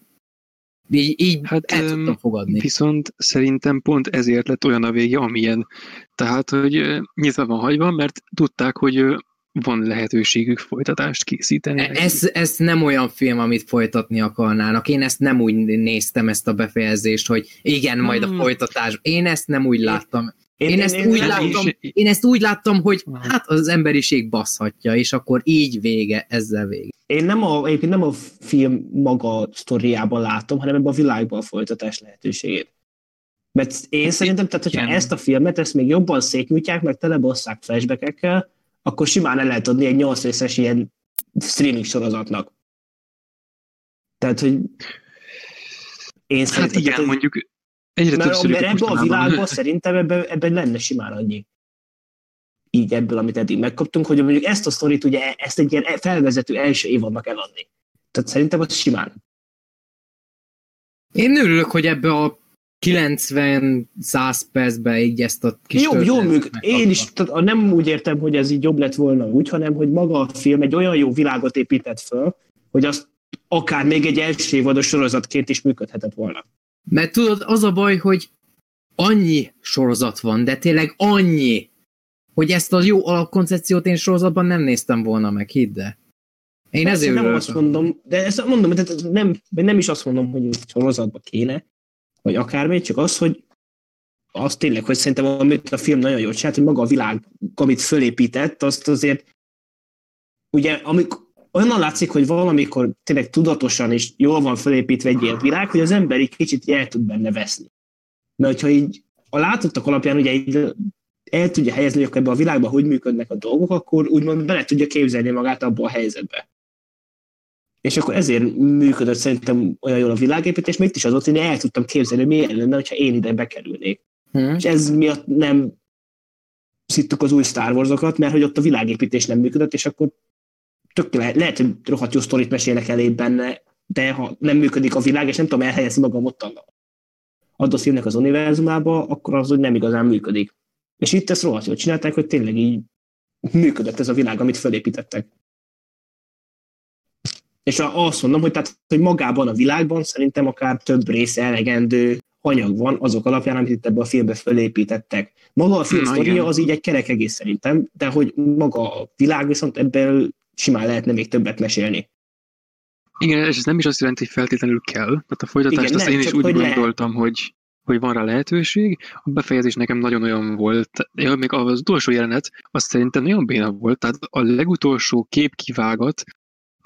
Speaker 2: így, így
Speaker 3: Hát,
Speaker 2: el tudtam fogadni.
Speaker 3: Viszont szerintem pont ezért lett olyan a vége, amilyen. Tehát, hogy nyitva van hagyva, mert tudták, hogy van lehetőségük folytatást készíteni.
Speaker 2: E- Ez, ez nem olyan film, amit folytatni akarnának. Én ezt nem úgy néztem, ezt a befejezést, hogy igen, majd a
Speaker 3: Hmm.
Speaker 2: folytatás. Én ezt nem úgy láttam. Én ezt úgy
Speaker 3: nem
Speaker 2: láttam,
Speaker 3: is-
Speaker 2: én ezt úgy láttam, hogy hát az emberiség baszhatja, és akkor így vége, ezzel vége.
Speaker 1: Én nem a, egyébként nem a film maga sztoriában látom, hanem ebben a világban a folytatás lehetőségét. Mert én szerintem, tehát hogyha
Speaker 3: Igen.
Speaker 1: ezt a filmet, ezt még jobban szétnyújtják, meg telebosszák flashbackekkel, akkor simán el lehet adni egy 8 részes ilyen streaming sorozatnak. Tehát, hogy én
Speaker 3: Hát
Speaker 1: szerintem,
Speaker 3: igen,
Speaker 1: tehát,
Speaker 3: mondjuk egyre
Speaker 1: mert, mert ebben a világban szerintem ebben, ebben lenne simán annyi. Így ebből, amit eddig megkaptunk, hogy mondjuk ezt a sztorit, ugye ezt egy ilyen felvezető első évadnak eladni. Tehát szerintem az simán.
Speaker 2: Én örülök, hogy ebbe a 90-100 percben így ezt a kis
Speaker 1: Jó, jó
Speaker 2: megkapta.
Speaker 1: Én is tehát nem úgy értem, hogy ez így jobb lett volna úgy, hanem hogy maga a film egy olyan jó világot épített föl, hogy az akár még egy első évados sorozatként is működhetett volna.
Speaker 2: Mert tudod, az a baj, hogy annyi sorozat van, de tényleg annyi, hogy ezt a jó alapkoncepciót én sorozatban nem néztem volna meg, hidd el. Én
Speaker 1: Persze,
Speaker 2: ezért
Speaker 1: nem
Speaker 2: örülök.
Speaker 1: azt mondom, de ezt mondom, de nem, nem is azt mondom, hogy sorozatba kéne, vagy akármi, csak az, hogy az tényleg, hogy szerintem amit a film nagyon jól csinált, hogy maga a világ, amit fölépített, azt azért ugye, amikor olyan látszik, hogy valamikor tényleg tudatosan és jól van fölépítve egy ilyen világ, hogy az ember egy kicsit el tud benne veszni. Mert hogyha így a látottak alapján ugye így el tudja helyezni, hogy ebben a világban hogy működnek a dolgok, akkor úgymond bele tudja képzelni magát abba a helyzetbe. És akkor ezért működött szerintem olyan jól a világépítés, mert itt is az volt, hogy én el tudtam képzelni, hogy milyen lenne, ha én ide bekerülnék.
Speaker 2: Hm?
Speaker 1: És ez miatt nem szittuk az új Star Wars-okat, mert hogy ott a világépítés nem működött, és akkor tök lehet, lehet, hogy rohadt jó sztorit mesélnek elé benne, de ha nem működik a világ, és nem tudom elhelyezni magam ott a adott filmnek az univerzumába, akkor az hogy nem igazán működik. És itt ezt rohadt jól csinálták, hogy tényleg így működött ez a világ, amit felépítettek. És azt mondom, hogy, tehát, hogy magában a világban szerintem akár több része elegendő anyag van azok alapján, amit itt ebbe a filmbe felépítettek. Maga a film
Speaker 3: Na,
Speaker 1: sztoria
Speaker 3: igen.
Speaker 1: az így egy kerek egész szerintem, de hogy maga a világ viszont ebből simán lehetne még többet mesélni.
Speaker 3: Igen, és ez nem is azt jelenti, hogy feltétlenül kell. Tehát a folytatást
Speaker 1: Igen,
Speaker 3: azt
Speaker 1: nem,
Speaker 3: én is úgy
Speaker 1: hogy lehet.
Speaker 3: gondoltam, hogy, hogy van rá lehetőség. A befejezés nekem nagyon olyan volt. Ja, még az utolsó jelenet, az szerintem nagyon béna volt. Tehát a legutolsó képkivágat,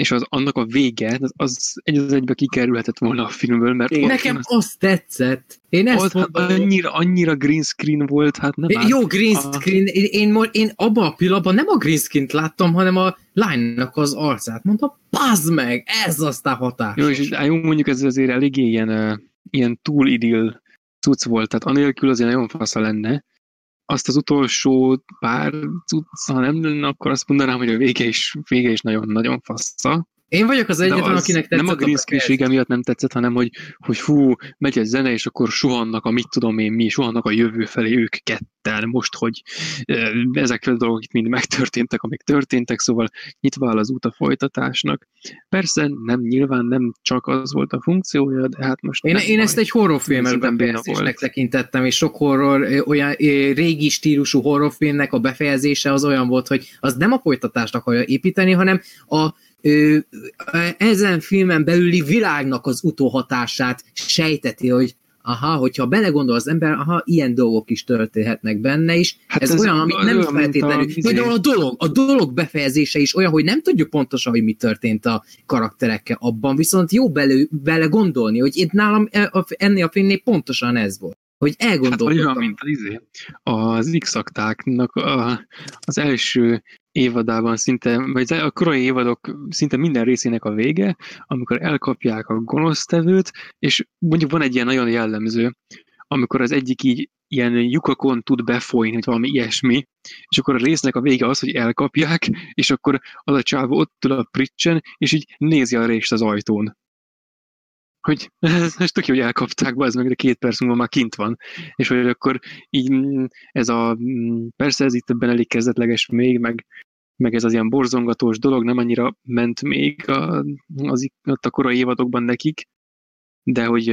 Speaker 3: és az, annak a vége, az- az egy az egybe kikerülhetett volna a filmből, mert ott,
Speaker 2: Nekem azt tetszett. Én ezt
Speaker 3: ott
Speaker 2: mondom.
Speaker 3: annyira, annyira green screen volt, hát nem árt.
Speaker 2: Jó green
Speaker 3: A-
Speaker 2: screen, én, én, mo- én abban a pillanatban nem a green screen-t láttam, hanem a lánynak az arcát. Mondtam, bazd meg, ez aztán hatás.
Speaker 3: Jó, és jó, mondjuk ez azért eléggé ilyen, ilyen túl idill cucc volt, tehát anélkül azért nagyon fasza lenne. Azt az utolsó pár cucc, ha nem lenne, akkor azt mondanám, hogy a vége is, vége is nagyon-nagyon fasza.
Speaker 2: Én vagyok az egyetlen,
Speaker 3: az
Speaker 2: akinek tetszett
Speaker 3: nem a green screen miatt nem tetszett, hanem hogy, hogy fú, megy egy zene, és akkor suhannak a mit tudom én mi, suhannak a jövő felé ők ketten, most, hogy ezek a dolgok itt mind megtörténtek, amik történtek, szóval nyitva áll az út a folytatásnak. Persze nem, nyilván nem csak az volt a funkciója, de hát most
Speaker 2: Én, én ezt egy
Speaker 3: béna
Speaker 2: befejezésnek tekintettem, és sok horror, olyan régi stílusú horrorfilmnek a befejezése az olyan volt, hogy az nem a folytatást akarja építeni, hanem a ezen filmen belüli világnak az utóhatását sejteti, hogy aha, hogyha belegondol az ember, aha, ilyen dolgok is történhetnek benne is. Hát ez,
Speaker 3: ez
Speaker 2: olyan, ami
Speaker 3: olyan,
Speaker 2: nem
Speaker 3: a
Speaker 2: feltétlenül.
Speaker 3: izé-
Speaker 2: Például a dolog, a dolog befejezése is olyan, hogy nem tudjuk pontosan, hogy mi történt a karakterekkel abban, viszont jó bele, bele gondolni, hogy itt nálam e- a- ennél a filmnél pontosan ez volt. Hogy
Speaker 3: Hát
Speaker 2: elgondolkodtam.
Speaker 3: olyan, mint az izé. Az x az első évadában szinte, vagy a korai évadok szinte minden részének a vége, amikor elkapják a gonosztevőt, és mondjuk van egy ilyen nagyon jellemző, amikor az egyik így ilyen lyukakon tud befolyni, vagy valami ilyesmi, és akkor a résznek a vége az, hogy elkapják, és akkor az a csávó ott ül a pricsen, és így nézi a részt az ajtón. Hogy ez, <laughs> ez tök jó, hogy elkapták, be, ez meg de két perc múlva már kint van. És hogy akkor így mm, ez a, mm, persze ez itt ebben elég kezdetleges még, meg, meg ez az ilyen borzongatós dolog nem annyira ment még a, az, a korai évadokban nekik, de hogy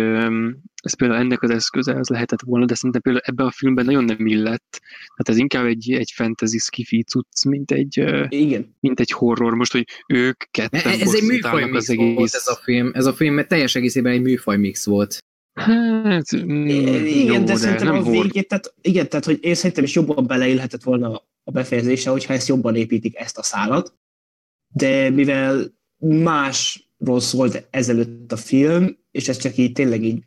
Speaker 3: ez például ennek az eszköze az lehetett volna, de szerintem például ebben a filmben nagyon nem illett. Hát ez inkább egy, egy fantasy skifi cucc, mint egy,
Speaker 1: Igen.
Speaker 3: mint egy horror. Most, hogy ők ketten
Speaker 2: Ez egy műfaj mix egész... volt ez a film. Ez a film teljes egészében egy műfaj mix volt.
Speaker 3: Hát, mm,
Speaker 1: igen,
Speaker 3: jó,
Speaker 1: de szerintem a végét, tehát, igen, tehát hogy én szerintem is jobban beleillhetett volna a befejezése, hogyha ezt jobban építik ezt a szálat. De mivel másról szólt ezelőtt a film, és ez csak így tényleg így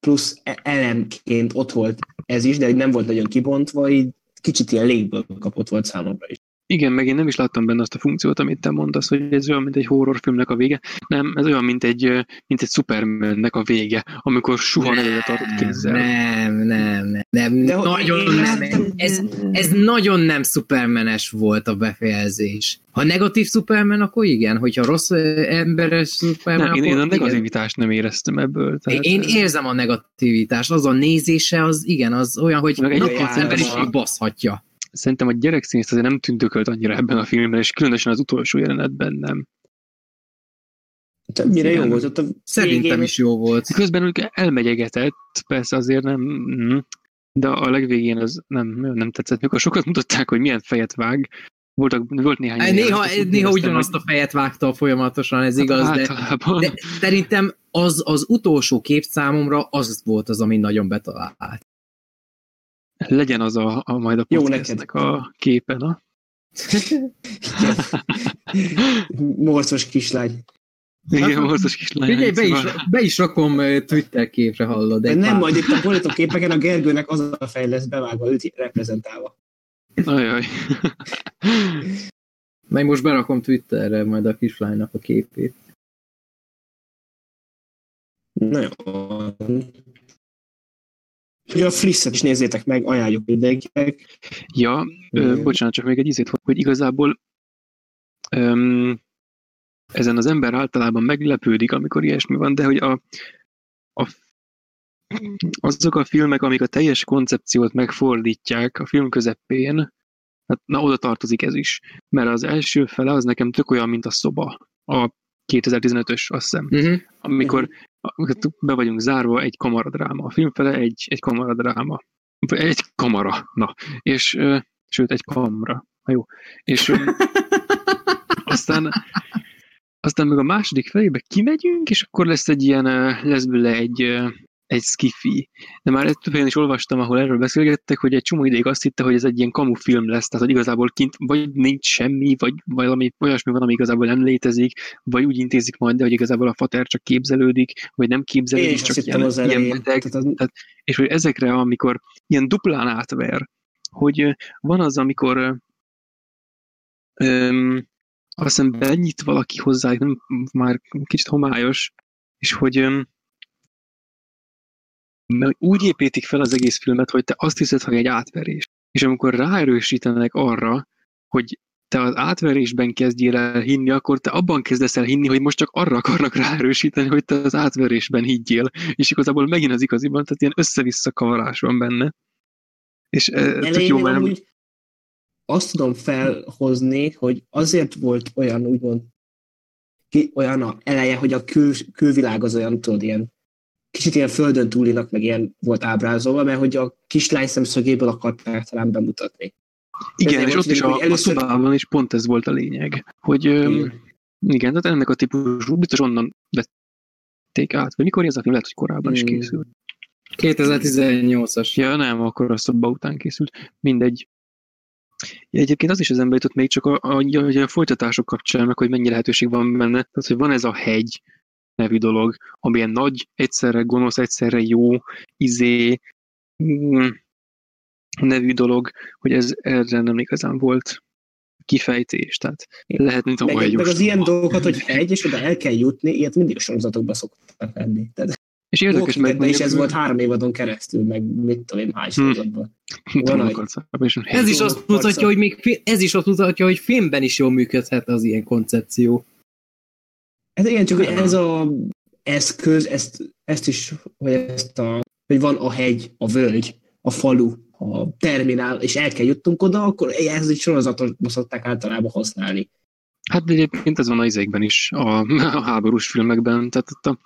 Speaker 1: plusz e- elemként ott volt ez is, de hogy nem volt nagyon kibontva, így kicsit ilyen légből kapott volt számomra is.
Speaker 3: Igen, meg én nem is láttam benne azt a funkciót, amit te mondasz, hogy ez olyan, mint egy horrorfilmnek a vége. Nem, ez olyan, mint egy, mint egy Supermannek a vége, amikor suhan előre tartott kézzel.
Speaker 2: Nem, nem, nem, nem.
Speaker 1: De
Speaker 2: nagyon nem.
Speaker 1: láttam-
Speaker 2: Ez, ez nagyon nem szupermenes volt a befejezés. Ha negatív Superman, akkor igen. Hogyha rossz emberes Superman,
Speaker 3: Nem, én, én a
Speaker 2: akkor igen.
Speaker 3: negativitást nem éreztem ebből. Tehát,
Speaker 2: Én érzem a negativitást, az a nézése, az igen, az olyan, hogy
Speaker 3: Meg egy
Speaker 2: napot
Speaker 1: olyan
Speaker 2: az ember is
Speaker 1: járva.
Speaker 2: így baszhatja.
Speaker 3: Szerintem a gyerekszínész azért nem tündökölt annyira ebben a filmben, és különösen az utolsó jelenetben nem.
Speaker 1: Többnyire jó
Speaker 3: Igen.
Speaker 1: volt ott a
Speaker 2: Szerintem
Speaker 1: végén.
Speaker 2: is jó volt. <laughs>
Speaker 3: Közben úgy elmegyegetett, persze azért nem, mm, de a legvégén az nem, nem tetszett. Mikor sokat mutatták, hogy milyen fejet vág, voltak, volt néhány...
Speaker 2: Néha, néha
Speaker 3: azt éreztem,
Speaker 2: ugyanazt a fejet vágta folyamatosan, ez igaz,
Speaker 3: hát
Speaker 2: de,
Speaker 3: általában.
Speaker 2: de szerintem az, az utolsó kép számomra az volt az, ami nagyon betalált.
Speaker 3: Legyen az a, a majd a podcastnek a képe, na? <laughs>
Speaker 1: Morcos kislány.
Speaker 3: Igen, morzos kislány.
Speaker 2: Figyelj, be is,
Speaker 3: szóval-
Speaker 2: be is rakom Twitter képre, hallod.
Speaker 1: De nem
Speaker 2: pár-
Speaker 1: majd itt a borítóképeken a Gergőnek az a fej lesz bevágva, őt reprezentálva.
Speaker 3: Ajaj.
Speaker 2: Majd most berakom Twitterre majd a kislánynak a képét.
Speaker 1: Na jó. Ugye a Flisset is nézzétek meg, ajánljuk mindenkinek.
Speaker 3: Ja, ö, bocsánat, csak még egy izét, hogy igazából öm, ezen az ember általában meglepődik, amikor ilyesmi van, de hogy a, a azok a filmek, amik a teljes koncepciót megfordítják a film közepén, hát na oda tartozik ez is. Mert az első fele az nekem tök olyan, mint a szoba. A 2015-ös, azt hiszem.
Speaker 2: Uh-huh.
Speaker 3: Amikor amikor be vagyunk zárva, egy kamaradráma. A filmfele egy, egy kamaradráma. Egy kamara, na. És, sőt, egy kamra. Na jó. És <laughs> aztán, aztán meg a második felébe kimegyünk, és akkor lesz egy ilyen, lesz belőle egy, egy skifi. De már ezt több helyen is olvastam, ahol erről beszélgettek, hogy egy csomó ideig azt hitte, hogy ez egy ilyen kamu film lesz, tehát hogy igazából kint vagy nincs semmi, vagy valami olyasmi van, ami igazából nem létezik, vagy úgy intézik majd, de hogy igazából a fater csak képzelődik, vagy nem
Speaker 1: Én
Speaker 3: képzelődik,
Speaker 1: azt
Speaker 3: csak ilyen,
Speaker 1: az
Speaker 3: ilyen beteg,
Speaker 1: Tehát az,
Speaker 3: és hogy ezekre, amikor ilyen duplán átver, hogy van az, amikor öm, azt hiszem benyit valaki hozzá, nem, már kicsit homályos, és hogy öm, mert úgy építik fel az egész filmet, hogy te azt hiszed, hogy egy átverés. És amikor ráerősítenek arra, hogy te az átverésben kezdjél el hinni, akkor te abban kezdesz el hinni, hogy most csak arra akarnak ráerősíteni, hogy te az átverésben higgyél. És igazából megint az igaziban, tehát ilyen össze-vissza kavarás van benne. És eh, tök
Speaker 1: elején
Speaker 3: jó, mert
Speaker 1: amúgy azt tudom felhozni, hogy azért volt olyan, úgymond, ki, olyan a eleje, hogy a kül, külvilág az olyan, tudod, ilyen kicsit ilyen földön túlinak, meg ilyen volt ábrázolva, mert hogy a kislány szemszögéből akarták talán bemutatni.
Speaker 3: igen,
Speaker 1: ezért
Speaker 3: és ott is a,
Speaker 1: hogy
Speaker 3: a
Speaker 1: először-
Speaker 3: szobában is pont ez volt a lényeg. Hogy
Speaker 1: Igen.
Speaker 3: igen, tehát ennek a típusú, biztos onnan vették át, vagy mikor ez a film, lehet, hogy korábban is
Speaker 1: Mm.
Speaker 3: készült.
Speaker 2: 2018-as.
Speaker 3: Ja, nem, akkor a szoba után készült. Mindegy. Ja, egyébként az is az ember jutott még csak a, a, a, a folytatások kapcsán, meg hogy mennyi lehetőség van benne. Tehát, hogy van ez a hegy nevű dolog, ami ilyen nagy, egyszerre gonosz, egyszerre jó, izé, mm, nevű dolog, hogy ez erre nem igazán volt kifejtés. Tehát lehet, mint a
Speaker 1: Meg,
Speaker 3: hajós
Speaker 1: meg az ilyen dolgokat, hogy egy, és oda el kell jutni, ilyet mindig a sorozatokban szoktak lenni. Tehát
Speaker 3: És érdekes
Speaker 1: meg...
Speaker 3: meg...
Speaker 1: is ez volt három évadon keresztül, meg mit tudom én, hány
Speaker 3: Hmm.
Speaker 1: évadban.
Speaker 2: Ez is azt mutatja, hogy még ez is azt mutatja, hogy filmben is jól működhet az ilyen koncepció.
Speaker 1: Hát igen, csak hogy ez a eszköz, ezt, ezt is, hogy ezt a, hogy van a hegy, a völgy, a falu, a terminál, és el kell jutnunk oda, akkor ez egy sorozatosban szokták általában használni.
Speaker 3: Hát egyébként ez van az izékben is, a, a háborús filmekben, tehát ott a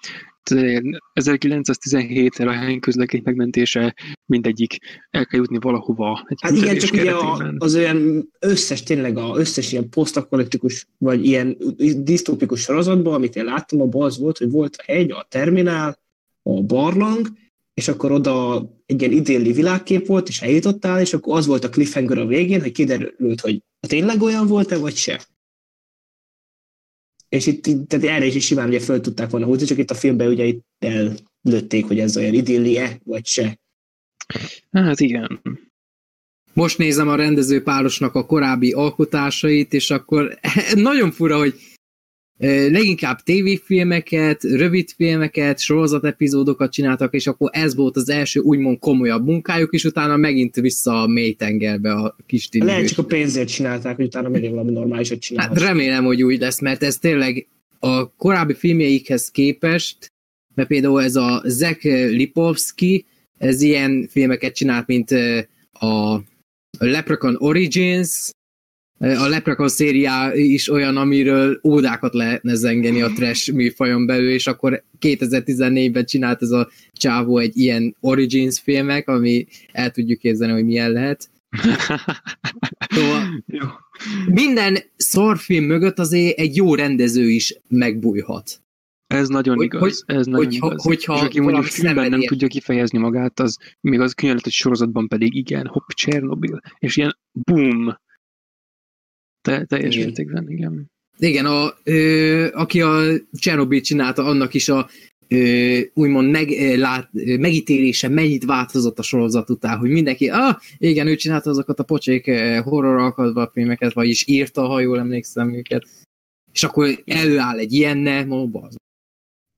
Speaker 3: 1917 a közlekény megmentése, mindegyik el kell jutni valahova. Egy
Speaker 1: Hát igen, csak ugye a, az olyan összes, tényleg az összes ilyen posztapokaliptikus, vagy ilyen disztópikus sorozatban, amit én láttam, abban az volt, hogy volt a hegy, a terminál, a barlang, és akkor oda egy ilyen idilli világkép volt, és eljutottál, és akkor az volt a cliffhanger a végén, hogy kiderült, hogy tényleg olyan volt-e, vagy se. És itt, tehát erre is, simán ugye föl tudták volna húzni, csak itt a filmben ugye itt ellőtték, hogy ez olyan idilli-e, vagy se.
Speaker 3: Hát igen.
Speaker 2: Most nézem a rendező párosnak a korábbi alkotásait, és akkor <laughs> nagyon fura, hogy leginkább tévéfilmeket, rövidfilmeket, sorozatepizódokat csináltak, és akkor ez volt az első úgymond komolyabb munkájuk, és utána megint vissza a mély tengerbe a kis
Speaker 1: Lehet
Speaker 2: tínős.
Speaker 1: csak a pénzért csinálták, hogy utána megint valami normálisat
Speaker 2: Hát
Speaker 1: csinálhat.
Speaker 2: remélem, hogy úgy lesz, mert ez tényleg a korábbi filmjeikhez képest, mert például ez a Zach Lipovsky, ez ilyen filmeket csinált, mint a Leprechaun Origins, a Leprechaun szériá is olyan, amiről ódákat lehetne zengeni a trash műfajon belül, és akkor 2014-ben csinált ez a csávó egy ilyen Origins filmek, ami el tudjuk képzelni, hogy milyen lehet. Szóval minden szarfilm mögött azért egy jó rendező is megbújhat.
Speaker 3: Ez nagyon
Speaker 2: Hogy-
Speaker 3: igaz. ez nagyon
Speaker 2: hogyha-
Speaker 3: igaz.
Speaker 2: hogyha
Speaker 3: és aki mondjuk filmben nem tudja kifejezni magát, az még az könnyen hogy sorozatban pedig igen, hopp, Csernobil, és ilyen boom. Te, teljes
Speaker 1: Igen.
Speaker 3: mértékben, igen.
Speaker 2: Igen, a, ö, aki a Chernobyl csinálta, annak is a ö, úgymond meg, ö, lát, ö, megítélése mennyit változott a sorozat után, hogy mindenki, ah, igen, ő csinálta azokat a pocsék horror alkatba filmeket, vagyis írta, ha jól emlékszem őket. És akkor előáll egy ilyenne, mo, bazd.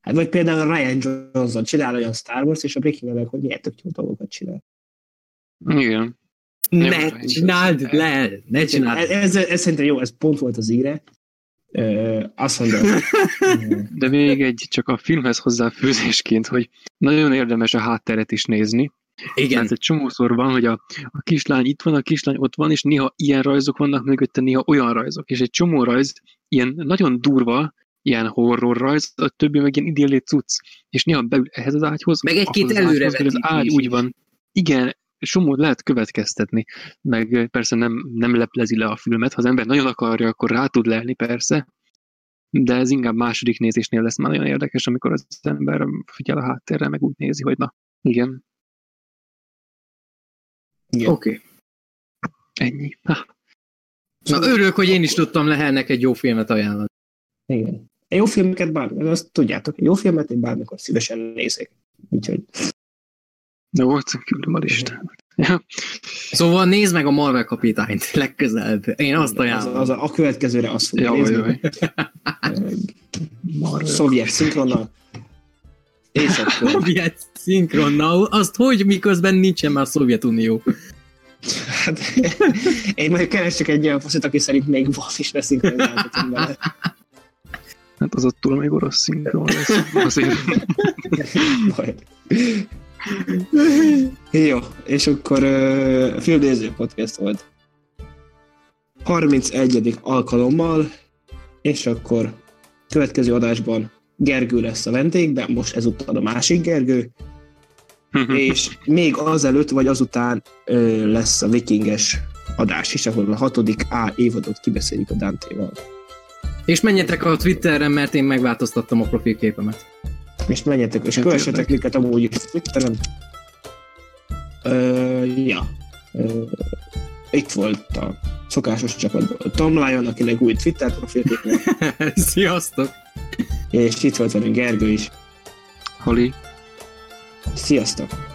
Speaker 1: Hát vagy például Ryan Johnson csinál olyan Star Wars, és a Breaking Bad hogy milyen tök jó dolgokat csinál.
Speaker 3: Igen.
Speaker 2: Ne csináld le, ne csináld.
Speaker 1: ez, ez, szerintem jó, ez pont volt az íre. Ö, azt mondom, <laughs>
Speaker 3: De még egy, csak a filmhez hozzáfűzésként, hogy nagyon érdemes a hátteret is nézni.
Speaker 2: Igen,
Speaker 3: Mert egy csomószor van, hogy a, a kislány itt van, a kislány ott van, és néha ilyen rajzok vannak mögötte, néha olyan rajzok. És egy csomó rajz ilyen nagyon durva, ilyen horror rajz, a többi meg ilyen idillét cucc. És néha beül ehhez az ágyhoz.
Speaker 2: Meg egy-két
Speaker 3: ahhoz az ágy
Speaker 2: is.
Speaker 3: úgy van. Igen, somót lehet következtetni, meg persze nem, nem leplezi le a filmet, ha az ember nagyon akarja, akkor rá tud lelni persze, de ez inkább második nézésnél lesz már nagyon érdekes, amikor az ember figyel a háttérre, meg úgy nézi, hogy na, igen,
Speaker 1: igen.
Speaker 2: oké. Okay.
Speaker 3: ennyi. Ha.
Speaker 2: Na örülök, hogy én is tudtam Lehelnek egy jó filmet ajánlani.
Speaker 1: igen. Jó filmeket bármikor, azt tudjátok, jó filmet én bármikor szívesen nézek. Úgyhogy
Speaker 3: Jó, küldöm a listát. Ja. <laughs>
Speaker 2: Szóval nézd meg a Marvel kapitányt <laughs> legközelebb. Én azt
Speaker 1: az,
Speaker 2: ajánlom.
Speaker 1: az a, a következőre azt fogja
Speaker 3: Jaj,
Speaker 1: nézni.
Speaker 3: jaj. <laughs>
Speaker 1: Szovjet szinkronnal.
Speaker 2: Szovjet szinkronnal, azt hogy miközben nincsen már Szovjetunió.
Speaker 1: hát, én majd keresek egy olyan faszit, aki szerint még van is vele.
Speaker 3: Hát az attól még orosz szinkron lesz. Azért.
Speaker 1: Jó, és akkor uh, filmnéző podcast volt. 31. alkalommal, és akkor következő adásban Gergő lesz a vendég, de most ezúttal a másik Gergő, <laughs> és még azelőtt vagy azután ö, lesz a vikinges adás is, ahol a hatodik A évadot kibeszéljük a Dante-val.
Speaker 2: És menjetek a Twitterre, mert én megváltoztattam a profilképemet.
Speaker 1: És menjetek, és kövessetek minket amúgy is Twitteren. Ja. Ö, itt volt a szokásos csapatból Tom Lyon, akinek új Twitter profilképe, <laughs>
Speaker 2: Sziasztok!
Speaker 1: és itt volt velünk Gergő is.
Speaker 3: Hali.
Speaker 1: Sziasztok!